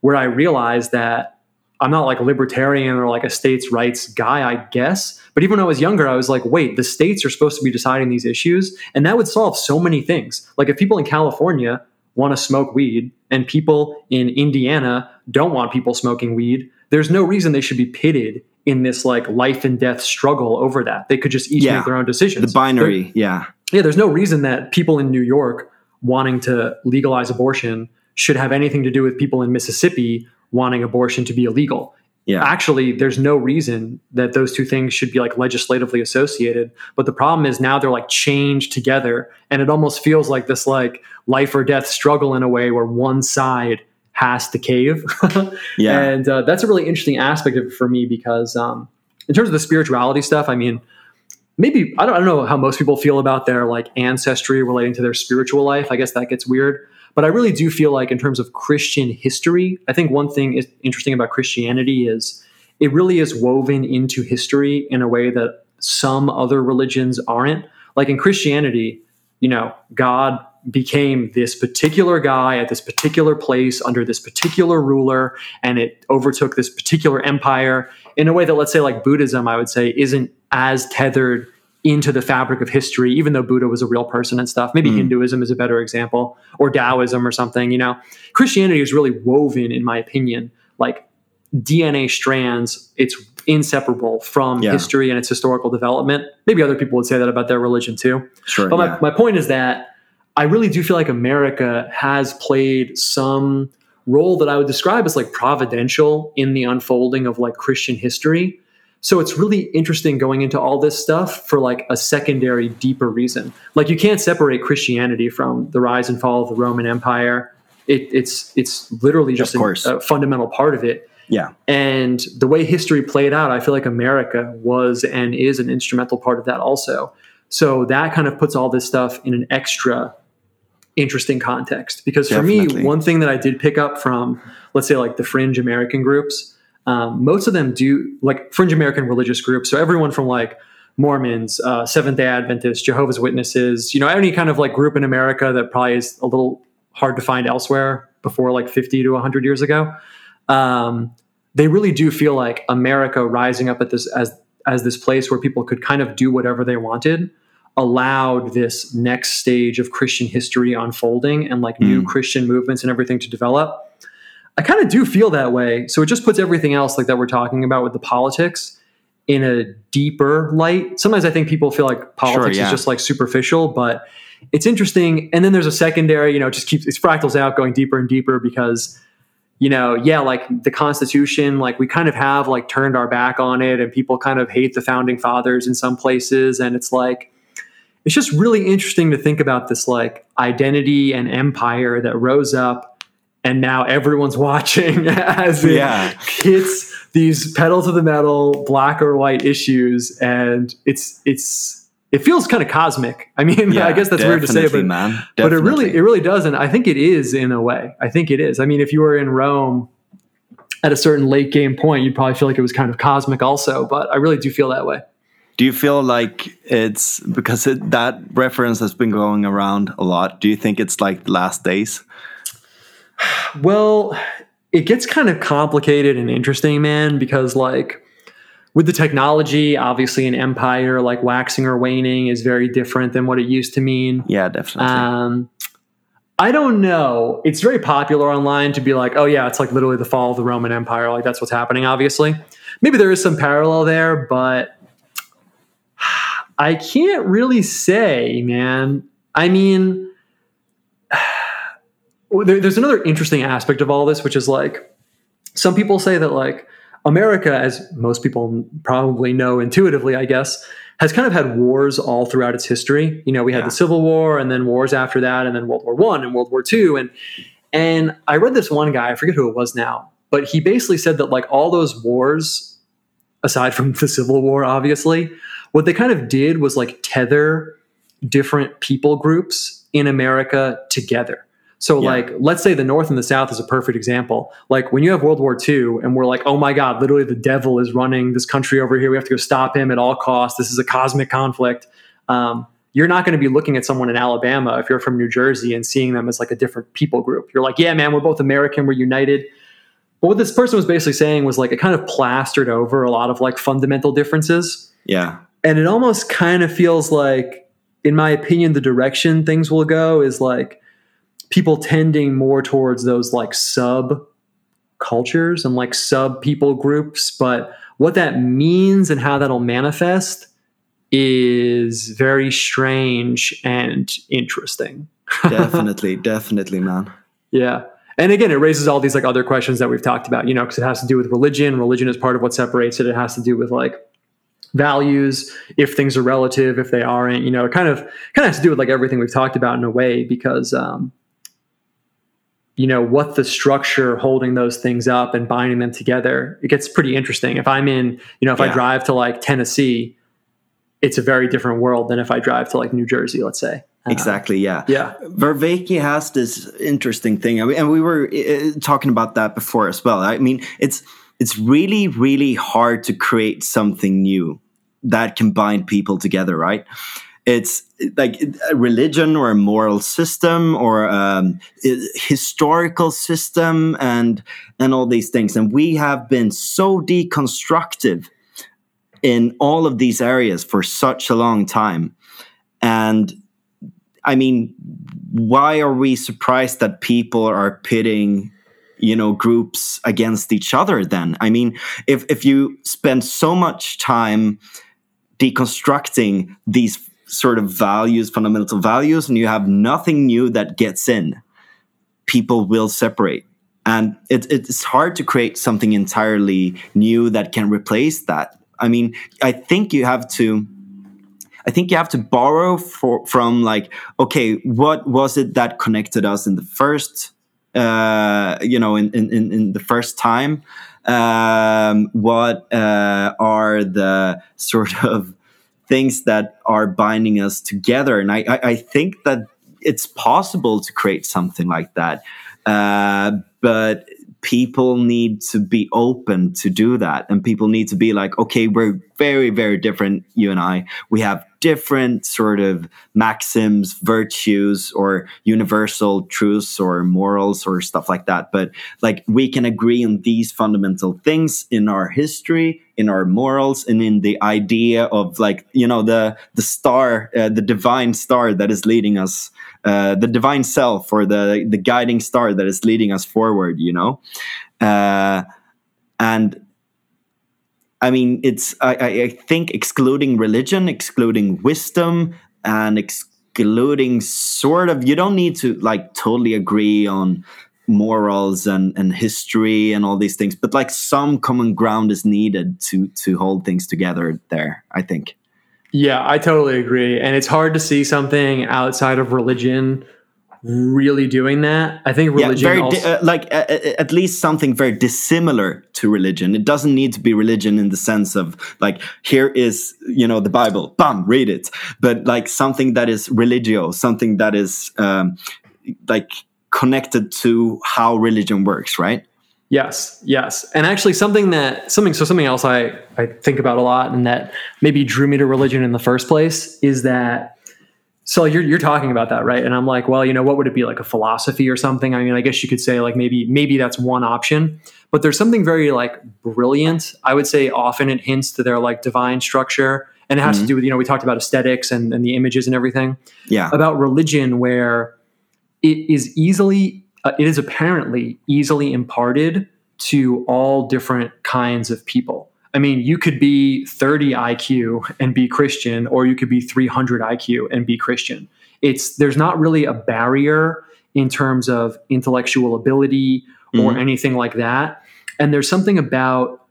where I realized that I'm not like a libertarian or like a states' rights guy, I guess. But even when I was younger, I was like, wait, the states are supposed to be deciding these issues. And that would solve so many things. Like if people in California want to smoke weed and people in Indiana don't want people smoking weed, there's no reason they should be pitted in this like life and death struggle over that. They could just each yeah. make their own decisions. The binary, there, yeah. Yeah, there's no reason that people in New York wanting to legalize abortion should have anything to do with people in Mississippi wanting abortion to be illegal. Yeah. Actually, there's no reason that those two things should be like legislatively associated. But the problem is now they're like changed together. And it almost feels like this like life or death struggle in a way where one side has to cave. yeah. And uh, that's a really interesting aspect of it for me because um, in terms of the spirituality stuff, I mean, maybe I don't, I don't know how most people feel about their like ancestry relating to their spiritual life. I guess that gets weird. But I really do feel like, in terms of Christian history, I think one thing is interesting about Christianity is it really is woven into history in a way that some other religions aren't. Like in Christianity, you know, God became this particular guy at this particular place under this particular ruler, and it overtook this particular empire in a way that, let's say, like Buddhism, I would say, isn't as tethered into the fabric of history, even though Buddha was a real person and stuff. Maybe mm. Hinduism is a better example, or Taoism or something. You know, Christianity is really woven, in my opinion, like DNA strands. It's inseparable from yeah. history and its historical development. Maybe other people would say that about their religion too. Sure. But yeah. my, my point is that I really do feel like America has played some role that I would describe as like providential in the unfolding of like Christian history so it's really interesting going into all this stuff for like a secondary, deeper reason. Like you can't separate Christianity from the rise and fall of the Roman Empire. It, it's it's literally just a, a fundamental part of it. Yeah. And the way history played out, I feel like America was and is an instrumental part of that also. So that kind of puts all this stuff in an extra interesting context. Because for Definitely. me, one thing that I did pick up from, let's say, like the fringe American groups um, most of them do like fringe American religious groups. So everyone from like Mormons, uh, Seventh Day Adventists, Jehovah's Witnesses, you know, any kind of like group in America that probably is a little hard to find elsewhere before like 50 to 100 years ago. Um, they really do feel like America rising up at this as as this place where people could kind of do whatever they wanted allowed this next stage of Christian history unfolding and like mm. new Christian movements and everything to develop. I kind of do feel that way. So it just puts everything else like that we're talking about with the politics in a deeper light. Sometimes I think people feel like politics sure, yeah. is just like superficial, but it's interesting. And then there's a secondary, you know, just keeps it fractals out going deeper and deeper because, you know, yeah, like the Constitution, like we kind of have like turned our back on it and people kind of hate the founding fathers in some places. And it's like, it's just really interesting to think about this like identity and empire that rose up and now everyone's watching as it yeah. hits these pedal to the metal black or white issues and it's it's it feels kind of cosmic. I mean, yeah, I guess that's weird to say, but man. but it really it really doesn't. I think it is in a way. I think it is. I mean, if you were in Rome at a certain late game point, you'd probably feel like it was kind of cosmic also. But I really do feel that way. Do you feel like it's because it, that reference has been going around a lot? Do you think it's like the last days? Well, it gets kind of complicated and interesting, man, because like with the technology, obviously an empire like waxing or waning is very different than what it used to mean. Yeah, definitely. Um, I don't know. It's very popular online to be like, oh yeah, it's like literally the fall of the Roman Empire. Like that's what's happening, obviously. Maybe there is some parallel there, but I can't really say, man. I mean, Oh, there, there's another interesting aspect of all this, which is like some people say that like America, as most people probably know intuitively, I guess, has kind of had wars all throughout its history. You know, we had yeah. the Civil War, and then wars after that, and then World War One and World War Two, and and I read this one guy, I forget who it was now, but he basically said that like all those wars, aside from the Civil War, obviously, what they kind of did was like tether different people groups in America together. So, yeah. like, let's say the North and the South is a perfect example. Like, when you have World War II and we're like, oh my God, literally the devil is running this country over here. We have to go stop him at all costs. This is a cosmic conflict. Um, you're not going to be looking at someone in Alabama if you're from New Jersey and seeing them as like a different people group. You're like, yeah, man, we're both American, we're united. But what this person was basically saying was like, it kind of plastered over a lot of like fundamental differences. Yeah. And it almost kind of feels like, in my opinion, the direction things will go is like, people tending more towards those like sub cultures and like sub people groups. But what that means and how that'll manifest is very strange and interesting. definitely, definitely, man. Yeah. And again, it raises all these like other questions that we've talked about, you know, because it has to do with religion. Religion is part of what separates it. It has to do with like values, if things are relative, if they aren't, you know, it kind of kind of has to do with like everything we've talked about in a way because um, you know what the structure holding those things up and binding them together it gets pretty interesting. If i'm in you know if yeah. i drive to like tennessee it's a very different world than if i drive to like new jersey let's say. Exactly yeah. yeah. Vervaeke has this interesting thing and we were uh, talking about that before as well. I mean it's it's really really hard to create something new that can bind people together right it's like a religion or a moral system or um, a historical system and and all these things. And we have been so deconstructive in all of these areas for such a long time. And i mean why are we surprised that people are pitting you know groups against each other then? I mean if if you spend so much time deconstructing these sort of values, fundamental values, and you have nothing new that gets in, people will separate. And it, it's hard to create something entirely new that can replace that. I mean, I think you have to. I think you have to borrow for, from like, okay, what was it that connected us in the first, uh, you know, in, in, in the first time? Um, what uh, are the sort of things that are binding us together. And I, I, I think that it's possible to create something like that. Uh, but people need to be open to do that. And people need to be like, okay, we're very, very different, you and I. We have different sort of maxims, virtues, or universal truths or morals or stuff like that. But like we can agree on these fundamental things in our history, in our morals, and in the idea of like, you know, the, the star, uh, the divine star that is leading us, uh, the divine self or the, the guiding star that is leading us forward, you know? Uh, and I mean, it's I, I think excluding religion, excluding wisdom, and excluding sort of you don't need to like totally agree on morals and and history and all these things, but like some common ground is needed to to hold things together. There, I think. Yeah, I totally agree, and it's hard to see something outside of religion really doing that. I think religion, yeah, very also- di- uh, like uh, at least something very dissimilar to religion. It doesn't need to be religion in the sense of like here is you know the Bible, bam, read it. But like something that is religio, something that is um, like connected to how religion works, right? Yes, yes. And actually something that something so something else I I think about a lot and that maybe drew me to religion in the first place is that so you're you're talking about that, right? And I'm like, well, you know, what would it be like a philosophy or something? I mean, I guess you could say like maybe maybe that's one option, but there's something very like brilliant. I would say often it hints to their like divine structure, and it has mm-hmm. to do with you know we talked about aesthetics and, and the images and everything. Yeah, about religion where it is easily uh, it is apparently easily imparted to all different kinds of people. I mean, you could be 30 IQ and be Christian, or you could be 300 IQ and be Christian. It's there's not really a barrier in terms of intellectual ability or mm-hmm. anything like that. And there's something about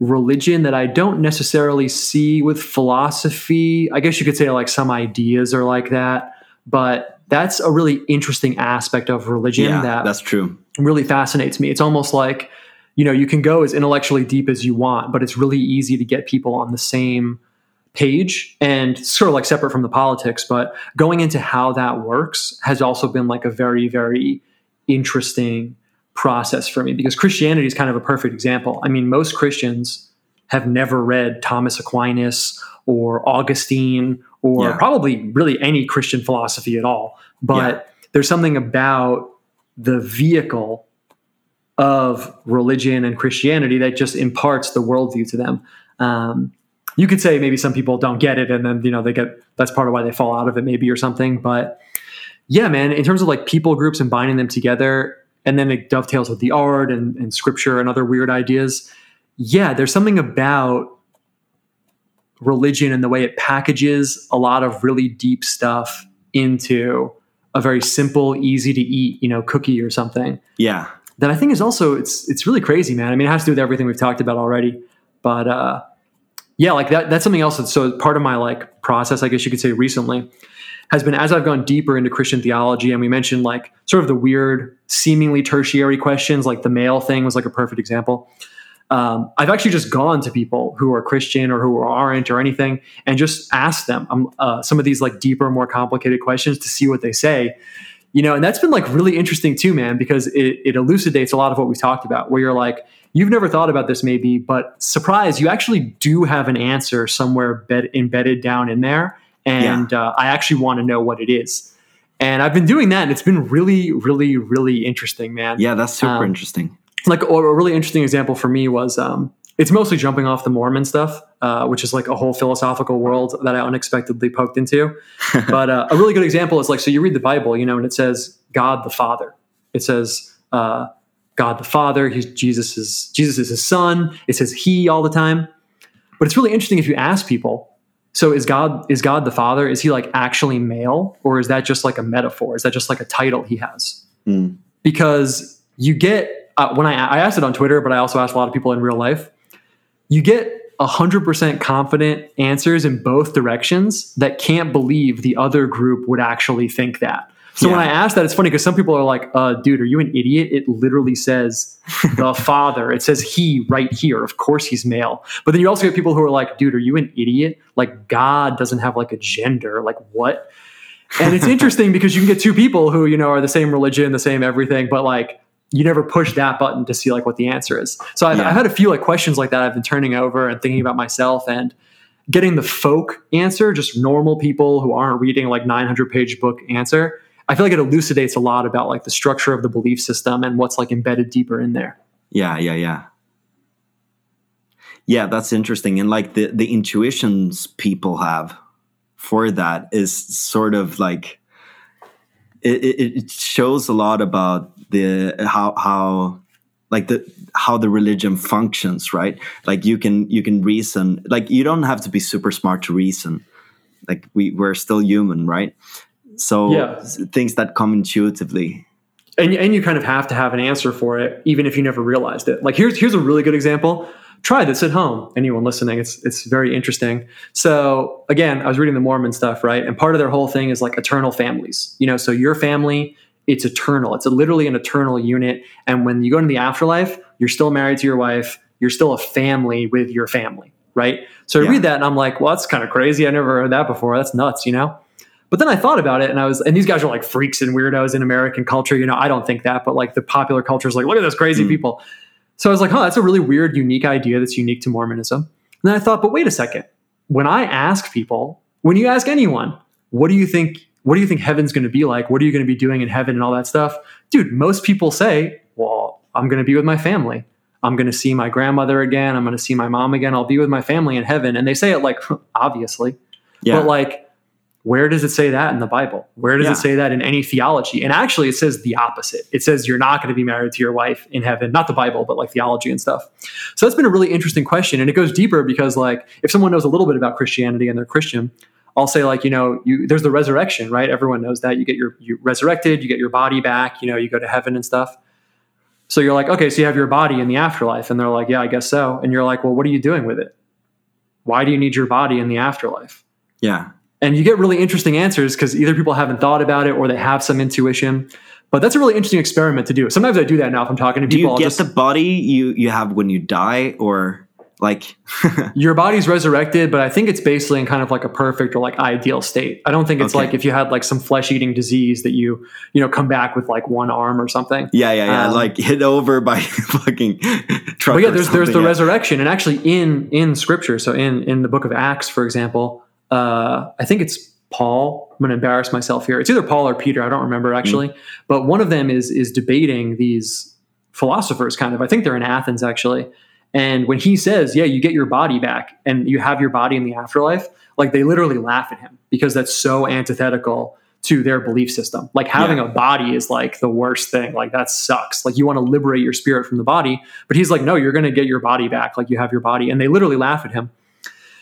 religion that I don't necessarily see with philosophy. I guess you could say like some ideas are like that, but that's a really interesting aspect of religion yeah, that that's true. Really fascinates me. It's almost like you know you can go as intellectually deep as you want but it's really easy to get people on the same page and sort of like separate from the politics but going into how that works has also been like a very very interesting process for me because christianity is kind of a perfect example i mean most christians have never read thomas aquinas or augustine or yeah. probably really any christian philosophy at all but yeah. there's something about the vehicle of religion and Christianity that just imparts the worldview to them. Um, you could say maybe some people don't get it, and then you know they get that's part of why they fall out of it, maybe or something. But yeah, man, in terms of like people groups and binding them together, and then it dovetails with the art and, and scripture and other weird ideas. Yeah, there's something about religion and the way it packages a lot of really deep stuff into a very simple, easy to eat, you know, cookie or something. Yeah that I think is also it's it's really crazy, man. I mean, it has to do with everything we've talked about already, but uh, yeah, like that that's something else. That's, so part of my like process, I guess you could say, recently has been as I've gone deeper into Christian theology, and we mentioned like sort of the weird, seemingly tertiary questions, like the male thing was like a perfect example. Um, I've actually just gone to people who are Christian or who aren't or anything, and just asked them um, uh, some of these like deeper, more complicated questions to see what they say. You know, and that's been like really interesting too, man, because it, it elucidates a lot of what we talked about. Where you're like, you've never thought about this, maybe, but surprise, you actually do have an answer somewhere bed, embedded down in there, and yeah. uh, I actually want to know what it is. And I've been doing that, and it's been really, really, really interesting, man. Yeah, that's super um, interesting like a really interesting example for me was um, it's mostly jumping off the Mormon stuff, uh, which is like a whole philosophical world that I unexpectedly poked into. but uh, a really good example is like, so you read the Bible, you know, and it says God the Father. It says uh, God the Father. He's Jesus is Jesus is his son. It says He all the time. But it's really interesting if you ask people. So is God is God the Father? Is he like actually male, or is that just like a metaphor? Is that just like a title he has? Mm. Because you get uh, when I, I asked it on Twitter, but I also asked a lot of people in real life, you get 100% confident answers in both directions that can't believe the other group would actually think that. So yeah. when I asked that, it's funny because some people are like, uh, dude, are you an idiot? It literally says the father. It says he right here. Of course he's male. But then you also get people who are like, dude, are you an idiot? Like God doesn't have like a gender. Like what? And it's interesting because you can get two people who, you know, are the same religion, the same everything, but like you never push that button to see like what the answer is. So I've, yeah. I've, had a few like questions like that I've been turning over and thinking about myself and getting the folk answer, just normal people who aren't reading like 900 page book answer. I feel like it elucidates a lot about like the structure of the belief system and what's like embedded deeper in there. Yeah, yeah, yeah. Yeah, that's interesting. And like the the intuitions people have for that is sort of like it, it shows a lot about the how how like the how the religion functions right? Like you can you can reason like you don't have to be super smart to reason. Like we we're still human right? So yeah. things that come intuitively. And and you kind of have to have an answer for it even if you never realized it. Like here's here's a really good example. Try this at home. Anyone listening it's it's very interesting. So again i was reading the mormon stuff right? And part of their whole thing is like eternal families. You know so your family it's eternal. It's a, literally an eternal unit. And when you go into the afterlife, you're still married to your wife. You're still a family with your family, right? So I yeah. read that and I'm like, well, that's kind of crazy. I never heard that before. That's nuts, you know? But then I thought about it and I was, and these guys are like freaks and weirdos in American culture. You know, I don't think that, but like the popular culture is like, look at those crazy mm. people. So I was like, huh, that's a really weird, unique idea that's unique to Mormonism. And then I thought, but wait a second. When I ask people, when you ask anyone, what do you think what do you think heaven's going to be like? What are you going to be doing in heaven and all that stuff? Dude, most people say, well, I'm going to be with my family. I'm going to see my grandmother again. I'm going to see my mom again. I'll be with my family in heaven. And they say it like, obviously. Yeah. But like, where does it say that in the Bible? Where does yeah. it say that in any theology? And actually, it says the opposite. It says you're not going to be married to your wife in heaven, not the Bible, but like theology and stuff. So that's been a really interesting question. And it goes deeper because, like, if someone knows a little bit about Christianity and they're Christian, I'll say like, you know, you, there's the resurrection, right? Everyone knows that you get your, you resurrected, you get your body back, you know, you go to heaven and stuff. So you're like, okay, so you have your body in the afterlife. And they're like, yeah, I guess so. And you're like, well, what are you doing with it? Why do you need your body in the afterlife? Yeah. And you get really interesting answers because either people haven't thought about it or they have some intuition. But that's a really interesting experiment to do. Sometimes I do that now if I'm talking to do people. Do you get just, the body you, you have when you die or like your body's resurrected but i think it's basically in kind of like a perfect or like ideal state. I don't think it's okay. like if you had like some flesh eating disease that you you know come back with like one arm or something. Yeah yeah yeah. Um, like hit over by fucking truck but yeah there's there's the yeah. resurrection and actually in in scripture so in in the book of acts for example uh i think it's paul i'm going to embarrass myself here. It's either paul or peter i don't remember actually. Mm. but one of them is is debating these philosophers kind of. I think they're in athens actually and when he says, yeah, you get your body back and you have your body in the afterlife, like they literally laugh at him because that's so antithetical to their belief system. Like having yeah. a body is like the worst thing. Like that sucks. Like you want to liberate your spirit from the body. But he's like, no, you're going to get your body back. Like you have your body. And they literally laugh at him.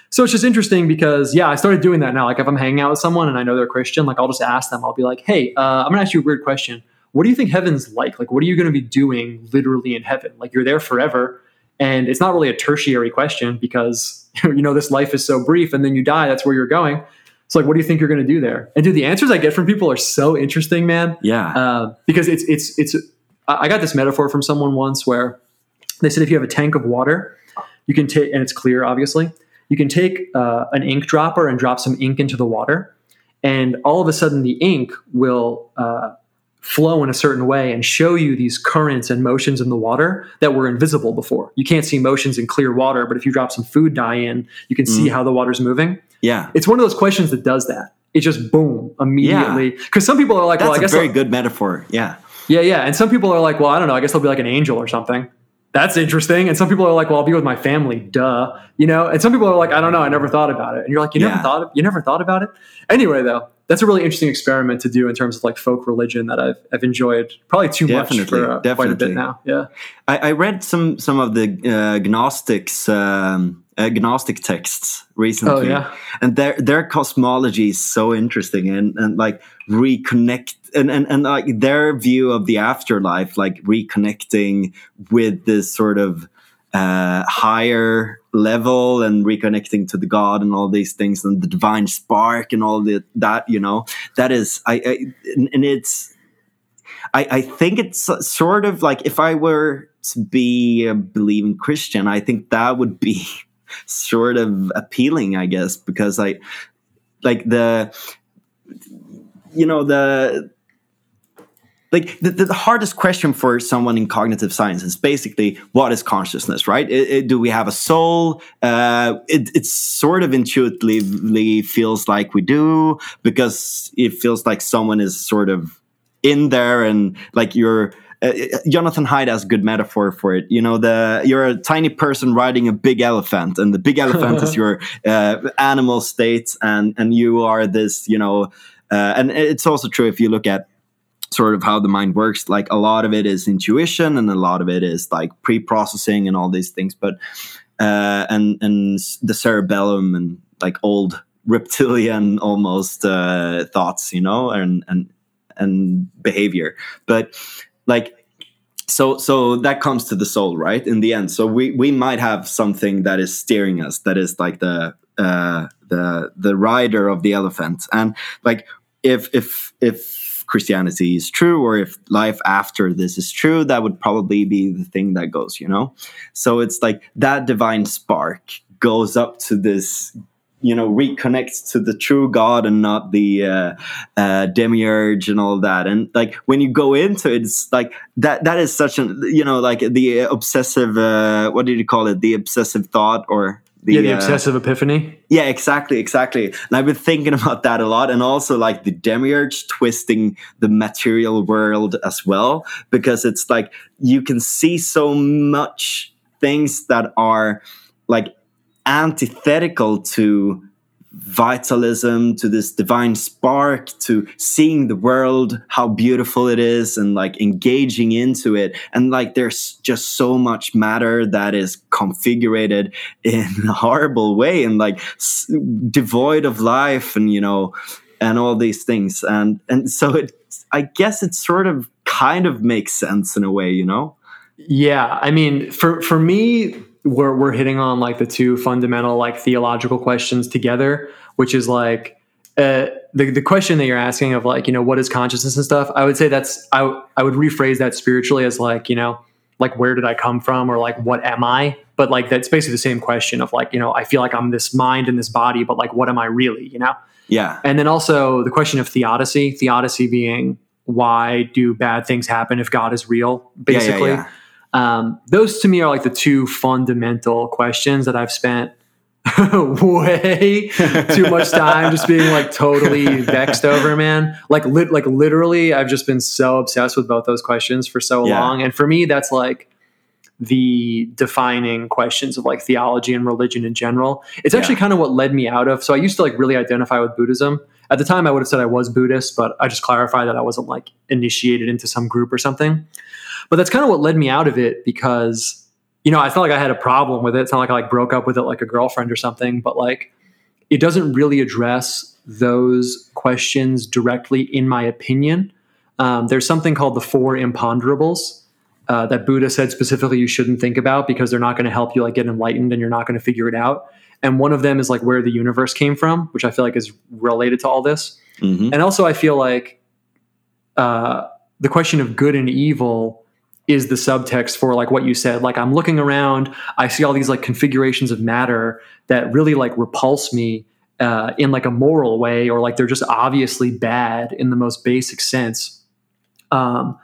So it's just interesting because, yeah, I started doing that now. Like if I'm hanging out with someone and I know they're Christian, like I'll just ask them, I'll be like, hey, uh, I'm going to ask you a weird question. What do you think heaven's like? Like, what are you going to be doing literally in heaven? Like you're there forever and it's not really a tertiary question because you know this life is so brief and then you die, that's where you're going. It's like, what do you think you're going to do there? And dude, the answers I get from people are so interesting, man. Yeah. Uh, because it's it's it's. I got this metaphor from someone once where They said if you have a tank of water, you can take, and it's clear, obviously, you can take uh, an ink dropper and drop some ink into the water, and all of a sudden the ink will uh, flow in a certain way and show you these currents and motions in the water that were invisible before. You can't see motions in clear water, but if you drop some food dye in, you can see mm. how the water's moving. Yeah. It's one of those questions that does that. It just boom immediately. Because some people are like, That's well, I a guess very I'll- good metaphor. Yeah. yeah, yeah. And some people are like, well, I don't know. I guess they'll be like an angel or something. That's interesting. And some people are like, well, I'll be with my family. Duh. You know. And some people are like, I don't know. I never thought about it. And you're like, you never Yeah. thought. You never thought about it. Anyway, though, that's a really interesting experiment to do in terms of like folk religion that I've I've enjoyed probably too much Definitely, for uh, quite a bit now. Yeah. I, I read some some of the uh, Gnostics um, uh, Gnostic texts recently, Oh, yeah. and their their cosmology is so interesting and and like reconnect and and and like their view of the afterlife, like reconnecting with this sort of uh, higher level and reconnecting to the God and all these things and the divine spark and all the, that you know that is I, I and, and it's I, I think it's sort of like if I were to be a believing Christian, I think that would be sort of appealing, I guess, because I like the you know the like the, the hardest question for someone in cognitive science is basically what is consciousness right? It, it- do we have a soul? Uh, it, it sort of intuitively feels like we do because it feels like someone is sort of in there and like you're uh, Jonathan Haidt has a good metaphor for it. You know, the you're a tiny person riding a big elephant, and the big elephant is your uh, animal state, and and you are this. You know, uh, and it's also true if you look at sort of how the mind works. Like a lot of it is intuition, and a lot of it is like pre-processing and all these things. But uh, and and the cerebellum and like old reptilian almost uh, thoughts, you know, and and and behavior. But like so so that comes to the soul right? In the end. So we we might have something that is steering us that is like the uh the the rider of the elephant. And like if if if christianity is true or if life after this is true that would probably be the thing that goes you know? So it's like that divine spark goes up to this you know reconnects to the true god and not the uh, uh, demiurge and all that and like when you go into it it's like that that is such an you know like the obsessive uh, what did you call it the obsessive thought or the, yeah, the uh, obsessive epiphany. yeah, exactly, exactly. And I've been thinking about that a lot, and also like the demiurge twisting the material world as well, because it's like you can see so much things that are like antithetical to vitalism to this divine spark to seeing the world how beautiful it is and like engaging into it. And like there's just so much matter that is configured in a horrible way and like s- devoid of life and you know and all these things. And and so it i guess it sort of kind of makes sense in a way you know? Yeah, I mean, for for me, we're we're hitting on like the two fundamental like theological questions together, which is like uh, the the question that you're asking of like you know what is consciousness and stuff. I would say that's I w- I would rephrase that spiritually as like you know like where did I come from or like what am I? But like that's basically the same question of like you know I feel like I'm this mind and this body, but like what am I really? You know. yeah And then also the question of theodicy, theodicy being why do bad things happen if God is real, Yeah, yeah, basically. yeah. Um, those to me are like the two fundamental questions that I've spent way too much time just being like totally vexed over, man. Like, lit, like literally, I've just been so obsessed with both those questions for so Yeah. long. And for me, that's like the defining questions of like theology and religion in general. It's actually Yeah. kind of what led me out of. So I used to like really identify with Buddhism. At the time, I would have said I was Buddhist, but I just clarified that I wasn't like initiated into some group or something. But that's kind of what led me out of it because, you know, I felt like I had a problem with it. It's not like I like broke up with it like a girlfriend or something, but like it doesn't really address those questions directly, in my opinion. Um, there's something called the four imponderables uh, that Buddha said specifically you shouldn't think about because they're not going to help you like get enlightened and you're not going to figure it out. And one of them is like where the universe came from, which I feel like is related to all this. Mhm. And also, I feel like uh, the question of good and evil is the subtext for like what you said. Like I'm looking around, I see all these like configurations of matter that really like repulse me uh, in like a moral way, or like they're just obviously bad in the most basic sense. Um,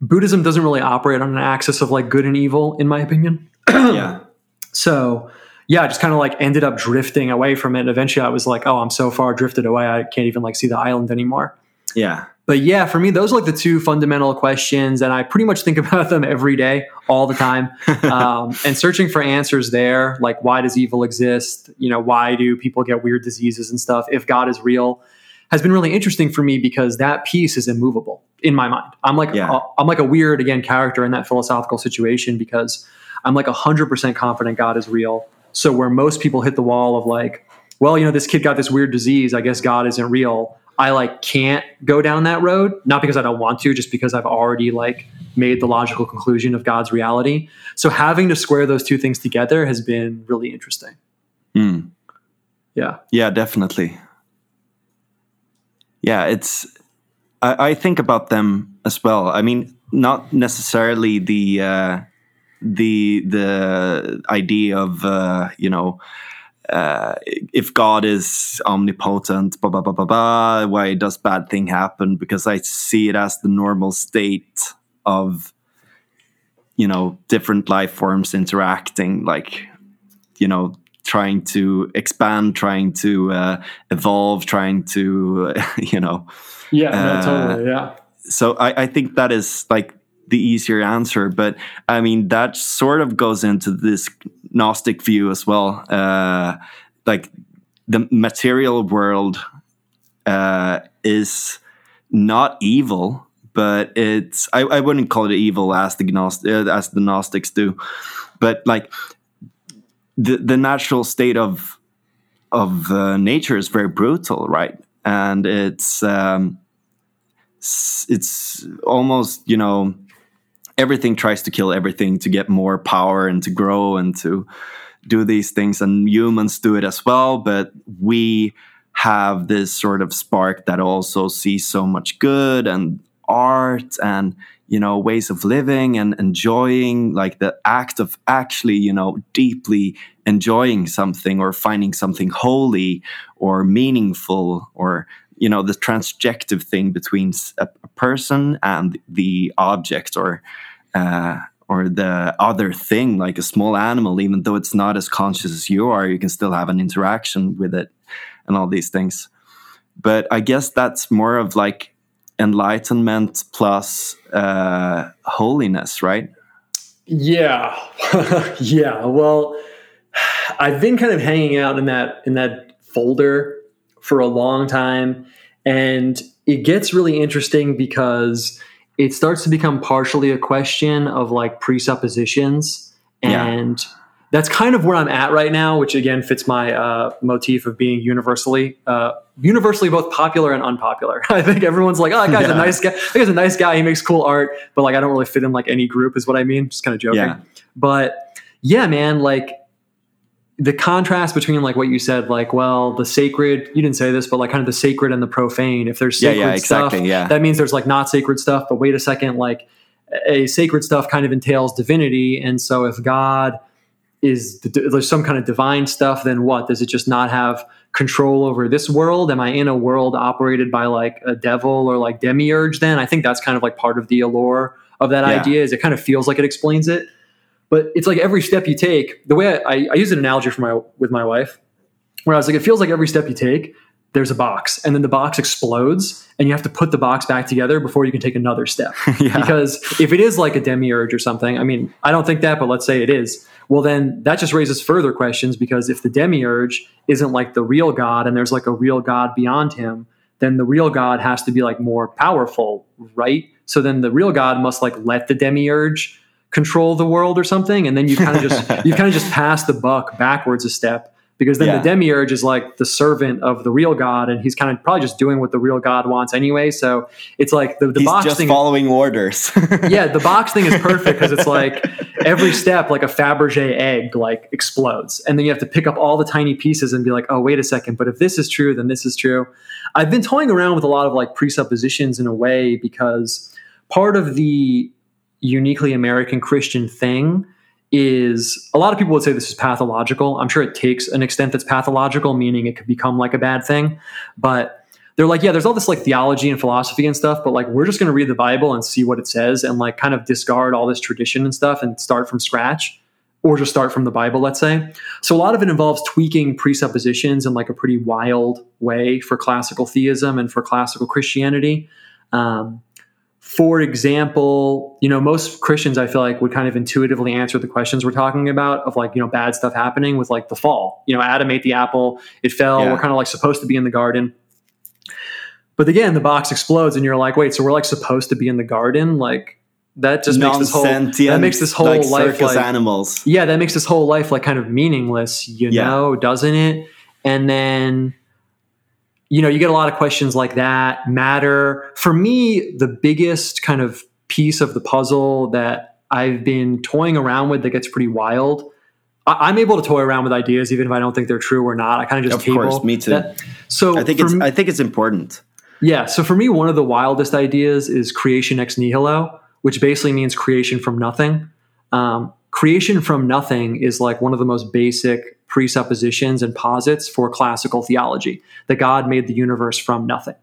Buddhism doesn't really operate on an axis of like good and evil, in my opinion. yeah. So yeah, just kind of like ended up drifting away from it. And eventually I was like, oh, I'm so far drifted away, I can't even like see the island anymore. Yeah. But yeah, for me, those are like the two fundamental questions. And I pretty much think about them every day, all the time. um, and searching for answers there, like why does evil exist? You know, why do people get weird diseases and stuff? If God is real, has been really interesting for me because that piece is immovable in my mind. I'm like, Yeah. I'm like a weird, again, character in that philosophical situation because I'm like 100% confident God is real. So where most people hit the wall of like, well, you know, this kid got this weird disease. I guess God isn't real. I like can't go down that road, not because I don't want to, just because I've already like made the logical conclusion of God's reality. So having to square those two things together has been really interesting. Mm. Yeah. Yeah, definitely. Yeah, it's. I, I think about them as well. I mean, not necessarily the uh, the the idea of uh, you know uh, if God is omnipotent, blah blah blah blah blah. Why does bad thing happen? Because I see it as the normal state of you know different life forms interacting, like you know trying to expand, trying to uh, evolve, trying to you know. Yeah. Uh, totally. Yeah. So I, I think that is like the easier answer, but I mean that sort of goes into this Gnostic view as well. Uh, like the material world uh, is not evil, but it's I, I wouldn't call it evil as the uh, as the Gnostics do, but like the the natural state of of uh, nature is very brutal, right? And it's um, it's almost you know everything tries to kill everything to get more power and to grow and to do these things and humans do it as well but we have this sort of spark that also sees so much good and art and you know ways of living and enjoying like the act of actually you know deeply enjoying something or finding something holy or meaningful or you know the transjective thing between a person and the object or uh, or the other thing like a small animal even though it's not as conscious as you are you can still have an interaction with it and all these things but i guess that's more of like enlightenment plus uh, holiness right Yeah. yeah. Well, I've been kind of hanging out in that in that folder for a long time and it gets really interesting because it starts to become partially a question of like presuppositions Yeah. and that's kind of where I'm at right now, which again fits my uh, motif of being universally, uh, universally both popular and unpopular. I think everyone's like, "Oh, that guy's Yeah. a nice guy. That guy's a nice guy. He makes cool art," but like, I don't really fit in like any group, is what I mean. Just kind of joking. Yeah. But yeah, man, like the contrast between like what you said, like, well, the sacred. You didn't say this, but like kind of the sacred and the profane. If there's sacred yeah, exactly, stuff, yeah. that means there's like not sacred stuff. But wait a second, like a sacred stuff kind of entails divinity, and so if God is there's some kind of divine stuff, then what? Does it just not have control over this world? Am I in a world operated by like a devil or like demiurge? Then I think that's kind of like part of the allure of that Yeah. idea. Is it kind of feels like it explains it, but it's like every step you take. The way I, I, I use an analogy for my with my wife, where I was like, it feels like every step you take, there's a box, and then the box explodes, and you have to put the box back together before you can take another step yeah because if it is like a demiurge or something, I mean, I don't think that, but let's say it is. Well, then that just raises further questions because if the demiurge isn't like the real God and there's like a real God beyond him, then the real God has to be like more powerful, right? So then the real God must like let the demiurge control the world or something, and then you kind of just you kind of just pass the buck backwards a step because then Yeah. the demiurge is like the servant of the real God, and he's kind of probably just doing what the real God wants anyway. So it's like the, the he's box just thing. following orders yeah, the box thing is perfect because it's like every step, like a Fabergé egg, like explodes, and then you have to pick up all the tiny pieces and be like, oh, wait a second, but if this is true, then this is true. I've been toying around with a lot of like presuppositions in a way because part of the uniquely American Christian thing is a lot of people would say this is pathological. I'm sure it takes an extent that's pathological, meaning it could become like a bad thing. But they're like, yeah, there's all this like theology and philosophy and stuff, but like we're just going to read the Bible and see what it says and like kind of discard all this tradition and stuff and start from scratch or just start from the Bible, let's say. So a lot of it involves tweaking presuppositions in like a pretty wild way for classical theism and for classical Christianity. Um, for example, you know, most Christians I feel like would kind of intuitively answer the questions we're talking about of like, you know, bad stuff happening with like the fall. You know, Adam ate the apple, it fell, yeah. we're kind of like supposed to be in the garden. But again, the box explodes and you're like, wait, so we're like supposed to be in the garden? Like that just makes this whole that makes this whole like life like animals. Yeah, that makes this whole life like kind of meaningless, you yeah. know, doesn't it? And then you know, you get a lot of questions like that. Matter. For me, the biggest kind of piece of the puzzle that I've been toying around with that gets pretty wild. I, am able to toy around with ideas even if I don't think they're true or not. I kind of just of table. course, me too. That. So I think it's me, I think it's important. Yeah. So for me, one of the wildest ideas is creation ex nihilo, which basically means creation from nothing. Um, creation from nothing is like one of the most basic presuppositions and posits for classical theology that God made the universe from nothing.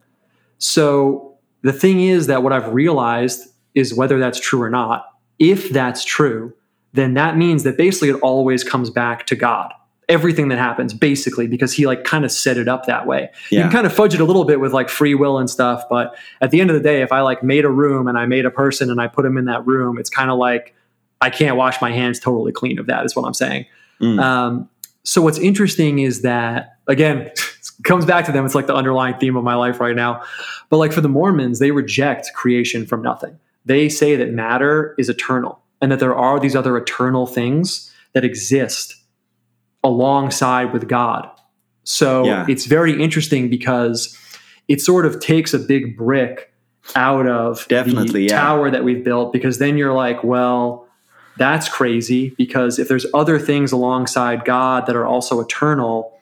So the thing is that what I've realized is whether that's true or not, if that's true, then that means that basically it always comes back to God. Everything that happens, basically, because he like kind of set it up that way. Yeah. You can kind of fudge it a little bit with like free will and stuff, but at the end of the day, if I like made a room and I made a person and I put him in that room, it's kind of like I can't wash my hands totally clean of that, is what I'm saying. Mm. Um, so what's interesting is that again it comes back to them it's like the underlying theme of my life right now but like for the mormons they reject creation from nothing they say that matter is eternal and that there are these other eternal things that exist alongside with god so yeah. it's very interesting because it sort of takes a big brick out of definitely the yeah. tower that we've built because then you're like well that's crazy because if there's other things alongside God that are also eternal,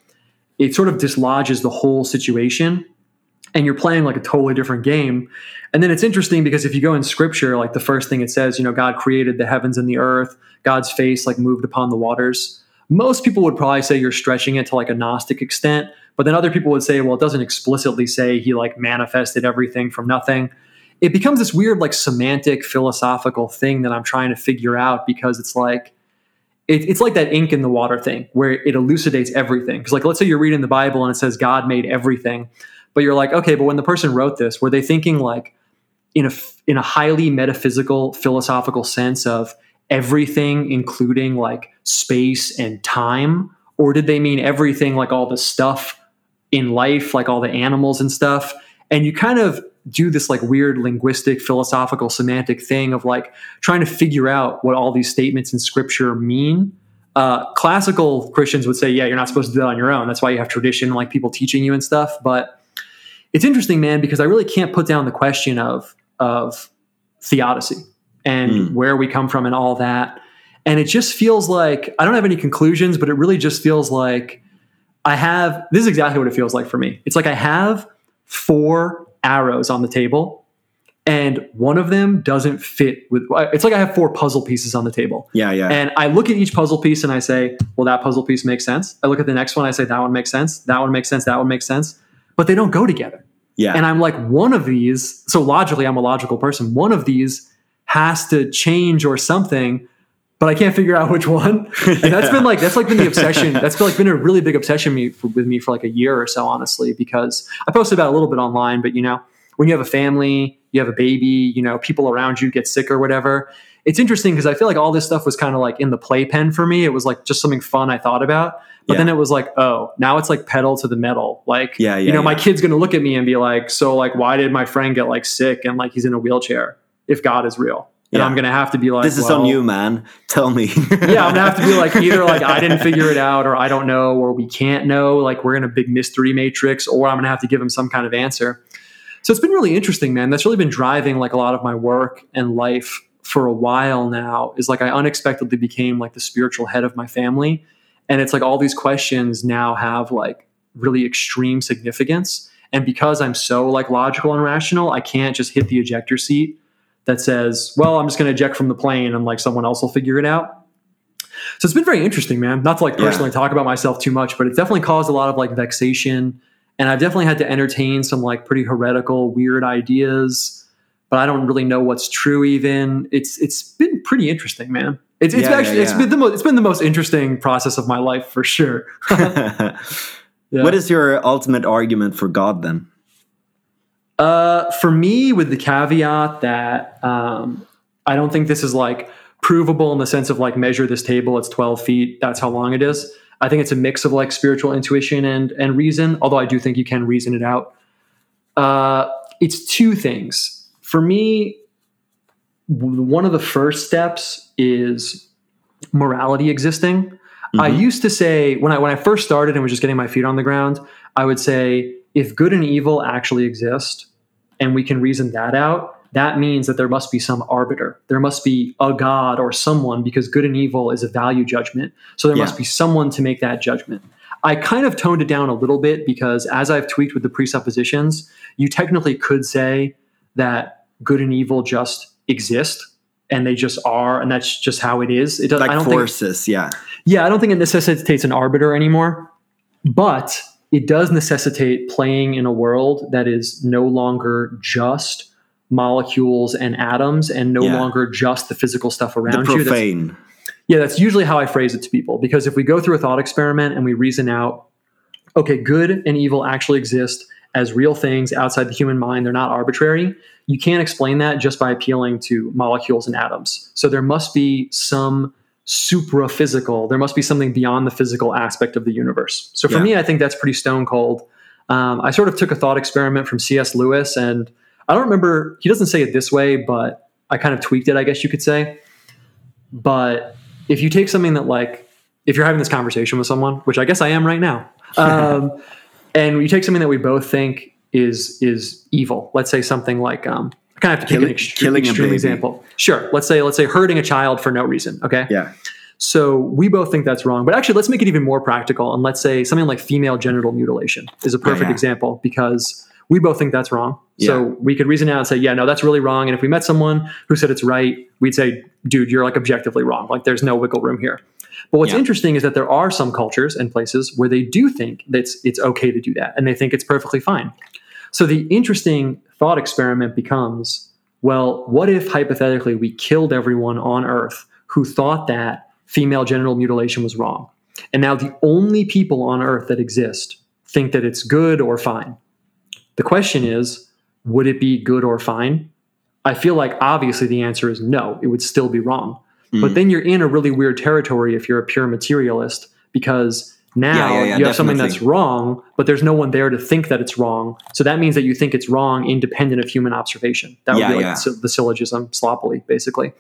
it sort of dislodges the whole situation and you're playing like a totally different game. And then it's interesting because if you go in scripture, like the first thing it says, you know, God created the heavens and the earth, God's face like moved upon the waters. Most people would probably say you're stretching it to like a Gnostic extent, but then other people would say, well, it doesn't explicitly say he like manifested everything from nothing it becomes this weird like semantic philosophical thing that I'm trying to figure out because it's like it, it's like that ink in the water thing where it elucidates everything. Because like let's say you're reading the Bible and it says God made everything, but you're like okay, but when the person wrote this, were they thinking like in a in a highly metaphysical philosophical sense of everything including like space and time or did they mean everything like all the stuff in life like all the animals and stuff and you kind of do this like weird linguistic, philosophical, semantic thing of like trying to figure out what all these statements in scripture mean. Uh, classical Christians would say, yeah, you're not supposed to do that on your own. That's why you have tradition, like people teaching you and stuff. But it's interesting, man, because I really can't put down the question of of theodicy and mm. where we come from and all that. And it just feels like I don't have any conclusions, but it really just feels like I have this is exactly what it feels like for me. It's like I have four arrows on the table and one of them doesn't fit with it's like i have four puzzle pieces on the table. Yeah yeah. And i look at each puzzle piece and i say well that puzzle piece makes sense. I look at the next one i say that one makes sense. That one makes sense. That one makes sense. But they don't go together. Yeah. And i'm like one of these so logically i'm a logical person. One of these has to change or something but I can't figure out which one. And that's been like that's like been the obsession. That's been like been a really big obsession me, for, with me for like a year or so, honestly. Because I posted about a little bit online, but you know, when you have a family, you have a baby, you know, people around you get sick or whatever. It's interesting because I feel like all this stuff was kind of like in the playpen for me. It was like just something fun I thought about. But yeah. then it was like, oh, now it's like pedal to the metal. Like, yeah, yeah you know, yeah. my kid's gonna look at me and be like, so like, why did my friend get like sick and like he's in a wheelchair if God is real? And yeah. I'm gonna have to be like, "This is well, on you, man. Tell me." yeah, I'm gonna have to be like, either like I didn't figure it out, or I don't know, or we can't know. Like we're in a big mystery matrix, or I'm gonna have to give him some kind of answer. So it's been really interesting, man. That's really been driving like a lot of my work and life for a while now. Is like I unexpectedly became like the spiritual head of my family, and it's like all these questions now have like really extreme significance. And because I'm so like logical and rational, I can't just hit the ejector seat that says, well, I'm just going to eject from the plane and like someone else will figure it out. So it's been very interesting, man. Not to like personally yeah. talk about myself too much, but it's definitely caused a lot of like vexation. And I've definitely had to entertain some like pretty heretical, weird ideas, but I don't really know what's true even. It's it's been pretty interesting, man. It's, it's yeah, actually yeah, it's been the most it's been the most interesting process of my life for sure. What is your ultimate argument for God then? Uh, for me, with the caveat that um, I don't think this is like provable in the sense of like measure this table, it's 12 feet, that's how long it is. I think it's a mix of like spiritual intuition and and reason, although I do think you can reason it out. Uh, it's two things. For me, one of the first steps is morality existing. Mm-hmm. I used to say when I when I first started and was just getting my feet on the ground, I would say if good and evil actually exist and we can reason that out, that means that there must be some arbiter. There must be a god or someone because good and evil is a value judgment. So there yeah. must be someone to make that judgment. I kind of toned it down a little bit because as I've tweaked with the presuppositions, you technically could say that good and evil just exist and they just are, and that's just how it is. It does like I don't forces, think, yeah, yeah. I don't think it necessitates an arbiter anymore, but it does necessitate playing in a world that is no longer just molecules and atoms and no yeah. longer just the physical stuff around the you. That's, yeah, that's usually how I phrase it to people because if we go through a thought experiment and we reason out, okay, good and evil actually exist as real things outside the human mind, they're not arbitrary. You can't explain that just by appealing to molecules and atoms. So there must be some supra physical, there must be something beyond the physical aspect of the universe. So for yeah. me, I think that's pretty stone cold. Um, I sort of took a thought experiment from C.S. Lewis, and I don't remember, he doesn't say it this way, but I kind of tweaked it, I guess you could say. But if you take something that, like, if you're having this conversation with someone, which I guess I am right now, um, and you take something that we both think is is evil. Let's say something like um, kind of have to take an extreme, extreme example. Sure. Let's say let's say hurting a child for no reason. Okay. Yeah. So we both think that's wrong, but actually, let's make it even more practical. And let's say something like female genital mutilation is a perfect yeah. example because we both think that's wrong. Yeah. So we could reason out and say, yeah, no, that's really wrong. And if we met someone who said it's right, we'd say, dude, you're like objectively wrong. Like there's no wiggle room here. But what's yeah. interesting is that there are some cultures and places where they do think that it's, it's okay to do that and they think it's perfectly fine. So the interesting thought experiment becomes well, what if hypothetically we killed everyone on Earth who thought that female genital mutilation was wrong? And now the only people on Earth that exist think that it's good or fine. The question is, would it be good or fine? I feel like obviously the answer is no, it would still be wrong. Mm. But then you're in a really weird territory if you're a pure materialist because now yeah, yeah, yeah, you have something that's wrong, but there's no one there to think that it's wrong. So that means that you think it's wrong independent of human observation. That would be like the, the syllogism sloppily, basically.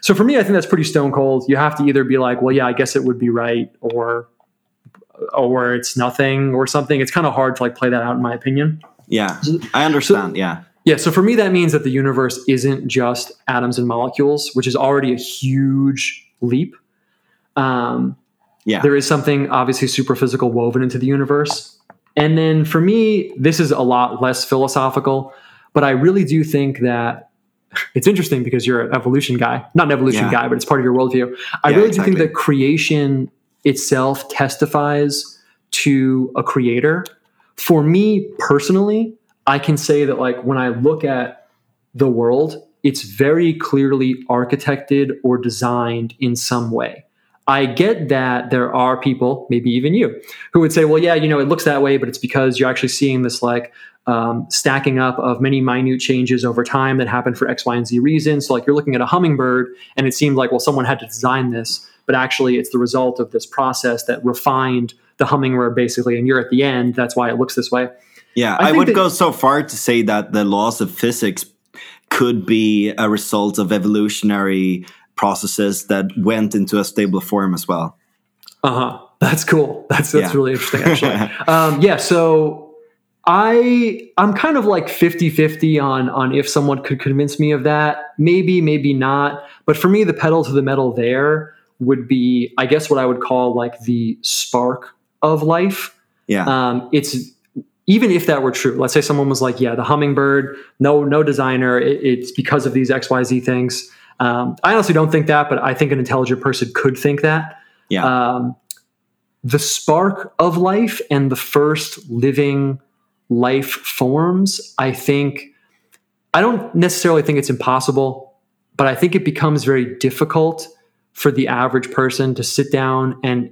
So for me, I think that's pretty stone cold. You have to either be like, well, yeah, I guess it would be right, or or it's nothing, or something. It's kind of hard to like play that out, in my opinion. Yeah, I understand. So, yeah. Yeah, so for me, that means that the universe isn't just atoms and molecules, which is already a huge leap. Um, yeah. There is something obviously super physical woven into the universe. And then for me, this is a lot less philosophical, but I really do think that it's interesting because you're an evolution guy, not an evolution yeah. guy, but it's part of your worldview. I yeah, really exactly. do think that creation itself testifies to a creator. For me personally, I can say that like when I look at the world, it's very clearly architected or designed in some way. I get that there are people, maybe even you, who would say, well, yeah, you know, it looks that way, but it's because you're actually seeing this like um, stacking up of many minute changes over time that happen for X, Y, and Z reasons. So, like, you're looking at a hummingbird, and it seemed like, well, someone had to design this, but actually, it's the result of this process that refined the hummingbird basically, and you're at the end. That's why it looks this way. Yeah, I, I would that, go so far to say that the laws of physics could be a result of evolutionary processes that went into a stable form as well. Uh huh. That's cool. That's that's yeah. really interesting actually. um, yeah. So I I'm kind of like 50-50 on on if someone could convince me of that. Maybe, maybe not. But for me, the pedal to the metal there would be, I guess, what I would call like the spark of life. Yeah. Um, it's even if that were true, let's say someone was like, "Yeah, the hummingbird, no, no designer. It, it's because of these X, Y, Z things." Um, I honestly don't think that, but I think an intelligent person could think that. Yeah. Um, the spark of life and the first living life forms, I think, I don't necessarily think it's impossible, but I think it becomes very difficult for the average person to sit down and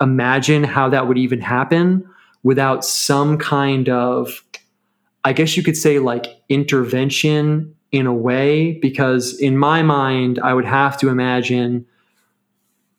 imagine how that would even happen without some kind of, I guess you could say, like intervention in a way. Because in my mind, I would have to imagine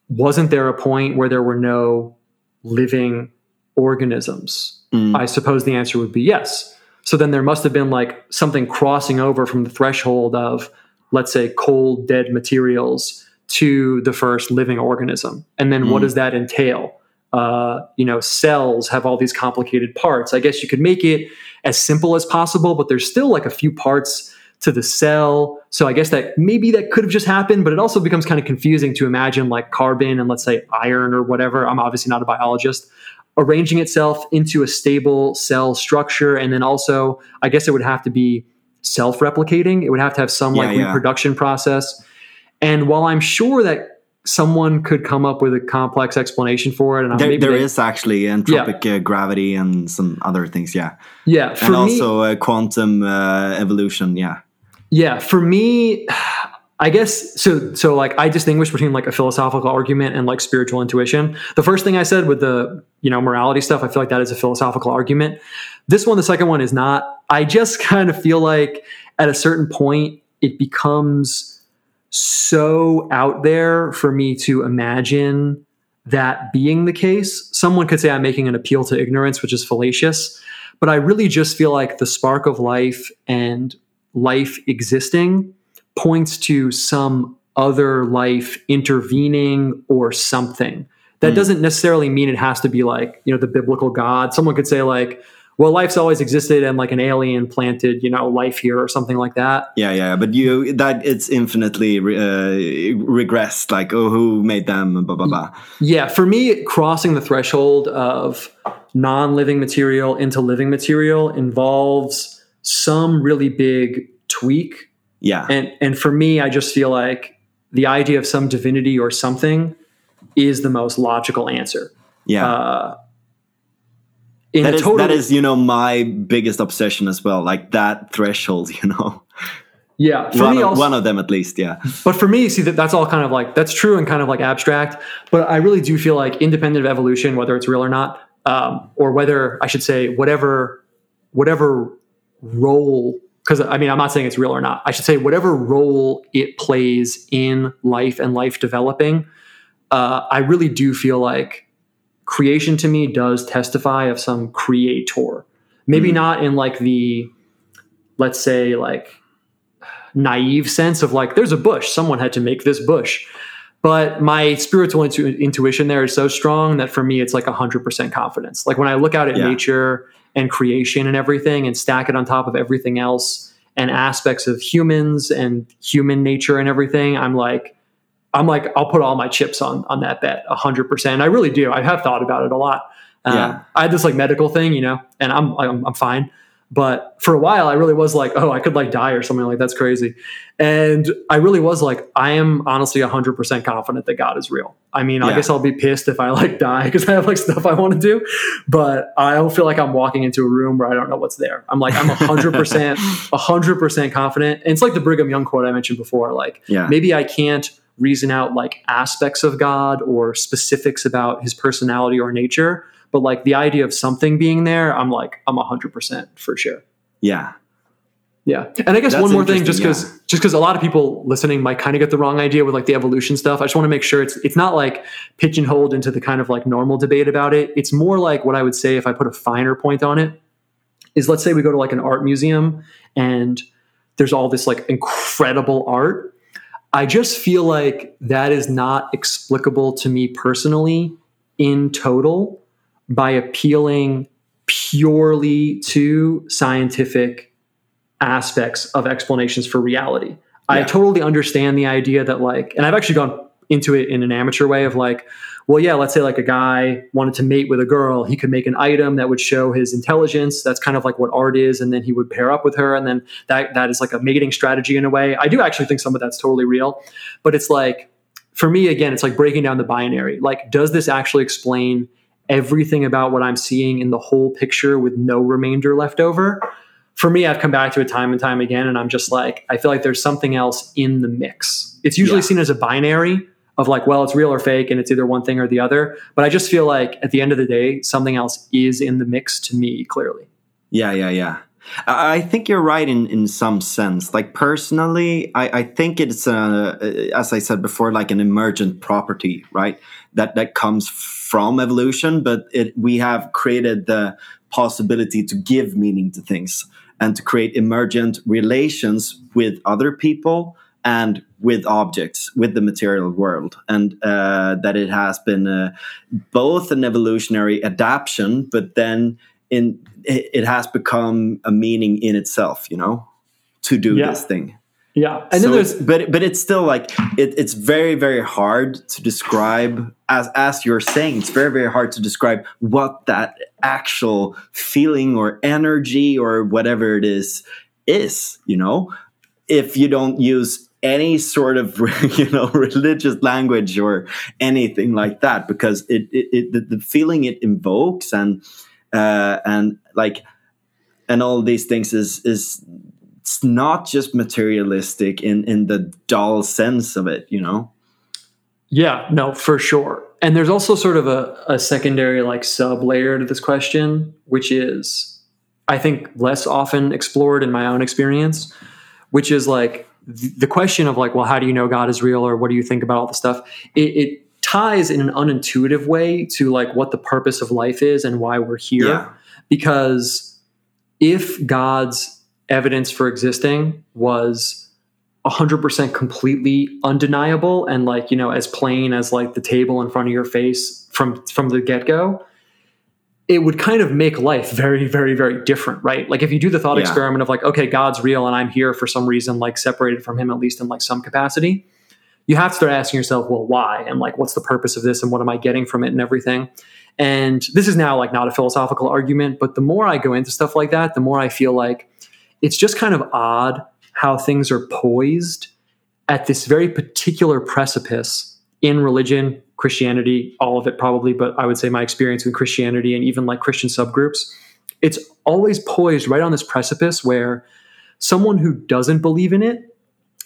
wasn't there a point where there were no living organisms? Mm. I suppose the answer would be yes. So then there must have been like something crossing over from the threshold of, let's say, cold, dead materials to the first living organism. And then what Mm. does that entail? Uh, you know, cells have all these complicated parts. I guess you could make it as simple as possible, but there's still like a few parts to the cell. So I guess that maybe that could have just happened, but it also becomes kind of confusing to imagine like carbon and let's say iron or whatever. I'm obviously not a biologist arranging itself into a stable cell structure. And then also, I guess it would have to be self replicating. It would have to have some Yeah, like yeah. reproduction process. And while I'm sure that someone could come up with a complex explanation for it, and there, maybe there they- is actually entropic uh, gravity and some other things. Yeah. yeah, and me, also uh, quantum uh, evolution. Yeah. Yeah, for me, I guess so. So like, I distinguish between like a philosophical argument and like spiritual intuition. The first thing I said with the you know morality stuff, I feel like that is a philosophical argument. This one, the second one, is not. I just kind of feel like at a certain point, it becomes so out there for me to imagine that being the case. Someone could say I'm making an appeal to ignorance, which is fallacious, but I really just feel like the spark of life and life existing points to some other life intervening or something. That Hmm. doesn't necessarily mean it has to be like, you know, the biblical God. Someone could say, like, well, life's always existed and like an alien planted, you know, life here or something like that. Yeah, yeah, but you that it's infinitely re- uh, regressed. Like, oh, who made them? Blah blah blah. Yeah, for me, crossing the threshold of non living material into living material involves some really big tweak Yeah, and and for me i just feel like the idea of some divinity or something is the most logical answer yeah. uh, in that is total, that is you know my biggest obsession as well. Like that threshold. You know, yeah for one me of, also, one of them at least. Yeah. but for me see that that's all kind of like that's true and kind of like abstract but i really do feel like independent of evolution whether it's real or not um, or whether i should say whatever whatever role because i mean i'm not saying it's real or not. I should say whatever role it plays in life and life developing uh, i really do feel like creation to me does testify of some creator. Maybe Mm. not in like the let's say like naive sense of like there's a bush. Someone had to make this bush. But my spiritual intu- intuition there is so strong that for me it's like 100% confidence. Like when i look out at Yeah. nature and creation and everything and stack it on top of everything else and aspects of humans and human nature and everything i'm like i'm like i'll put all my chips on on that bet 100% i really do. I have thought about it a lot. Um, Yeah. i had this like medical thing you know and i'm i'm, I'm fine but for a while i really was like oh i could like die or something like that's crazy. And i really was like i am honestly 100% confident that god is real. I mean i guess i'll be pissed if i like die because i have like stuff i want to do but i don't feel like i'm walking into a room where i don't know what's there. I'm like i'm 100% 100% confident. And it's like the brigham young quote i mentioned before like Yeah. maybe i can't reason out like aspects of god or specifics about his personality or nature but like the idea of something being there i'm like i'm 100% for sure Yeah. yeah, and I guess That's one more thing, just because just because a lot of people listening might kind of get the wrong idea with like the evolution stuff. I just want to make sure it's it's not like pigeonholed into the kind of like normal debate about it. It's more like what I would say if I put a finer point on it is let's say we go to like an art museum and there's all this like incredible art. I just feel like that is not explicable to me personally in total by appealing purely to scientific aspects of explanations for reality. I totally understand the idea that like, and I've actually gone into it in an amateur way of like, well, yeah, let's say like a guy wanted to mate with a girl, he could make an item that would show his intelligence. That's kind of like what art is, and then he would pair up with her, and then that that is like a mating strategy in a way. I do actually think some of that's totally real, but it's like for me again, it's like breaking down the binary. Like, does this actually explain everything about what I'm seeing in the whole picture with no remainder left over? For me, I've come back to it time and time again, and I'm just like, I feel like there's something else in the mix. It's usually yeah. seen as a binary of like, well, it's real or fake, and it's either one thing or the other. But I just feel like at the end of the day, something else is in the mix to me, clearly. Yeah, yeah, yeah. I think you're right in, in some sense. Like personally, I, I think it's a, as I said before, like an emergent property, right? That that comes from evolution, but it we have created the possibility to give meaning to things and to create emergent relations with other people and with objects, with the material world, and uh, that it has been uh, both an evolutionary adaptation, but then in it, it, has become a meaning in itself, you know, to do yeah. this thing. Yeah, and so then there's but but it's still like it, it's very very hard to describe as as you're saying it's very very hard to describe what that actual feeling or energy or whatever it is is you know if you don't use any sort of you know religious language or anything like that because it, it, it the, the feeling it invokes and uh, and like and all these things is is it's not just materialistic in in the dull sense of it you know? Yeah no for sure. And there's also sort of a, a secondary like sub layer to this question which is i think less often explored in my own experience which is like the question of like well how do you know god is real or what do you think about all the stuff? It, it ties in an unintuitive way to like what the purpose of life is and why we're here. Yeah. Because if god's evidence for existing was 100% completely undeniable and like you know as plain as like the table in front of your face from from the get-go it would kind of make life very very very different right? Like if you do the thought yeah. experiment of like okay god's real and i'm here for some reason like separated from him at least in like some capacity you have to start asking yourself well why? And like what's the purpose of this and what am i getting from it and everything and this is now like not a philosophical argument but the more i go into stuff like that the more i feel like it's just kind of odd how things are poised at this very particular precipice in religion, Christianity, all of it probably, but I would say my experience with Christianity and even like Christian subgroups, it's always poised right on this precipice where someone who doesn't believe in it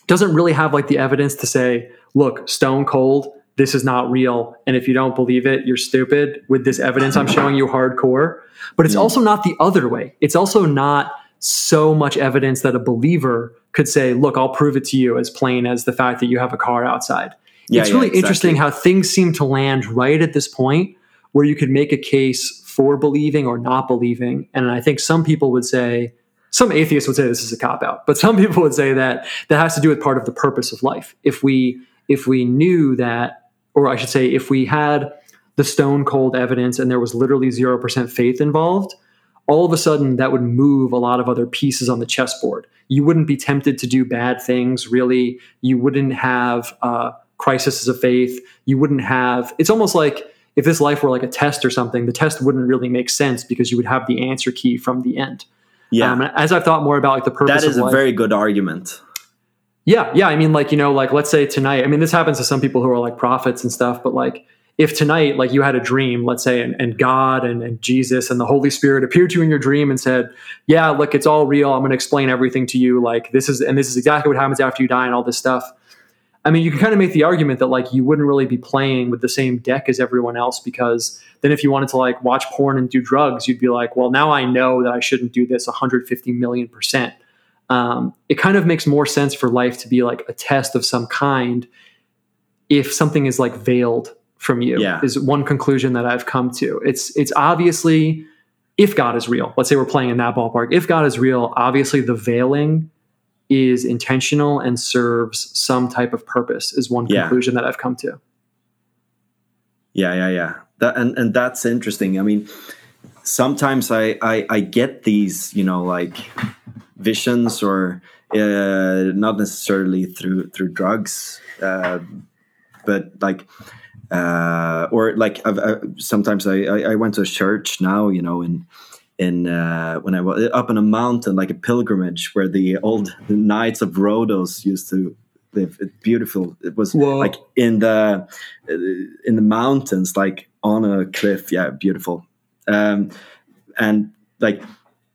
doesn't really have like the evidence to say, look, stone cold, this is not real. And if you don't believe it, you're stupid. With this evidence, I'm showing you hardcore. But it's mm. also not the other way. It's also not so much evidence that a believer could say, look, I'll prove it to you as plain as the fact that you have a car outside. Yeah, it's really yeah, exactly. interesting how things seem to land right at this point where you could make a case for believing or not believing. And I think some people would say, some atheists would say this is a cop out, but some people would say that that has to do with part of the purpose of life. If we if we knew that, or I should say, if we had the stone cold evidence and there was literally zero percent faith involved, all of a sudden that would move a lot of other pieces on the chessboard. You wouldn't be tempted to do bad things, really. You wouldn't have uh, crises of faith. You wouldn't have, it's almost like if this life were like a test or something, the test wouldn't really make sense because you would have the answer key from the end. Yeah. Um, as I've thought more about like the purpose that is a life, very good argument. Yeah. Yeah. I mean, like, you know, like let's say tonight, I mean, this happens to some people who are like prophets and stuff, but like, if tonight like you had a dream let's say and, and god and, and, jesus and the holy spirit appeared to you in your dream and said yeah look it's all real i'm going to explain everything to you like this is and this is exactly what happens after you die and all this stuff i mean you can kind of make the argument that like you wouldn't really be playing with the same deck as everyone else because then if you wanted to like watch porn and do drugs you'd be like well now i know that i shouldn't do this 150 million percent um, it kind of makes more sense for life to be like a test of some kind if something is like veiled from you yeah. is one conclusion that I've come to. It's it's obviously if God is real. Let's say we're playing in that ballpark. If God is real, obviously the veiling is intentional and serves some type of purpose is one yeah. conclusion that I've come to. Yeah, yeah, yeah. That, and and that's interesting. I mean, sometimes I I, I get these, you know, like visions or uh, not necessarily through through drugs, uh, but like uh, or like I've, I, sometimes I, I I went to a church now, you know, in in uh, when I was up on a mountain, like a pilgrimage, where the old knights of Rhodos used to live. It's beautiful. It was Whoa. like in the in the mountains, like on a cliff. Yeah, beautiful. Um, and like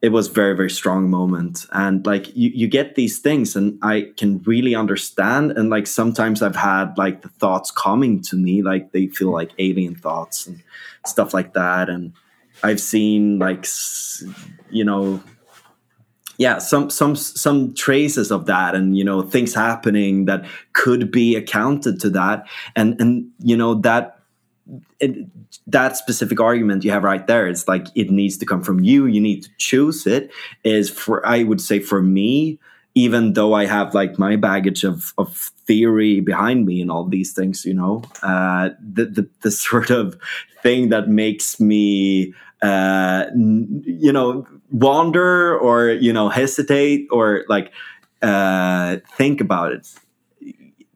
it was very very strong moment. And like you, you get these things and i can really understand. And like sometimes i've had like the thoughts coming to me like they feel like alien thoughts and stuff like that. And i've seen like you know yeah some some some traces of that and you know things happening that could be accounted to that. And and you know that it, that specific argument you have right there it's like it needs to come from you you need to choose it is for i would say for me even though i have like my baggage of of theory behind me and all these things you know uh the the, the sort of thing that makes me uh you know wander or you know hesitate or like uh think about it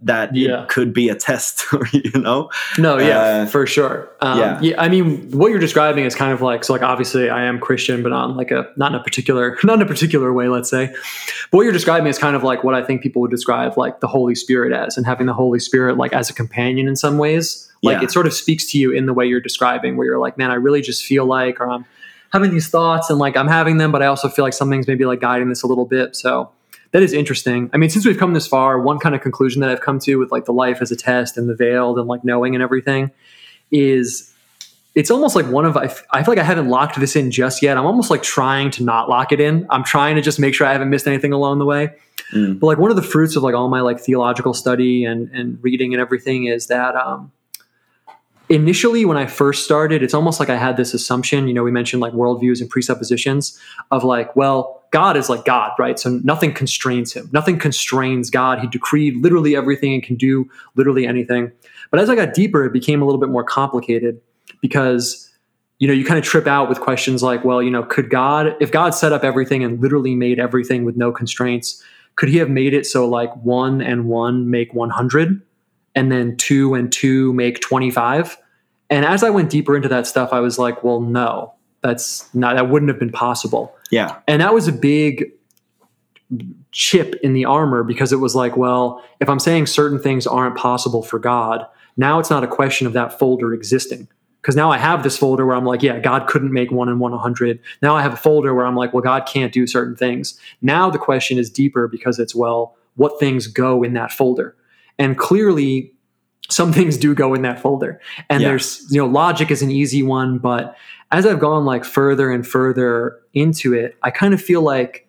that Yeah. it could be a test you know No, yeah, Uh, for sure. Um, yeah. yeah. I mean, what you're describing is kind of like so. Like, obviously, I am Christian, but on like a not in a particular, not in a particular way, let's say. But what you're describing is kind of like what I think people would describe like the Holy Spirit as, and having the Holy Spirit like as a companion in some ways. Like, Yeah. it sort of speaks to you in the way you're describing, where you're like, man, I really just feel like, or I'm having these thoughts, and like I'm having them, but I also feel like something's maybe like guiding this a little bit. So that is interesting. I mean, since we've come this far, one kind of conclusion that I've come to with like the life as a test and the veiled and like knowing and everything is it's almost like one of I, f- I feel like I haven't locked this in just yet. I'm almost like trying to not lock it in. I'm trying to just make sure I haven't missed anything along the way. Mm. But like one of the fruits of like all my like theological study and and reading and everything is that um initially when I first started, it's almost like I had this assumption, you know, we mentioned like worldviews and presuppositions of like, well, God is like God, right? So nothing constrains him. Nothing constrains God. He decreed literally everything and can do literally anything. But as I got deeper, it became a little bit more complicated because you know, you kind of trip out with questions like, well, you know, could God, if God set up everything and literally made everything with no constraints, could he have made it so like one and one make 100 and then two and two make 25? And as I went deeper into that stuff, I was like, well, no, that's not, that wouldn't have been possible. yeah And that was a big chip in the armor because it was like, well, if I'm saying certain things aren't possible for God, now it's not a question of that folder existing. Because now I have this folder where I'm like, yeah, God couldn't make one and one 100. Now I have a folder where I'm like, well, God can't do certain things. Now the question is deeper because it's, well, what things go in that folder? And clearly, some things do go in that folder. And Yeah. there's, you know, logic is an easy one, but as I've gone like further and further into it, I kind of feel like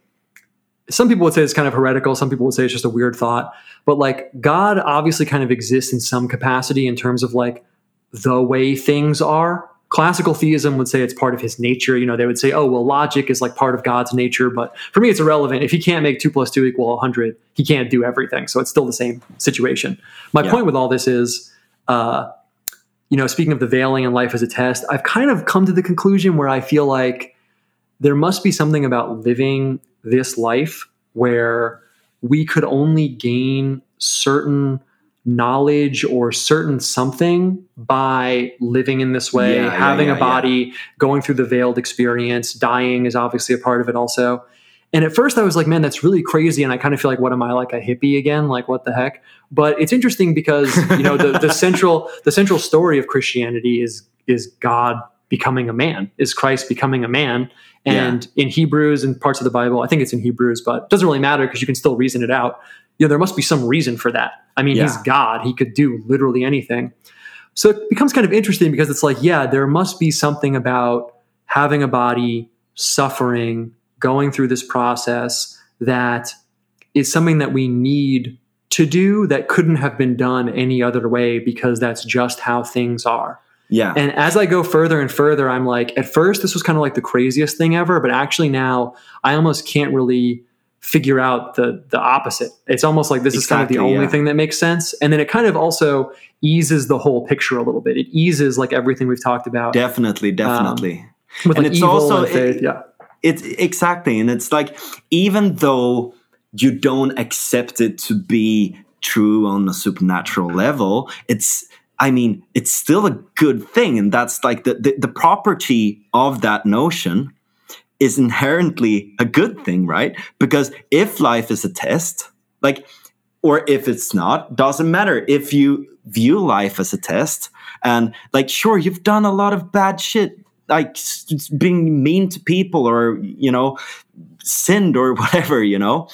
some people would say it's kind of heretical. Some people would say it's just a weird thought. But like God obviously kind of exists in some capacity in terms of like the way things are. Classical theism would say it's part of his nature. You know, they would say, oh, well, logic is like part of God's nature. But for me, it's irrelevant. If he can't make two plus two equal 100, he can't do everything. So it's still the same situation. My Yeah. point with all this is, uh, you know, speaking of the veiling and life as a test, I've kind of come to the conclusion where I feel like there must be something about living this life where we could only gain certain knowledge or certain something by living in this way, Yeah, yeah, having yeah, a body, going through the veiled experience, dying is obviously a part of it also. And at first I was like, man, that's really crazy. And I kind of feel like, what am I like a hippie again? Like, what the heck? But it's interesting because, you know, the, the central, the central story of Christianity is, is God becoming a man, is Christ becoming a man. And in Hebrews and parts of the Bible, I think it's in Hebrews, but it doesn't really matter because you can still reason it out. You know, there must be some reason for that. I mean, he's God. He could do literally anything. So it becomes kind of interesting because it's like, yeah, there must be something about having a body, suffering, going through this process that is something that we need to do that couldn't have been done any other way because that's just how things are. yeah And as I go further and further, I'm like, at first, this was kind of like the craziest thing ever, but actually now I almost can't really figure out the the opposite. It's almost like this is kind of the only yeah. thing that makes sense. And then it kind of also eases the whole picture a little bit. It eases like everything we've talked about definitely definitely um, with and like it's evil also- and faith. it- yeah. It's exactly and it's like even though you don't accept it to be true on a supernatural level it's I mean, it's still a good thing. And that's like the, the, the, property of that notion is inherently a good thing, right? Because if life is a test, like, or if it's not, doesn't matter. If you view life as a test, and like, sure, you've done a lot of bad shit, like being mean to people or, you know, sinned or whatever, you know,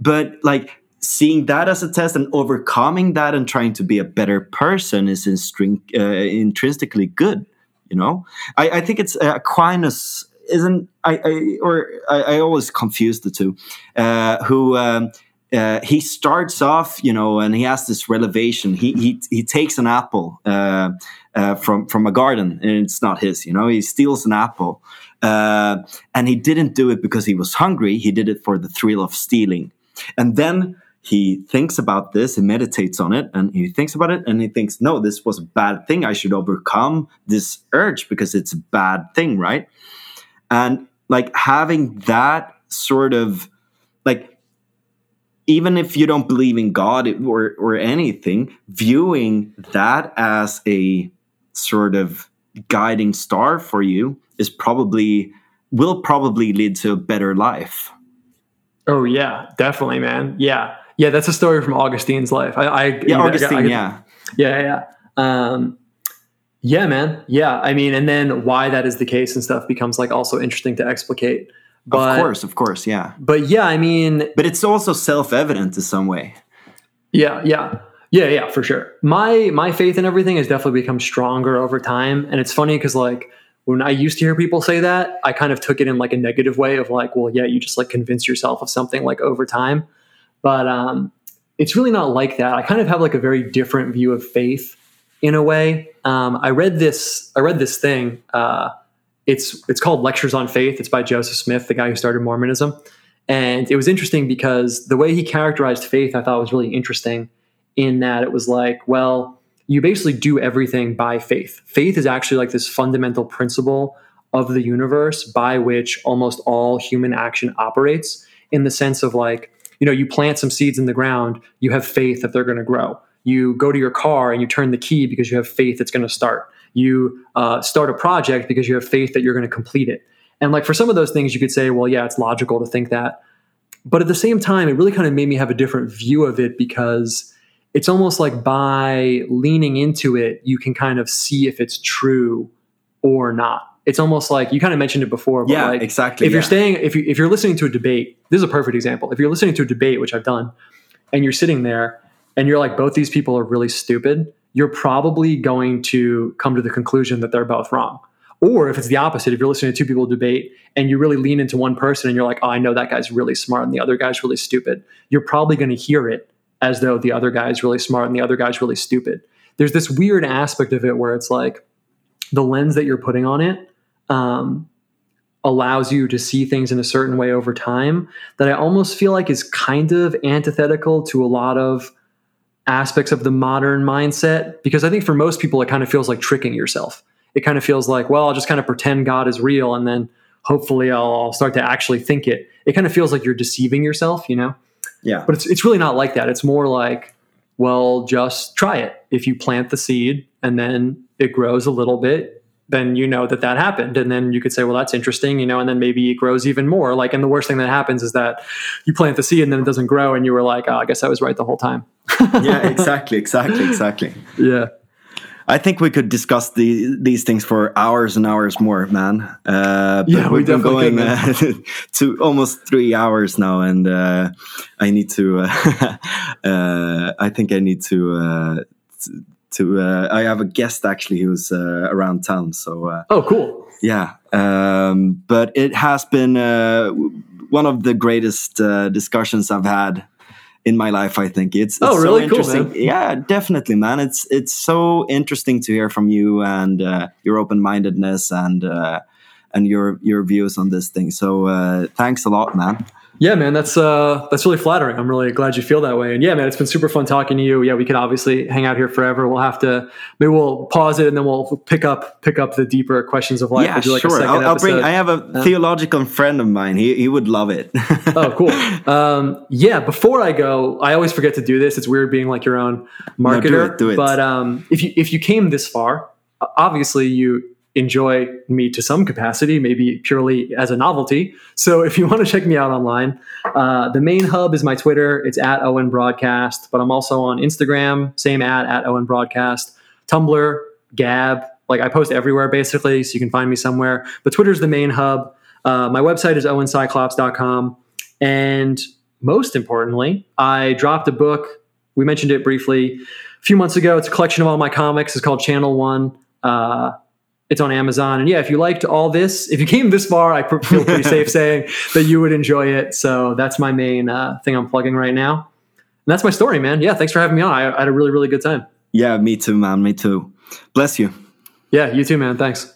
but like, seeing that as a test and overcoming that and trying to be a better person is uh, intrinsically good you know? I, I think it's uh, aquinas isn't i, I or I, I, always confuse the two uh, who um, uh, he starts off, you know, and he has this revelation. He he he takes an apple uh, uh, from from a garden, and it's not his. You know, he steals an apple, uh, and he didn't do it because he was hungry. He did it for the thrill of stealing. And then he thinks about this, he meditates on it, and he thinks about it, and he thinks, no, this was a bad thing. I should overcome this urge because it's a bad thing, right? And like having that sort of like even if you don't believe in God or or anything, viewing that as a sort of guiding star for you is probably will probably lead to a better life. Oh yeah, definitely, man. Yeah. Yeah, that's a story from Augustine's life. I, I yeah, Augustine, I, I, yeah, yeah, yeah. Um, yeah, man. Yeah, I mean, and then why that is the case and stuff becomes like also interesting to explicate. But, of course, of course, yeah. But yeah, I mean, but it's also self-evident in some way. Yeah, yeah, yeah, yeah, for sure. My my faith in everything has definitely become stronger over time, and it's funny because like when I used to hear people say that, I kind of took it in like a negative way of like, well, yeah, you just like convince yourself of something like over time. But um, it's really not like that. I kind of have like a very different view of faith in a way. Um, I read this. I read this thing. Uh, it's it's called Lectures on Faith. It's by Joseph Smith, the guy who started Mormonism, and it was interesting because the way he characterized faith, I thought was really interesting. In that it was like, well, you basically do everything by faith. Faith is actually like this fundamental principle of the universe by which almost all human action operates. In the sense of like you know, you plant some seeds in the ground, you have faith that they're going to grow. You go to your car and you turn the key because you have faith it's going to start. You uh, start a project because you have faith that you're going to complete it. And like for some of those things, you could say, well, yeah, it's logical to think that. But at the same time, it really kind of made me have a different view of it because it's almost like by leaning into it, you can kind of see if it's true or not it's almost like you kind of mentioned it before. But yeah, like, exactly. If yeah. you're staying, if you if you're listening to a debate, this is a perfect example. If you're listening to a debate, which I've done, and you're sitting there and you're like, both these people are really stupid, you're probably going to come to the conclusion that they're both wrong. Or if it's the opposite, if you're listening to two people debate and you really lean into one person and you're like, oh, I know that guy's really smart and the other guy's really stupid, you're probably going to hear it as though the other guy's really smart and the other guy's really stupid. There's this weird aspect of it where it's like the lens that you're putting on it um, allows you to see things in a certain way over time that I almost feel like is kind of antithetical to a lot of aspects of the modern mindset. Because I think for most people, it kind of feels like tricking yourself. It kind of feels like, well, I'll just kind of pretend God is real and then hopefully I'll, I'll start to actually think it. It kind of feels like you're deceiving yourself, you know? Yeah. But it's, it's really not like that. It's more like, well, just try it. If you plant the seed and then it grows a little bit, then you know that that happened. And then you could say well that's interesting you know and then maybe it grows even more. Like and the worst thing that happens is that you plant the seed and then it doesn't grow and you were like oh i guess i was right the whole time. Yeah exactly exactly exactly. Yeah. I think we could discuss the, these things for hours and hours more, man. Uh, yeah, we've been going uh, to almost three hours now, and uh, I need to. Uh, uh, I think I need to uh, to uh, I have a guest actually who's uh, around town. So uh, oh, cool. Yeah, um, but it has been uh, one of the greatest uh, discussions I've had in my life. I think it's, it's oh really so interesting. Cool, yeah, definitely, man. It's it's so interesting to hear from you and uh, your open mindedness and and your your views on this thing. So thanks a lot, man. Yeah, man, that's uh, that's really flattering. I'm really glad you feel that way. And yeah, man, it's been super fun talking to you. Yeah, we could obviously hang out here forever. We'll have to maybe we'll pause it and then we'll pick up pick up the deeper questions of life. Yeah, like sure. I'll, I'll, bring. I have a yeah. theological friend of mine. He he would love it. oh, cool. Um, yeah. Before I go, I always forget to do this. It's weird being like your own marketer. No, do it, do it. But um, if you if you came this far, obviously you enjoy me to some capacity, maybe purely as a novelty. So if you want to check me out online, uh, the main hub is my Twitter. It's at Owen Broadcast, but I'm also on Instagram, same at at Owen Broadcast, Tumblr, Gab. Like I post everywhere basically, so you can find me somewhere. But Twitter's the main hub. Uh, my website is owencyclops.com. And most importantly, I dropped a book. We mentioned it briefly a few months ago. It's a collection of all my comics. It's called Channel One. Uh, it's on Amazon. And yeah, if you liked all this, if you came this far, I feel pretty safe saying that you would enjoy it. So that's my main uh, thing I'm plugging right now. And that's my story, man. Yeah, thanks for having me on. I, I had a really, really good time. Yeah, me too, man. Me too. Bless you. Yeah, you too, man. Thanks.